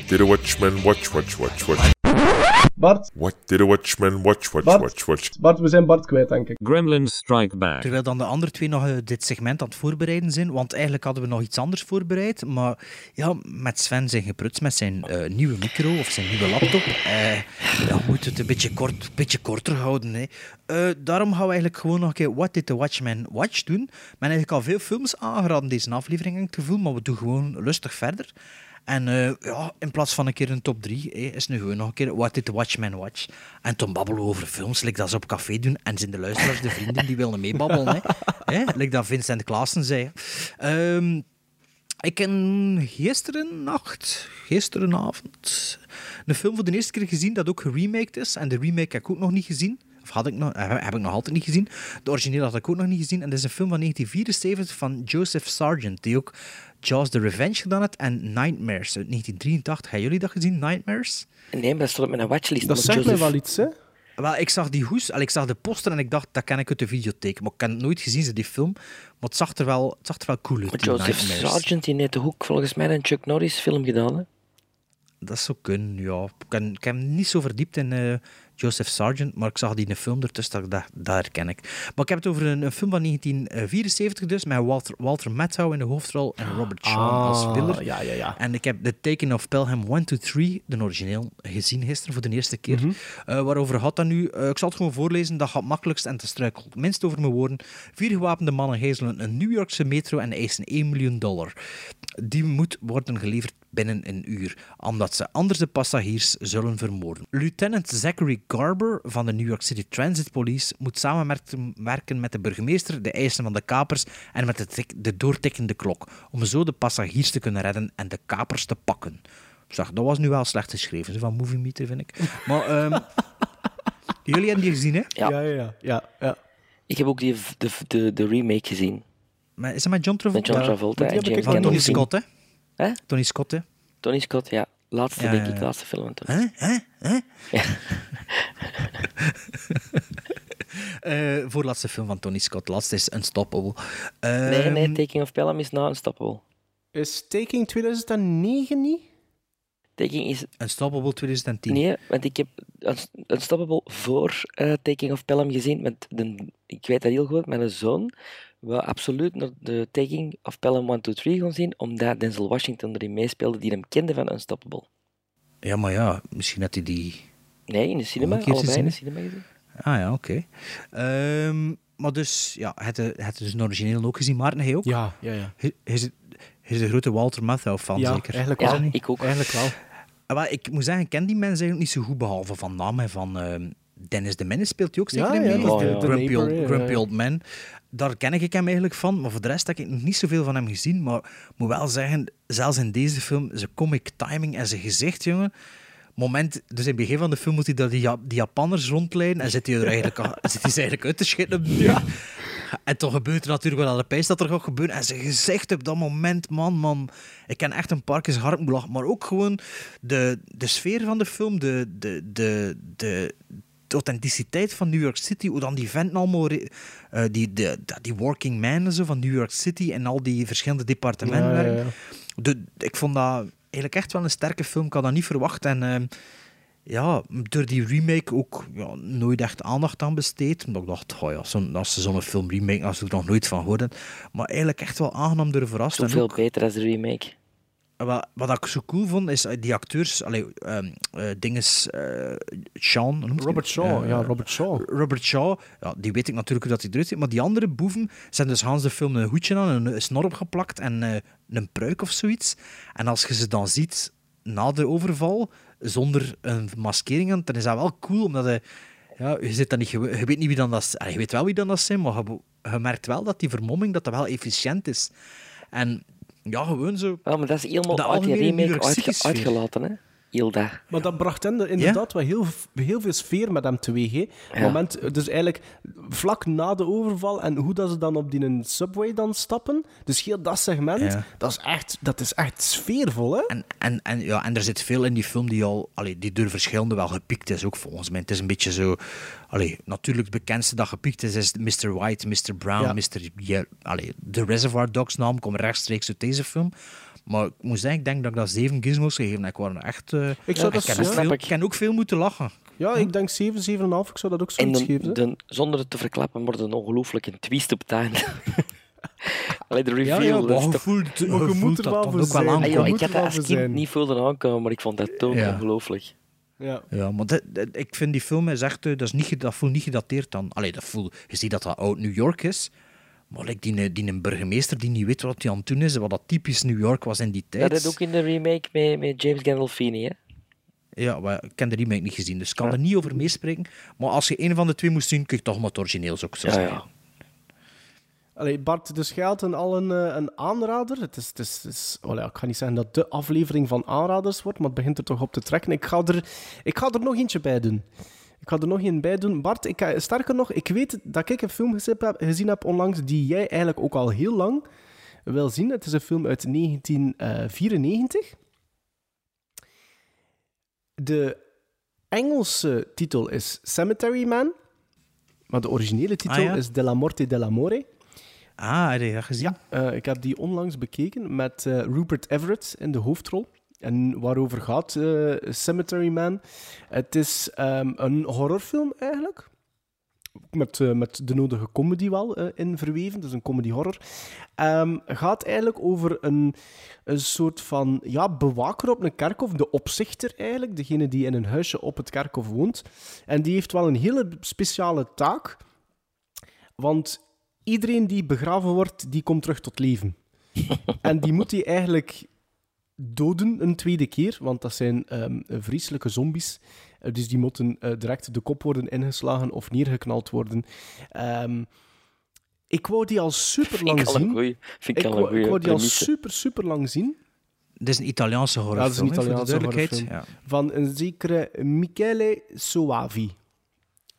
did a watchman watch, watch, watch, watch? Bart, What did a watchman watch, watch, Bart. watch, watch? Bart, we zijn Bart kwijt, denk ik. Gremlins Strike Back. Terwijl dan de andere twee nog eh, dit segment aan het voorbereiden zijn. Want eigenlijk hadden we nog iets anders voorbereid. Maar ja, met Sven zijn geprutst met zijn eh, nieuwe micro of zijn nieuwe laptop. Eh ja, we moeten het een beetje, kort, beetje korter houden. Hè. Eh, daarom gaan we eigenlijk gewoon nog een keer What Did the Watchman Watch doen. Men eigenlijk al veel films aangeraden deze aflevering, heb ik het gevoel. Maar we doen gewoon lustig verder. En eh, ja, in plaats van een keer een top 3, is nu gewoon nog een keer What Did the Watchman Watch? En toen babbelen we over films, like dat ze op café doen. En zijn de luisteraars, de vrienden, die willen meebabbelen. Hè? Like dat Vincent Klaassen zei. Ehm, ik heb gisteren nacht, gisterenavond, een film voor de eerste keer gezien dat ook geremaked is. En de remake heb ik ook nog niet gezien. Of had ik nog, eh, heb ik nog altijd niet gezien. De origineel had ik ook nog niet gezien. En dat is een film van 1974 van Joseph Sargent, die ook Jaws the Revenge gedaan heeft en Nightmares uit 1983. Hebben jullie dat gezien, Nightmares? Nee, maar dat stond op mijn watchlist. Dat zegt mij Joseph- wel iets, hè? Wel, ik zag die hoes, al, ik zag de poster en ik dacht, dat ken ik uit de videotheek. Maar ik heb het nooit gezien, ze, die film. Maar het zag er wel, het zag er wel cool uit, Joseph. Sargent die heeft de hoek volgens mij een Chuck Norris film gedaan. Hè? Dat zou kunnen, ja. Ik heb, ik heb me niet zo verdiept in eh, Joseph Sargent, maar ik zag die in een film ertussen, dat, ik dacht, dat herken ik. Maar ik heb het over een, een film van 1974 dus, met Walter, Walter Matthau in de hoofdrol en Robert Shaw als Ah, Willer. ja, ja, ja. En ik heb The Taking of Pelham 1 to 3, de origineel, gezien gisteren voor de eerste keer. Mhm. Eh, waarover gaat dat nu? Eh, ik zal het gewoon voorlezen, dat gaat makkelijkst en te struikelt minst over mijn woorden. Vier gewapende mannen gijzelen een New Yorkse metro en eisen 1 miljoen dollar. Die moet worden geleverd binnen een uur, omdat ze anders de passagiers zullen vermoorden. Lieutenant Zachary Garber van de New York City Transit Police moet samenwerken werken met de burgemeester, de eisen van de kapers en met de, de doortikkende klok, om zo de passagiers te kunnen redden en de kapers te pakken. Zag, dat was nu wel slecht geschreven van Movie Meter, vind ik. Maar ehm, jullie hebben die gezien, hè? Ja. Ja, ja, ja. ja. Ik heb ook die, de, de, de remake gezien. Maar is dat met John Travolta? Met John Travolta Ja, en James Van Tony. Scott, hè? Hè? Tony Scott, hè? Tony Scott, ja. Laatste, Ja, denk ja, ik, laatste film van Tony. Hè? Hè? Hè? Ja. Eh, voorlaatste film van Tony Scott. Laatste is Unstoppable. Nee, Ehm, nee, Taking of Pelham is na Unstoppable. Is Taking 2009 niet? Taking is... Unstoppable 2010. Nee, want ik heb Unst- Unstoppable voor eh, Taking of Pelham gezien. Met de, ik weet dat heel goed, mijn zoon wil absoluut naar de Taking of Pelham 1, 2, 3 gaan zien, omdat Denzel Washington erin meespeelde, die hem kende van Unstoppable. Ja, maar ja, misschien had hij die... Nee, in de cinema, allebei in de cinema gezien. Ah ja, oké. Ehm, maar dus, ja, het het dus een origineel ook gezien, Maarten, hij ook? Ja, ja, ja. Hij is, is een grote Walter Matthau fan, Ja, zeker? eigenlijk Is wel. Ik ook. Eigenlijk wel. Ah, wel, ik moet zeggen, ik ken die mensen eigenlijk niet zo goed, behalve van naam en van ehm, Dennis de Menace speelt hij ook zeker Ja, in ja, mee? De de- de Grumpy, neighbor, old, ja, Grumpy ja. Old Man. Daar ken ik hem eigenlijk van, maar voor de rest heb ik nog niet zoveel van hem gezien. Maar ik moet wel zeggen, zelfs in deze film, zijn comic timing en zijn gezicht, jongen. Moment, dus in het begin van de film moet hij daar die, Ja- die Japanners rondleiden en zit hij er eigenlijk, al- zit hij ze eigenlijk uit te op de duur. En toch gebeurt er natuurlijk wel aan de pijs dat er gaat gebeuren. En zijn gezicht op dat moment, man, man. Ik ken echt een paar keer moeten lachen. Maar ook gewoon de, de sfeer van de film, de, de, de, de, de authenticiteit van New York City. Hoe dan die vent allemaal, eh, die, de, die working man en zo van New York City en al die verschillende departementen Ja, ja. De, ik vond dat eigenlijk echt wel een sterke film. Ik had dat niet verwacht. En ehm, ja, door die remake ook ja, nooit echt aandacht aan besteed. Omdat ik dacht, oh ja, zo'n- als ze zo'n film remake, als ik er nog nooit van gehoord heb. Maar eigenlijk echt wel aangenaam door verrast. En Zoveel ook, beter als de remake. Wat, wat ik zo cool vond, is eh, die acteurs, allee, dinges, eh, Sean, noemt Robert? Shaw, Eh, ja, Robert Shaw. Robert Shaw, ja, die weet ik natuurlijk hoe dat hij eruit ziet, maar die andere boeven zijn dus Hans de film een hoedje aan, een, een snor opgeplakt en eh, een pruik of zoiets. En als je ze dan ziet na de overval, zonder een maskering aan, dan is dat wel cool, omdat hij, ja, je, zit dan niet, je weet niet wie dan dat is. Allee, Je weet wel wie dan dat zijn, maar je, je merkt wel dat die vermomming dat dat wel efficiënt is. En ja, gewoon zo... Ja, maar dat is helemaal de uit die remake uitge- uitgelaten, hè? Maar dat bracht hen inderdaad wel heel, heel veel sfeer met hem teweeg. Hè. Ja. Moment, dus eigenlijk vlak na de overval en hoe dat ze dan op die subway dan stappen. Dus heel dat segment, Ja. dat, is echt, dat is echt sfeervol. Hè? En, en, en, ja, en er zit veel in die film die al allee, die door verschillende wel gepikt is, ook volgens mij. Het is een beetje zo... Allee, natuurlijk het bekendste dat gepikt is, is Mr. White, Mr. Brown, Ja. Mr. Ye- allee, de Reservoir Dogs naam komt rechtstreeks uit deze film. Maar ik moet zeggen, ik denk dat ik dat zeven gizmos gegeven heb. Ik, waren echt, eh, Ik zou dat ken veel, ik. ik ken ook veel moeten lachen. Ja, ik denk 7, 7,5. Ik zou dat ook En zoiets geven. hè. de, zonder het te verklappen, wordt een ongelooflijke twist op het einde. Allee, de Ja, reveal. ja, is maar toch- je voelt, Maar je je moet voelt er dat wel dan voor ook wel. Ah, joh, ik had er dat als kind zijn. niet voelen aankomen, maar ik vond dat toch Ja. ongelooflijk. Ja. Ja, maar dat, dat- ik vind die film is echt, eh, dat, is niet, dat voelt niet gedateerd dan. Allee, dat voelt, je ziet dat dat oud New York is, maar like, die, eh, die een burgemeester die niet weet wat hij aan het doen is, en wat dat typisch New York was in die tijd. Dat is ook in de remake met, met James Gandolfini, hè? Ja, maar ik heb de remake niet gezien, dus ik kan er niet over meespreken. Maar als je een van de twee moest zien, kun je toch maar het origineel ook zo Ja, zeggen. ja. Allee, Bart, dus jij had een, al een, eh, een aanrader. Het is, het is, het is- wel ja, ik ga niet zeggen dat de aflevering van aanraders wordt, maar het begint er toch op te trekken. Ik ga er, ik ga er nog eentje bij doen. Ik ga er nog een bij doen. Bart, ik, sterker nog, ik weet dat ik een film gezien heb, onlangs die jij eigenlijk ook al heel lang wil zien. Het is een film uit 1994. De Engelse titel is Cemetery Man, maar de originele titel Ah, ja? is De la Morte dell'Amore. Ah, heb je dat gezien? Eh, ik heb die onlangs bekeken met eh, Rupert Everett in de hoofdrol. En waarover gaat eh, Cemetery Man? Het is ehm, een horrorfilm eigenlijk. Met, eh, met de nodige comedy wel eh, in verweven, dus een comedy-horror. Ehm gaat eigenlijk over een, een soort van ja, bewaker op een kerkhof, de opzichter eigenlijk, degene die in een huisje op het kerkhof woont. En die heeft wel een hele speciale taak, want iedereen die begraven wordt, die komt terug tot leven. en die moet hij eigenlijk doden een tweede keer, want dat zijn ehm, vreselijke zombies. Eh, dus die moeten eh, direct de kop worden ingeslagen of neergeknald worden. Ehm, ik wou die al super lang Vind ik zien. goeie- vind ik al een wou, ik wou die al super, super lang zien. Dit is een Italiaanse Ja, horrorfilm, dat is een hè, voor de Italiaanse duidelijkheid. Van een zekere Michele Soavi.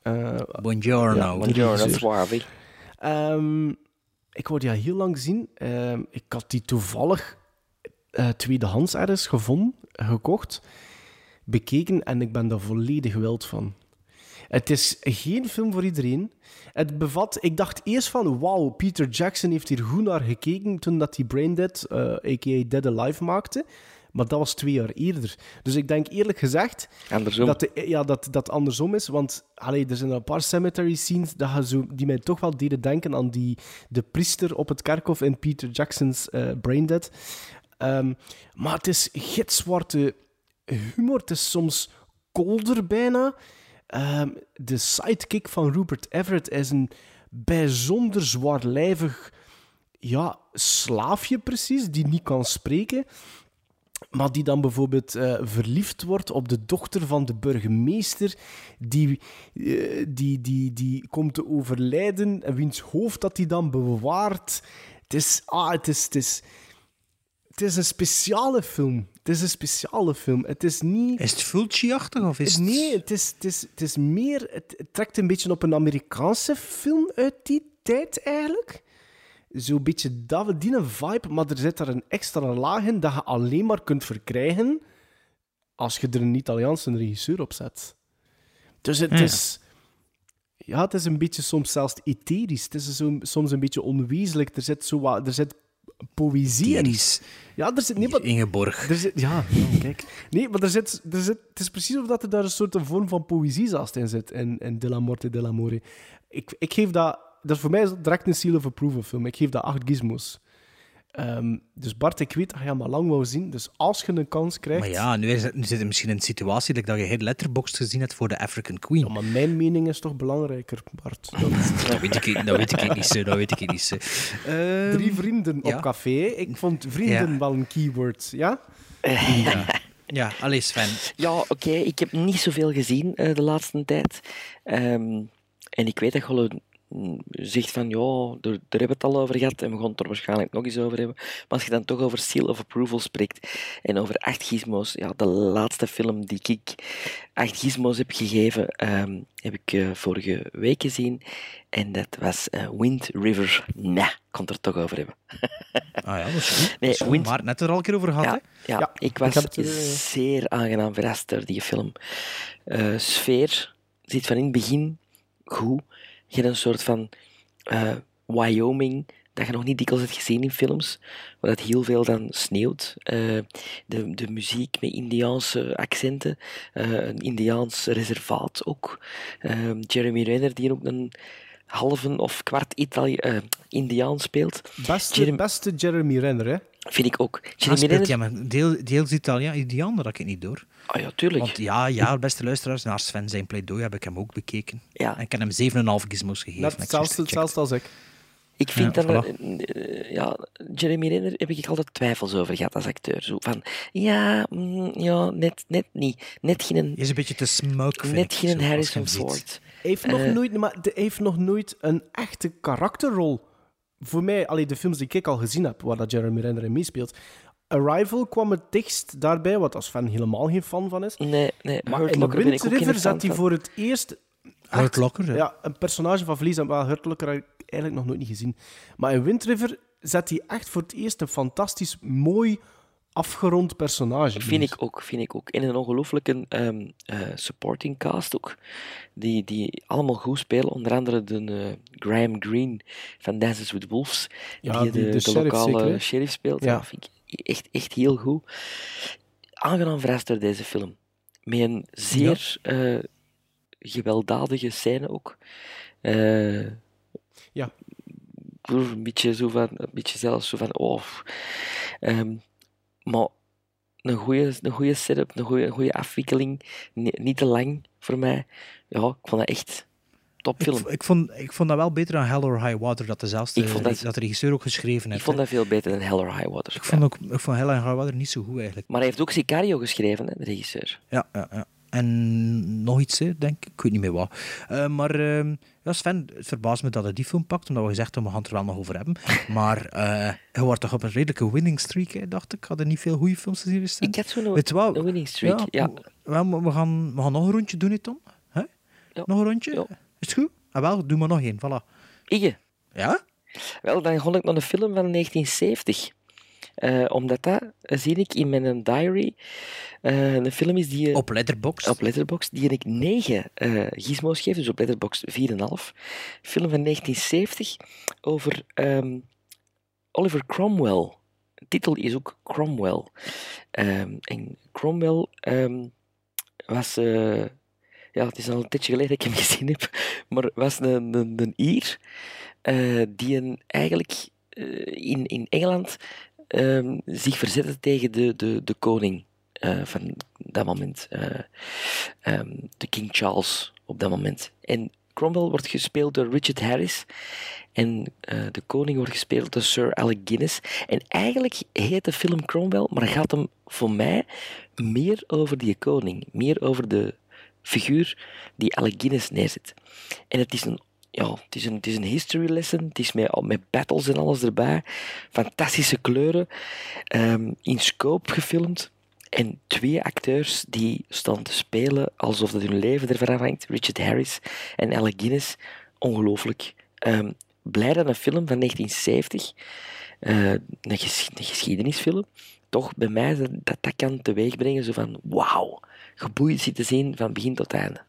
Eh, Buongiorno. ja, Buongiorno. Suavi. Ehm, ik wou die al heel lang zien. Ehm, ik had die toevallig eh, tweedehands ergens gevonden, gekocht, bekeken en ik ben daar volledig wild van. Het is geen film voor iedereen. Het bevat... Ik dacht eerst van, wauw, Peter Jackson heeft hier goed naar gekeken toen dat hij Braindead, eh a.k.a. Dead Alive, maakte. Maar dat was twee jaar eerder. Dus ik denk eerlijk gezegd Andersom. dat de, ja, dat dat andersom is. Want allee, er zijn een paar cemetery scenes dat zo, die mij toch wel deden denken aan die, de priester op het kerkhof in Peter Jackson's eh Braindead. Ehm, maar het is gitzwarte humor. Het is soms kolder bijna. Ehm, de sidekick van Rupert Everett is een bijzonder zwaarlijvig ja, slaafje precies, die niet kan spreken. Maar die dan bijvoorbeeld eh, verliefd wordt op de dochter van de burgemeester, die, eh, die, die, die komt te overlijden en wiens hoofd dat hij dan bewaart. Het is, ah, het is, het is, het is een speciale film. Het is een speciale film. Het is niet... Is het Fulci-achtig of is het... Nee, het is, het is, het is meer... Het, het trekt een beetje op een Amerikaanse film uit die tijd, eigenlijk. Zo'n beetje dat, die een vibe, maar er zit daar een extra laag in dat je alleen maar kunt verkrijgen als je er een Italiaanse regisseur op zet. Dus het Ja. is... Ja, het is een beetje soms zelfs etherisch. Het is zo, soms een beetje onwezenlijk. Er zit, zo wat, er zit poëzie. Ja, er zit... Ingeborg. er zit, ja, kijk. Nee, maar er zit, er zit, het is precies of dat er daar een soort vorm van poëzie zelfs in zit, in, in De la Morte dell'Amore. Ik, ik geef dat... Dat is voor mij direct een seal of approval film. Ik geef dat acht gizmos. Ehm, dus Bart, ik weet dat je hem al lang wou zien. Dus als je een kans krijgt... Maar ja, nu, is het, nu zit je misschien in een situatie like dat je heel Letterboxd gezien hebt voor de African Queen. Ja, maar mijn mening is toch belangrijker, Bart. Dat- Dat weet ik, dat weet ik niet zo. Dat weet ik niet zo. Ehm, Drie vrienden ja. op café. Ik vond vrienden Ja. wel een keyword, ja? ja. ja, allee Sven. Ja, oké. Ik heb niet zoveel gezien eh, de laatste tijd. Ehm, en ik weet dat je mm, zegt van, ja, daar, daar hebben we het al over gehad en we gaan het er waarschijnlijk nog eens over hebben. Maar als je dan toch over Seal of Approval spreekt en over Acht Gizmos, ja, de laatste film die ik Acht Gizmos heb gegeven, ehm, heb ik eh, vorige week gezien. En dat was eh, Wind River. Nee, ik kon het er toch over hebben. Ah ja, dat is goed. Nee. Wind- Maar net er al een keer over gehad, ja, ja, Ja, ik was het eh, zeer aangenaam verrast door die film. Sfeer zit van in het begin goed. Je hebt een soort van eh, Wyoming dat je nog niet dikwijls hebt gezien in films, waar het heel veel dan sneeuwt. Eh, de, de muziek met Indiaanse accenten, eh, een Indiaans reservaat ook. Jeremy Renner, die ook een halve of kwart Itali eh, Indiaan speelt. Beste Jeremy Renner, hè? Vind ik ook. Jeremy speelt Renner, ja, maar deel, deels Italiaan, Indiaan, dat ik het niet door. Ah ja, tuurlijk. Want ja, ja, beste luisteraars, naar Sven zijn pleidooi heb ik hem ook bekeken. Ja. En ik heb hem 7,5 gizmos gegeven. Net Ik hetzelfde, als ik. Ik vind Ja, dat... voilà. eh, ja, Jeremy Renner heb ik altijd twijfels over gehad als acteur. Zo van, ja, mm, ja net, net niet. Net geen... Hij is een beetje te smoke, Net ik, geen Harrison. Ford. Hij heeft, nog Eh, nooit, maar de- heeft nog nooit een echte karakterrol. Voor mij, allee, de films die ik al gezien heb, waar dat Jeremy Renner in meespeelt. Arrival kwam het dichtst daarbij, wat als fan helemaal geen fan van is. Nee, nee. Maar Hurt in Locker Wind River zet hij voor het eerst... Hurt echt- Locker, ja. Ja, een personage van Vlies en wel Hurt Locker heb ik eigenlijk nog nooit niet gezien. Maar in Wind River zet hij echt voor het eerst een fantastisch mooi afgerond personage. Vind ik ook, vind ik ook. En een ongelooflijke eh, supporting cast ook. Die, die allemaal goed spelen. Onder andere de eh, Graham Greene van Dances with Wolves. Ja, die, die- de, de de sheriff lokale zeker, sheriff speelt. Ja. Ja. vind ik echt, echt heel goed. Aangenaam verrast door deze film. Met een zeer eh, gewelddadige scène ook. Ja. Een beetje zo van, een beetje zelfs zo van, oh. Maar een goede, een goede setup, een goede, goede afwikkeling. Ni- niet te lang voor mij. Ja, ik vond dat echt topfilm. Ik, ik, vond, ik vond dat wel beter dan Hell or High Water, dat dezelfde Ik vond dat- dat de regisseur ook geschreven Ik heeft. vond hè. dat veel beter dan Hell or High Water. Ik vond, ook, ik vond Hell or High Water niet zo goed eigenlijk. Maar hij heeft ook Sicario geschreven, hè, de regisseur. Ja, ja, ja. En nog iets, denk ik. Ik weet niet meer wat. Eh, maar ehm, ja, Sven, het verbaast me dat hij die film pakt, omdat we gezegd hebben, we gaan het er wel nog over hebben. Maar eh hij wordt toch op een redelijke winning streak, hè, dacht ik. Had er niet veel goede films gezien recent. Ik had zo'n Weet je wat? een winning streak, ja. we, gaan, we gaan nog een rondje doen, hè, Tom? Hè? Nog een rondje? Is het goed? Ah, wel, doe maar nog één, voilà. Ige. Ja? Wel, dan kon ik nog een film van 1970. Eh, omdat dat eh, zie ik in mijn diary. eh, een film is die... Op Letterboxd? Op Letterboxd, die ik 9 eh gizmos geef, dus op Letterboxd 4,5. Film van 1970 over ehm, Oliver Cromwell. De titel is ook Cromwell. Ehm, en Cromwell ehm, was... eh, ja, het is al een tijdje geleden dat ik hem gezien heb, maar was een, een, een Ier eh, die een, eigenlijk eh, in, in Engeland ehm, zich verzette tegen de, de, de koning eh, van dat moment. eh, ehm, de King Charles op dat moment. En Cromwell wordt gespeeld door Richard Harris. En eh, de koning wordt gespeeld door Sir Alec Guinness. En eigenlijk heet de film Cromwell, maar gaat hem voor mij meer over die koning. Meer over de figuur die Alec Guinness neerzet. En het is een, ja, het is een, het is een history lesson. Het is met, met battles en alles erbij. Fantastische kleuren. Ehm, in scope gefilmd. En twee acteurs die staan te spelen alsof dat hun leven ervan afhangt. Richard Harris en Alec Guinness. Ongelooflijk. Ehm, blij dat een film van 1970, eh, een, ges- een geschiedenisfilm, toch bij mij dat dat, dat kan teweegbrengen. Zo van, wauw, geboeid zitten zien van begin tot einde.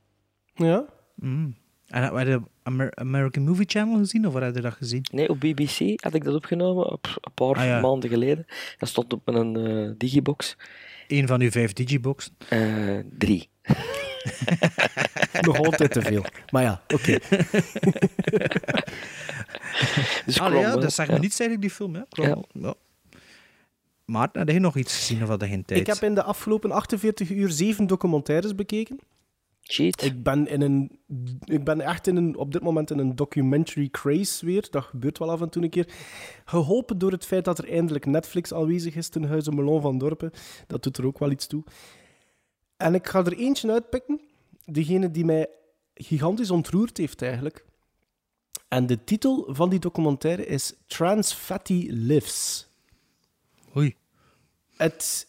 Ja? Mm. En heb je de Amer- American Movie Channel gezien, of waar heb je dat gezien? Nee, op BBC had ik dat opgenomen, op, een paar Ah, ja. maanden geleden. Dat stond op een eh, digibox. Een van uw vijf digiboxen? Eh, drie. Nog altijd te veel. Maar ja, oké. Dus Allee, ja, dat ja. me niets eigenlijk, die film. Hè? Cromwell, ja. Maar heb je nog iets gezien of had je geen tijd? Ik heb in de afgelopen 48 uur zeven documentaires bekeken. Cheat. Ik ben, in een, ik ben echt in een, op dit moment in een documentary craze weer. Dat gebeurt wel af en toe een keer. Geholpen door het feit dat er eindelijk Netflix aanwezig is ten huize Melon van Dorpen. Dat doet er ook wel iets toe. En ik ga er eentje uitpikken. Degene die mij gigantisch ontroerd heeft eigenlijk. En de titel van die documentaire is Trans Fatty Lives. Oei. Het,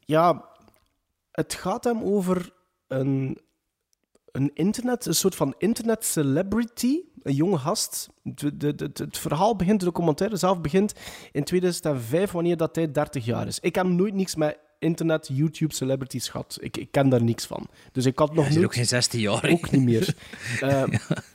ja, het gaat hem over een, een internet, een soort van internet celebrity, een jonge gast. Het verhaal begint, de documentaire zelf begint in 2005, wanneer dat hij 30 jaar is. Ik heb nooit niks met internet, YouTube, celebrities gehad. Ik, ik ken daar niks van. Dus ik had nog nooit... ook geen 16 jaar. Ook niet meer. Eh,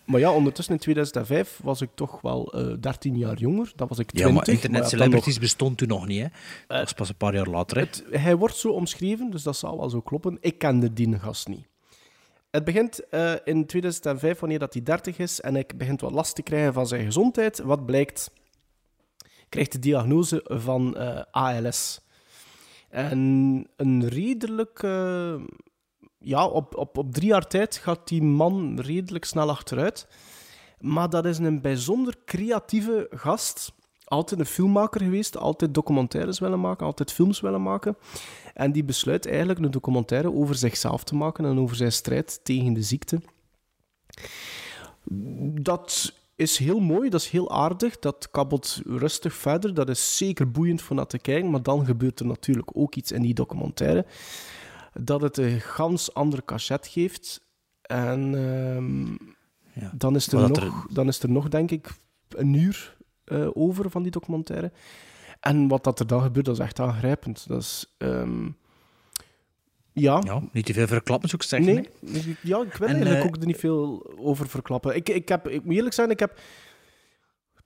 Maar ja, ondertussen in 2005 was ik toch wel eh 13 jaar jonger. Dat was ik 20. Ja, maar internet celebrities nog- bestond toen nog niet. Hè. Dat was pas een paar jaar later. Hè. Het- hij wordt zo omschreven, dus dat zal wel zo kloppen. Ik kende die gast niet. Het begint eh, in 2005, wanneer dat hij 30 is, en hij begint wat last te krijgen van zijn gezondheid. Wat blijkt? krijgt de diagnose van eh, ALS. En een redelijk... eh, ja, op, op, op drie jaar tijd gaat die man redelijk snel achteruit. Maar dat is een bijzonder creatieve gast. Altijd een filmmaker geweest, altijd documentaires willen maken, altijd films willen maken. En die besluit eigenlijk een documentaire over zichzelf te maken en over zijn strijd tegen de ziekte. Dat is heel mooi, dat is heel aardig, dat kabbelt rustig verder. Dat is zeker boeiend voor naar te kijken, maar dan gebeurt er natuurlijk ook iets in die documentaire dat het een gans ander cachet geeft. En ehm, dan, is er maar nog, dan is er nog, denk ik, een uur eh, over van die documentaire. En wat dat er dan gebeurt, dat is echt aangrijpend. Dat is... ehm, ja. Ja, niet te veel verklappen, zou ik zeggen. Nee, hè. ja, ik wil En, eigenlijk eh, ook er niet veel over verklappen. Ik, ik, heb, ik moet eerlijk zijn, ik heb,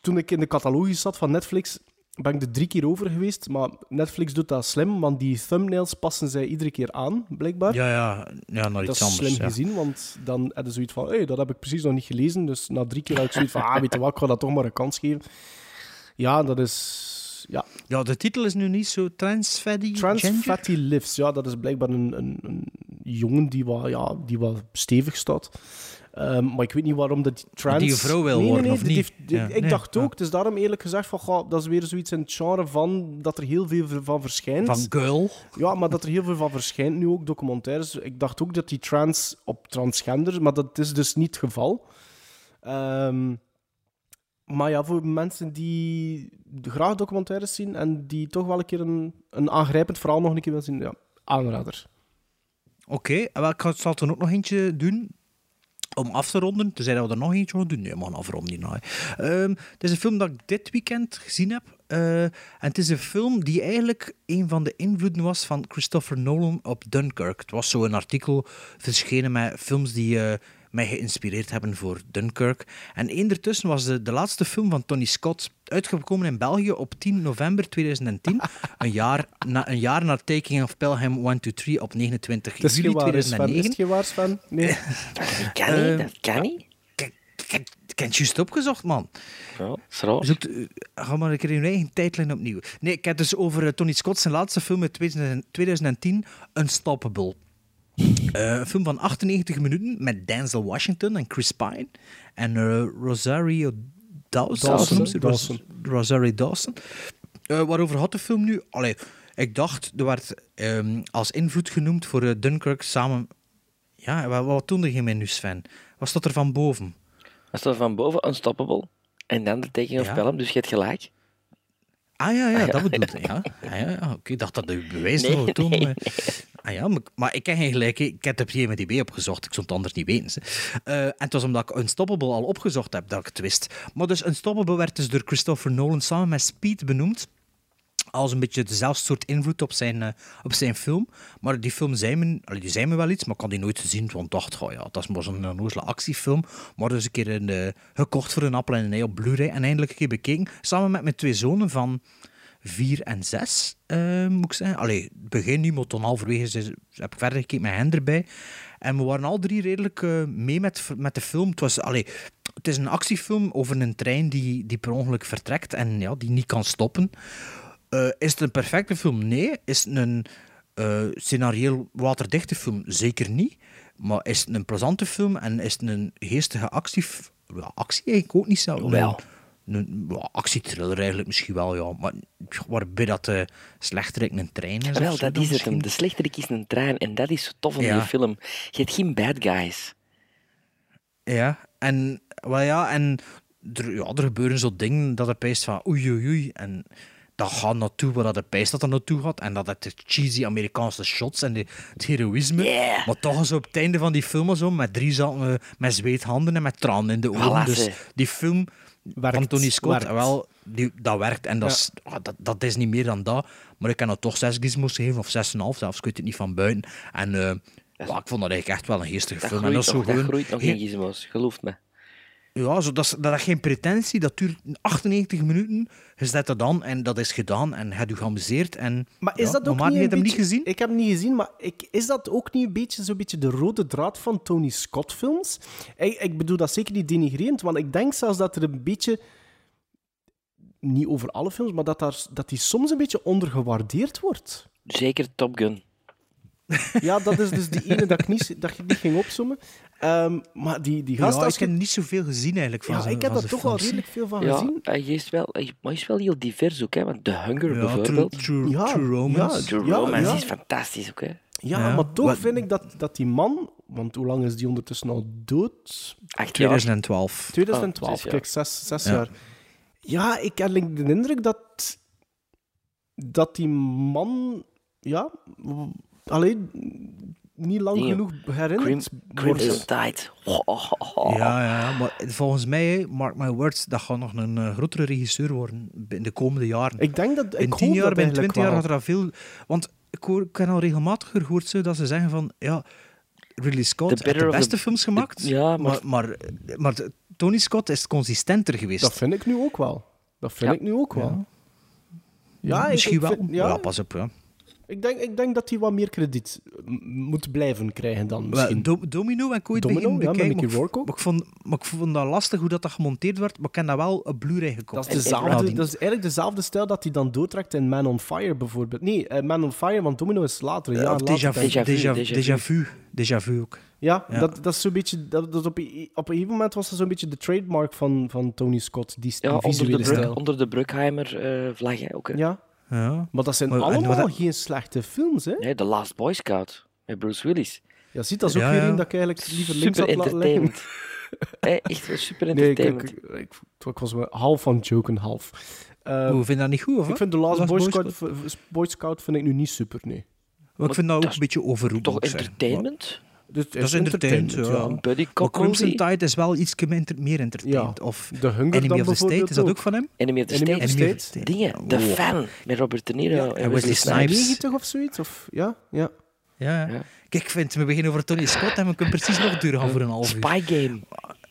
toen ik in de catalogus zat van Netflix, ben ik er drie keer over geweest. Maar Netflix doet dat slim, want die thumbnails passen zij iedere keer aan, blijkbaar. Ja, ja, ja naar dat iets is anders. slim ja. gezien, want dan heb je zoiets van, hey, dat heb ik precies nog niet gelezen. Dus na drie keer had ik zoiets van, ah, weet je wat, ik ga dat toch maar een kans geven. Ja, dat is... Ja, de titel is nu niet zo Trans Fatty Trans Ginger? Fatty Lives, ja, dat is blijkbaar een, een, een jongen die wat, ja, die wat stevig staat. Ehm, maar ik weet niet waarom dat die trans... Die vrouw wil Nee, worden, nee, of niet? heeft- Ja, ik dacht ook, het is daarom eerlijk gezegd van, goh, dat is weer zoiets in het genre van dat er heel veel van verschijnt. Van girl. Ja, maar dat er heel veel van verschijnt nu ook, documentaires. Ik dacht ook dat die trans op transgender, maar dat is dus niet het geval. Ehm, maar ja, voor mensen die graag documentaires zien en die toch wel een keer een, een aangrijpend verhaal nog een keer willen zien, ja, aanrader. Oké, wel, ik zal er ook nog eentje doen. Om af te ronden, tenzij dat we er nog eentje gaan doen. Nee, gaan afronden hierna. hè. Ehm, het is een film dat ik dit weekend gezien heb. eh, en het is een film die eigenlijk een van de invloeden was van Christopher Nolan op Dunkirk. Het was zo een artikel verschenen met films die eh, mij geïnspireerd hebben voor Dunkirk. En één ertussen was de, de laatste film van Tony Scott, uitgekomen in België op 10 november 2010. een, jaar na, een jaar na Taking of Pelham 1 to 3 op 29 Het is juli geen waar, is Sven. Is 2009. het geen waar, Sven? Nee. Dat kan niet, dat kan niet. Ik heb het juist opgezocht, man. Ja. Zoek, eh, ga maar een keer in je eigen tijdlijn opnieuw. Nee, ik heb het dus over eh, Tony Scott zijn laatste film uit 2000 2010, Unstoppable. Eh, een film van 98 minuten met Denzel Washington en Chris Pine. En eh, Rosario Dawson. Dawson. Rosario Dawson. Eh, waarover had de film nu? Allee, ik dacht, er werd ehm, als invloed genoemd voor Dunkirk samen... Ja, wat, wat toonde je mij nu, Sven? Wat stond er van boven? Dat staat van boven Unstoppable. En dan de Taking of Ja. Pelham, dus je hebt gelijk. Ah ja, ja, Ah, ja. dat bedoelde ik. Ja. Ah, ja, ja. Oké, ik dacht dat de bewijs Nee, nog toen. nee, Ah, ja, maar, maar ik ken geen gelijk. Ik heb het op IMDb opgezocht. Ik zou het anders niet weten. Eh, en het was omdat ik Unstoppable al opgezocht heb dat ik het wist. Maar dus Unstoppable werd dus door Christopher Nolan samen met Speed benoemd. Als een beetje dezelfde soort invloed op zijn, eh, op zijn film. Maar die film zei me, die zei me wel iets, maar ik had die nooit gezien. Want dacht, oh ja, dat is maar zo'n onnozele actiefilm. Maar dus een keer een, eh, gekocht voor een appel en een ei op Blu-ray. En eindelijk een keer bekeken. Samen met mijn twee zonen van vier en zes, eh, moet ik zeggen. Allee, het begin nu, maar toen halverwege heb ik verder gekeken met hen erbij. En we waren al drie redelijk eh, mee met, met de film. Het, was, allee, het is een actiefilm over een trein die, die per ongeluk vertrekt en ja, die niet kan stoppen. Eh, is het een perfecte film? Nee. Is het een eh scenarioel waterdichte film? Zeker niet. Maar is het een plezante film en is het een geestige actie? Ja, actie eigenlijk ook niet zo. Wel. Een, een ja, actietriller eigenlijk misschien wel, ja. Maar waarbij dat de slechterik een trein is. Wel, dat is het hem. De slechterik is een trein en dat is zo tof aan Ja. die film. Je hebt geen bad guys. Ja, en, wel ja, en er, ja, er gebeuren zo dingen dat er pijst van oei oei oei. En dat gaat naartoe waar dat de pijs dat er naartoe gaat. En dat het de cheesy Amerikaanse shots en de, het heroïsme. Maar toch is op het einde van die film zo, met drie zakken, eh, met zweethanden en met tranen in de ogen. Voilà, dus die film van Tony Scott, werkt. wel, die, dat werkt. En dat, is, ah, dat, dat is niet meer dan dat. Maar ik kan het toch zes gizmos geven, of zes en een half zelfs. Ik weet het niet van buiten. En eh, ja, ik vond dat eigenlijk echt wel een geestige film. En dat is nog, zo dat gewoon... groeit nog in gizmos, geloof me. Ja, zo, dat, is, dat is geen pretentie. Dat duurt 98 minuten. Je zet dat dan en dat is gedaan. En je hebt je geamuseerd. En, Maar is ja, dat ook maar niet je een hebt hem niet gezien? Ik heb hem niet gezien, maar ik, is dat ook niet een beetje zo'n beetje de rode draad van Tony Scott films? Ik, ik bedoel dat zeker niet denigrerend, want ik denk zelfs dat er een beetje... Niet over alle films, maar dat, daar, dat die soms een beetje ondergewaardeerd wordt. Zeker Top Gun. Ja, dat is dus die ene dat ik niet, dat je niet ging opzommen. Ehm, maar die, die gast... ja, als ik je- heb niet zoveel gezien eigenlijk van Ja, zijn ik heb daar toch wel redelijk veel van Ja, gezien. hij is wel, hij, maar hij is wel heel divers ook, hè? want The Hunger Ja, bijvoorbeeld. True, true, Ja, True Romance. ja, True ja, Romance ja. is fantastisch ook, hè? Ja, Ja. maar toch Wat- vind ik dat, dat die man... Want hoe lang is die ondertussen al dood? Acht jaar. 2012. 2012, Oh, zes jaar. kijk, zes, zes Ja. jaar. Ja, ik heb de indruk dat, dat die man, ja, alleen niet lang genoeg herinnerd Crim- Crimson. Tide. Oh, oh, oh. Ja, ja, maar volgens mij, mark my words, dat gaat nog een eh, grotere regisseur worden in de komende jaren. Ik denk dat, ik in hoop 10 jaar, eigenlijk 20 jaar gaat er al veel... Want ik, hoor, ik heb al regelmatiger gehoord zo, dat ze zeggen van... Ja, Ridley Scott heeft de the- beste films gemaakt, Ja, maar- maar, maar, maar, Tony Scott is consistenter geweest. Dat vind ik nu ook wel. Dat vind Ja. ik nu ook wel. Ja. Ja, ik- misschien ik wel. vind- ja. ja. pas op. Ja. Ik denk, ik denk dat hij wat meer krediet m- moet blijven krijgen dan misschien. Do- Domino en ik ooit Domino, beginnen ja, Mickey maar, ik- Rourke ook. maar, ik vond, maar ik vond dat lastig hoe dat, dat gemonteerd werd, maar ik heb dat wel op Blu-ray gekocht. Dat is, dezelfde, dat is eigenlijk dezelfde stijl dat hij dan doortrekt in Man on Fire bijvoorbeeld. Nee, eh, Man on Fire, want Domino is later. Ja, Ja, déjà, déjà, Déjà vu, déjà, vu. Déjà vu ook. Ja, Ja. Dat, dat is zo'n beetje. Dat, dat op, een- op een gegeven moment was dat zo'n beetje de trademark van, van Tony Scott, die, die Ja, onder de, visuele stijl. onder de Bruckheimer-vlag ook. Hè? Ja, Ja. maar dat zijn Maar- en allemaal geen slechte films, hè? Nee, The Last Boy Scout met Bruce Willis. Ja, ziet, dat is ook Ja, weer ja. een dat ik eigenlijk liever links Super had laten liggen. entertainment. Hé, echt wel super Nee, ik, ik, entertainment. ik, was wel half van joken, half. Eh, Hoe vind je dat niet goed, of? ik vind de Last, Boy, Scout, Boy Scout vind ik nu niet super, nee. Maar ik vind dat ook dat een beetje overroepen. Toch entertainment? Dus het Dat is entertainment, ja. Een buddy Maar cop Crimson? Tide is wel iets meer entertainment. Ja. Of De Hunger Enemy dan of the State, is dat ook. van hem? Enemy of the Enemy State. the Enemy of the State. State. Dingen, The Wow. Fan, met Robert De Niro Ja, en Wesley Snipes. Snipes. 90 of zoiets? Of, ja, ja. Ja. Ja. Kijk, ik vind, we beginnen over Tony Scott en we kunnen precies nog duur gaan voor een half uur. Spy Game.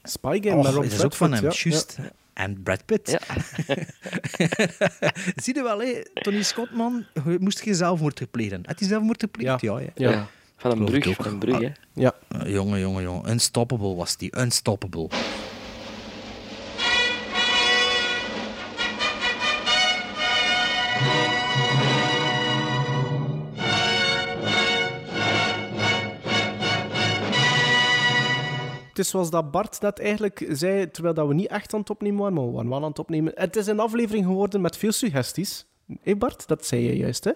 Spy Game Rob dat is ook van hem, ja, juist. En Brad Pitt. Ja. Zie je wel, hè? Tony Scott, man, je moest geen zelfmoord plegen. Had hij zelfmoord gepleegd? Ja. Ja. Van een brug, van een brug, hè. Ja. Jongen, jongen, jongen. Unstoppable was die. Unstoppable. Het is zoals dat Bart net eigenlijk zei, terwijl dat we niet echt aan het opnemen waren, maar we waren wel aan het opnemen. Het is een aflevering geworden met veel suggesties. Hé Bart, dat zei je juist, hè?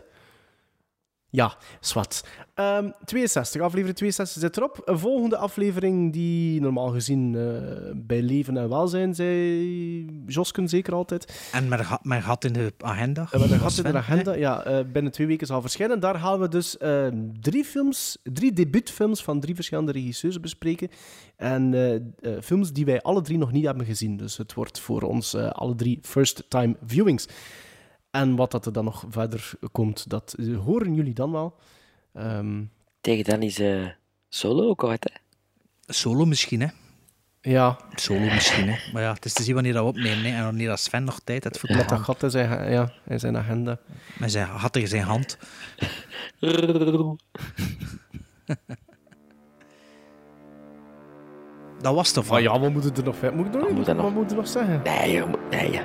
Ja, zwart. Ehm 62, aflevering 62 zit erop. Een volgende aflevering die normaal gezien eh, bij leven en welzijn, zei Josken zeker altijd. En met, ga- met gat in de agenda. En met een gat in de agenda, ja, eh, binnen twee weken zal verschijnen. Daar gaan we dus eh, drie films, drie debuutfilms van drie verschillende regisseurs bespreken. En eh, films die wij alle drie nog niet hebben gezien. Dus het wordt voor ons eh, alle drie first-time viewings. En wat dat er dan nog verder komt, dat horen jullie dan wel. Ehm, Tegen dan is eh, Solo ook uit, hè. Solo misschien, hè? ja, Solo misschien, hè? Maar ja, het is te zien wanneer dat we opnemen, hè? En wanneer dat Sven nog tijd heeft voor met dat gat in zijn, ja, in zijn agenda. Met zijn gat tegen zijn hand. Dat was toch Maar ja, wat moet er nog, moet ik nog, moet er nog? wat moet er nog zeggen? Nee, je moet- nee, ja.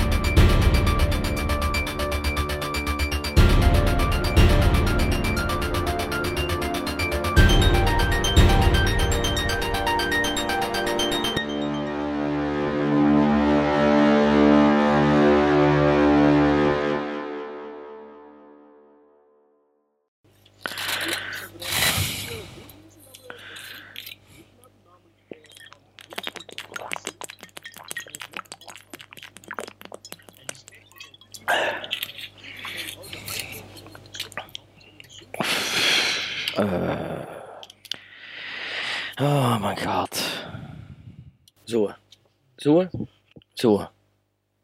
Zo. Zo. Zo.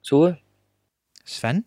Zo. Sven?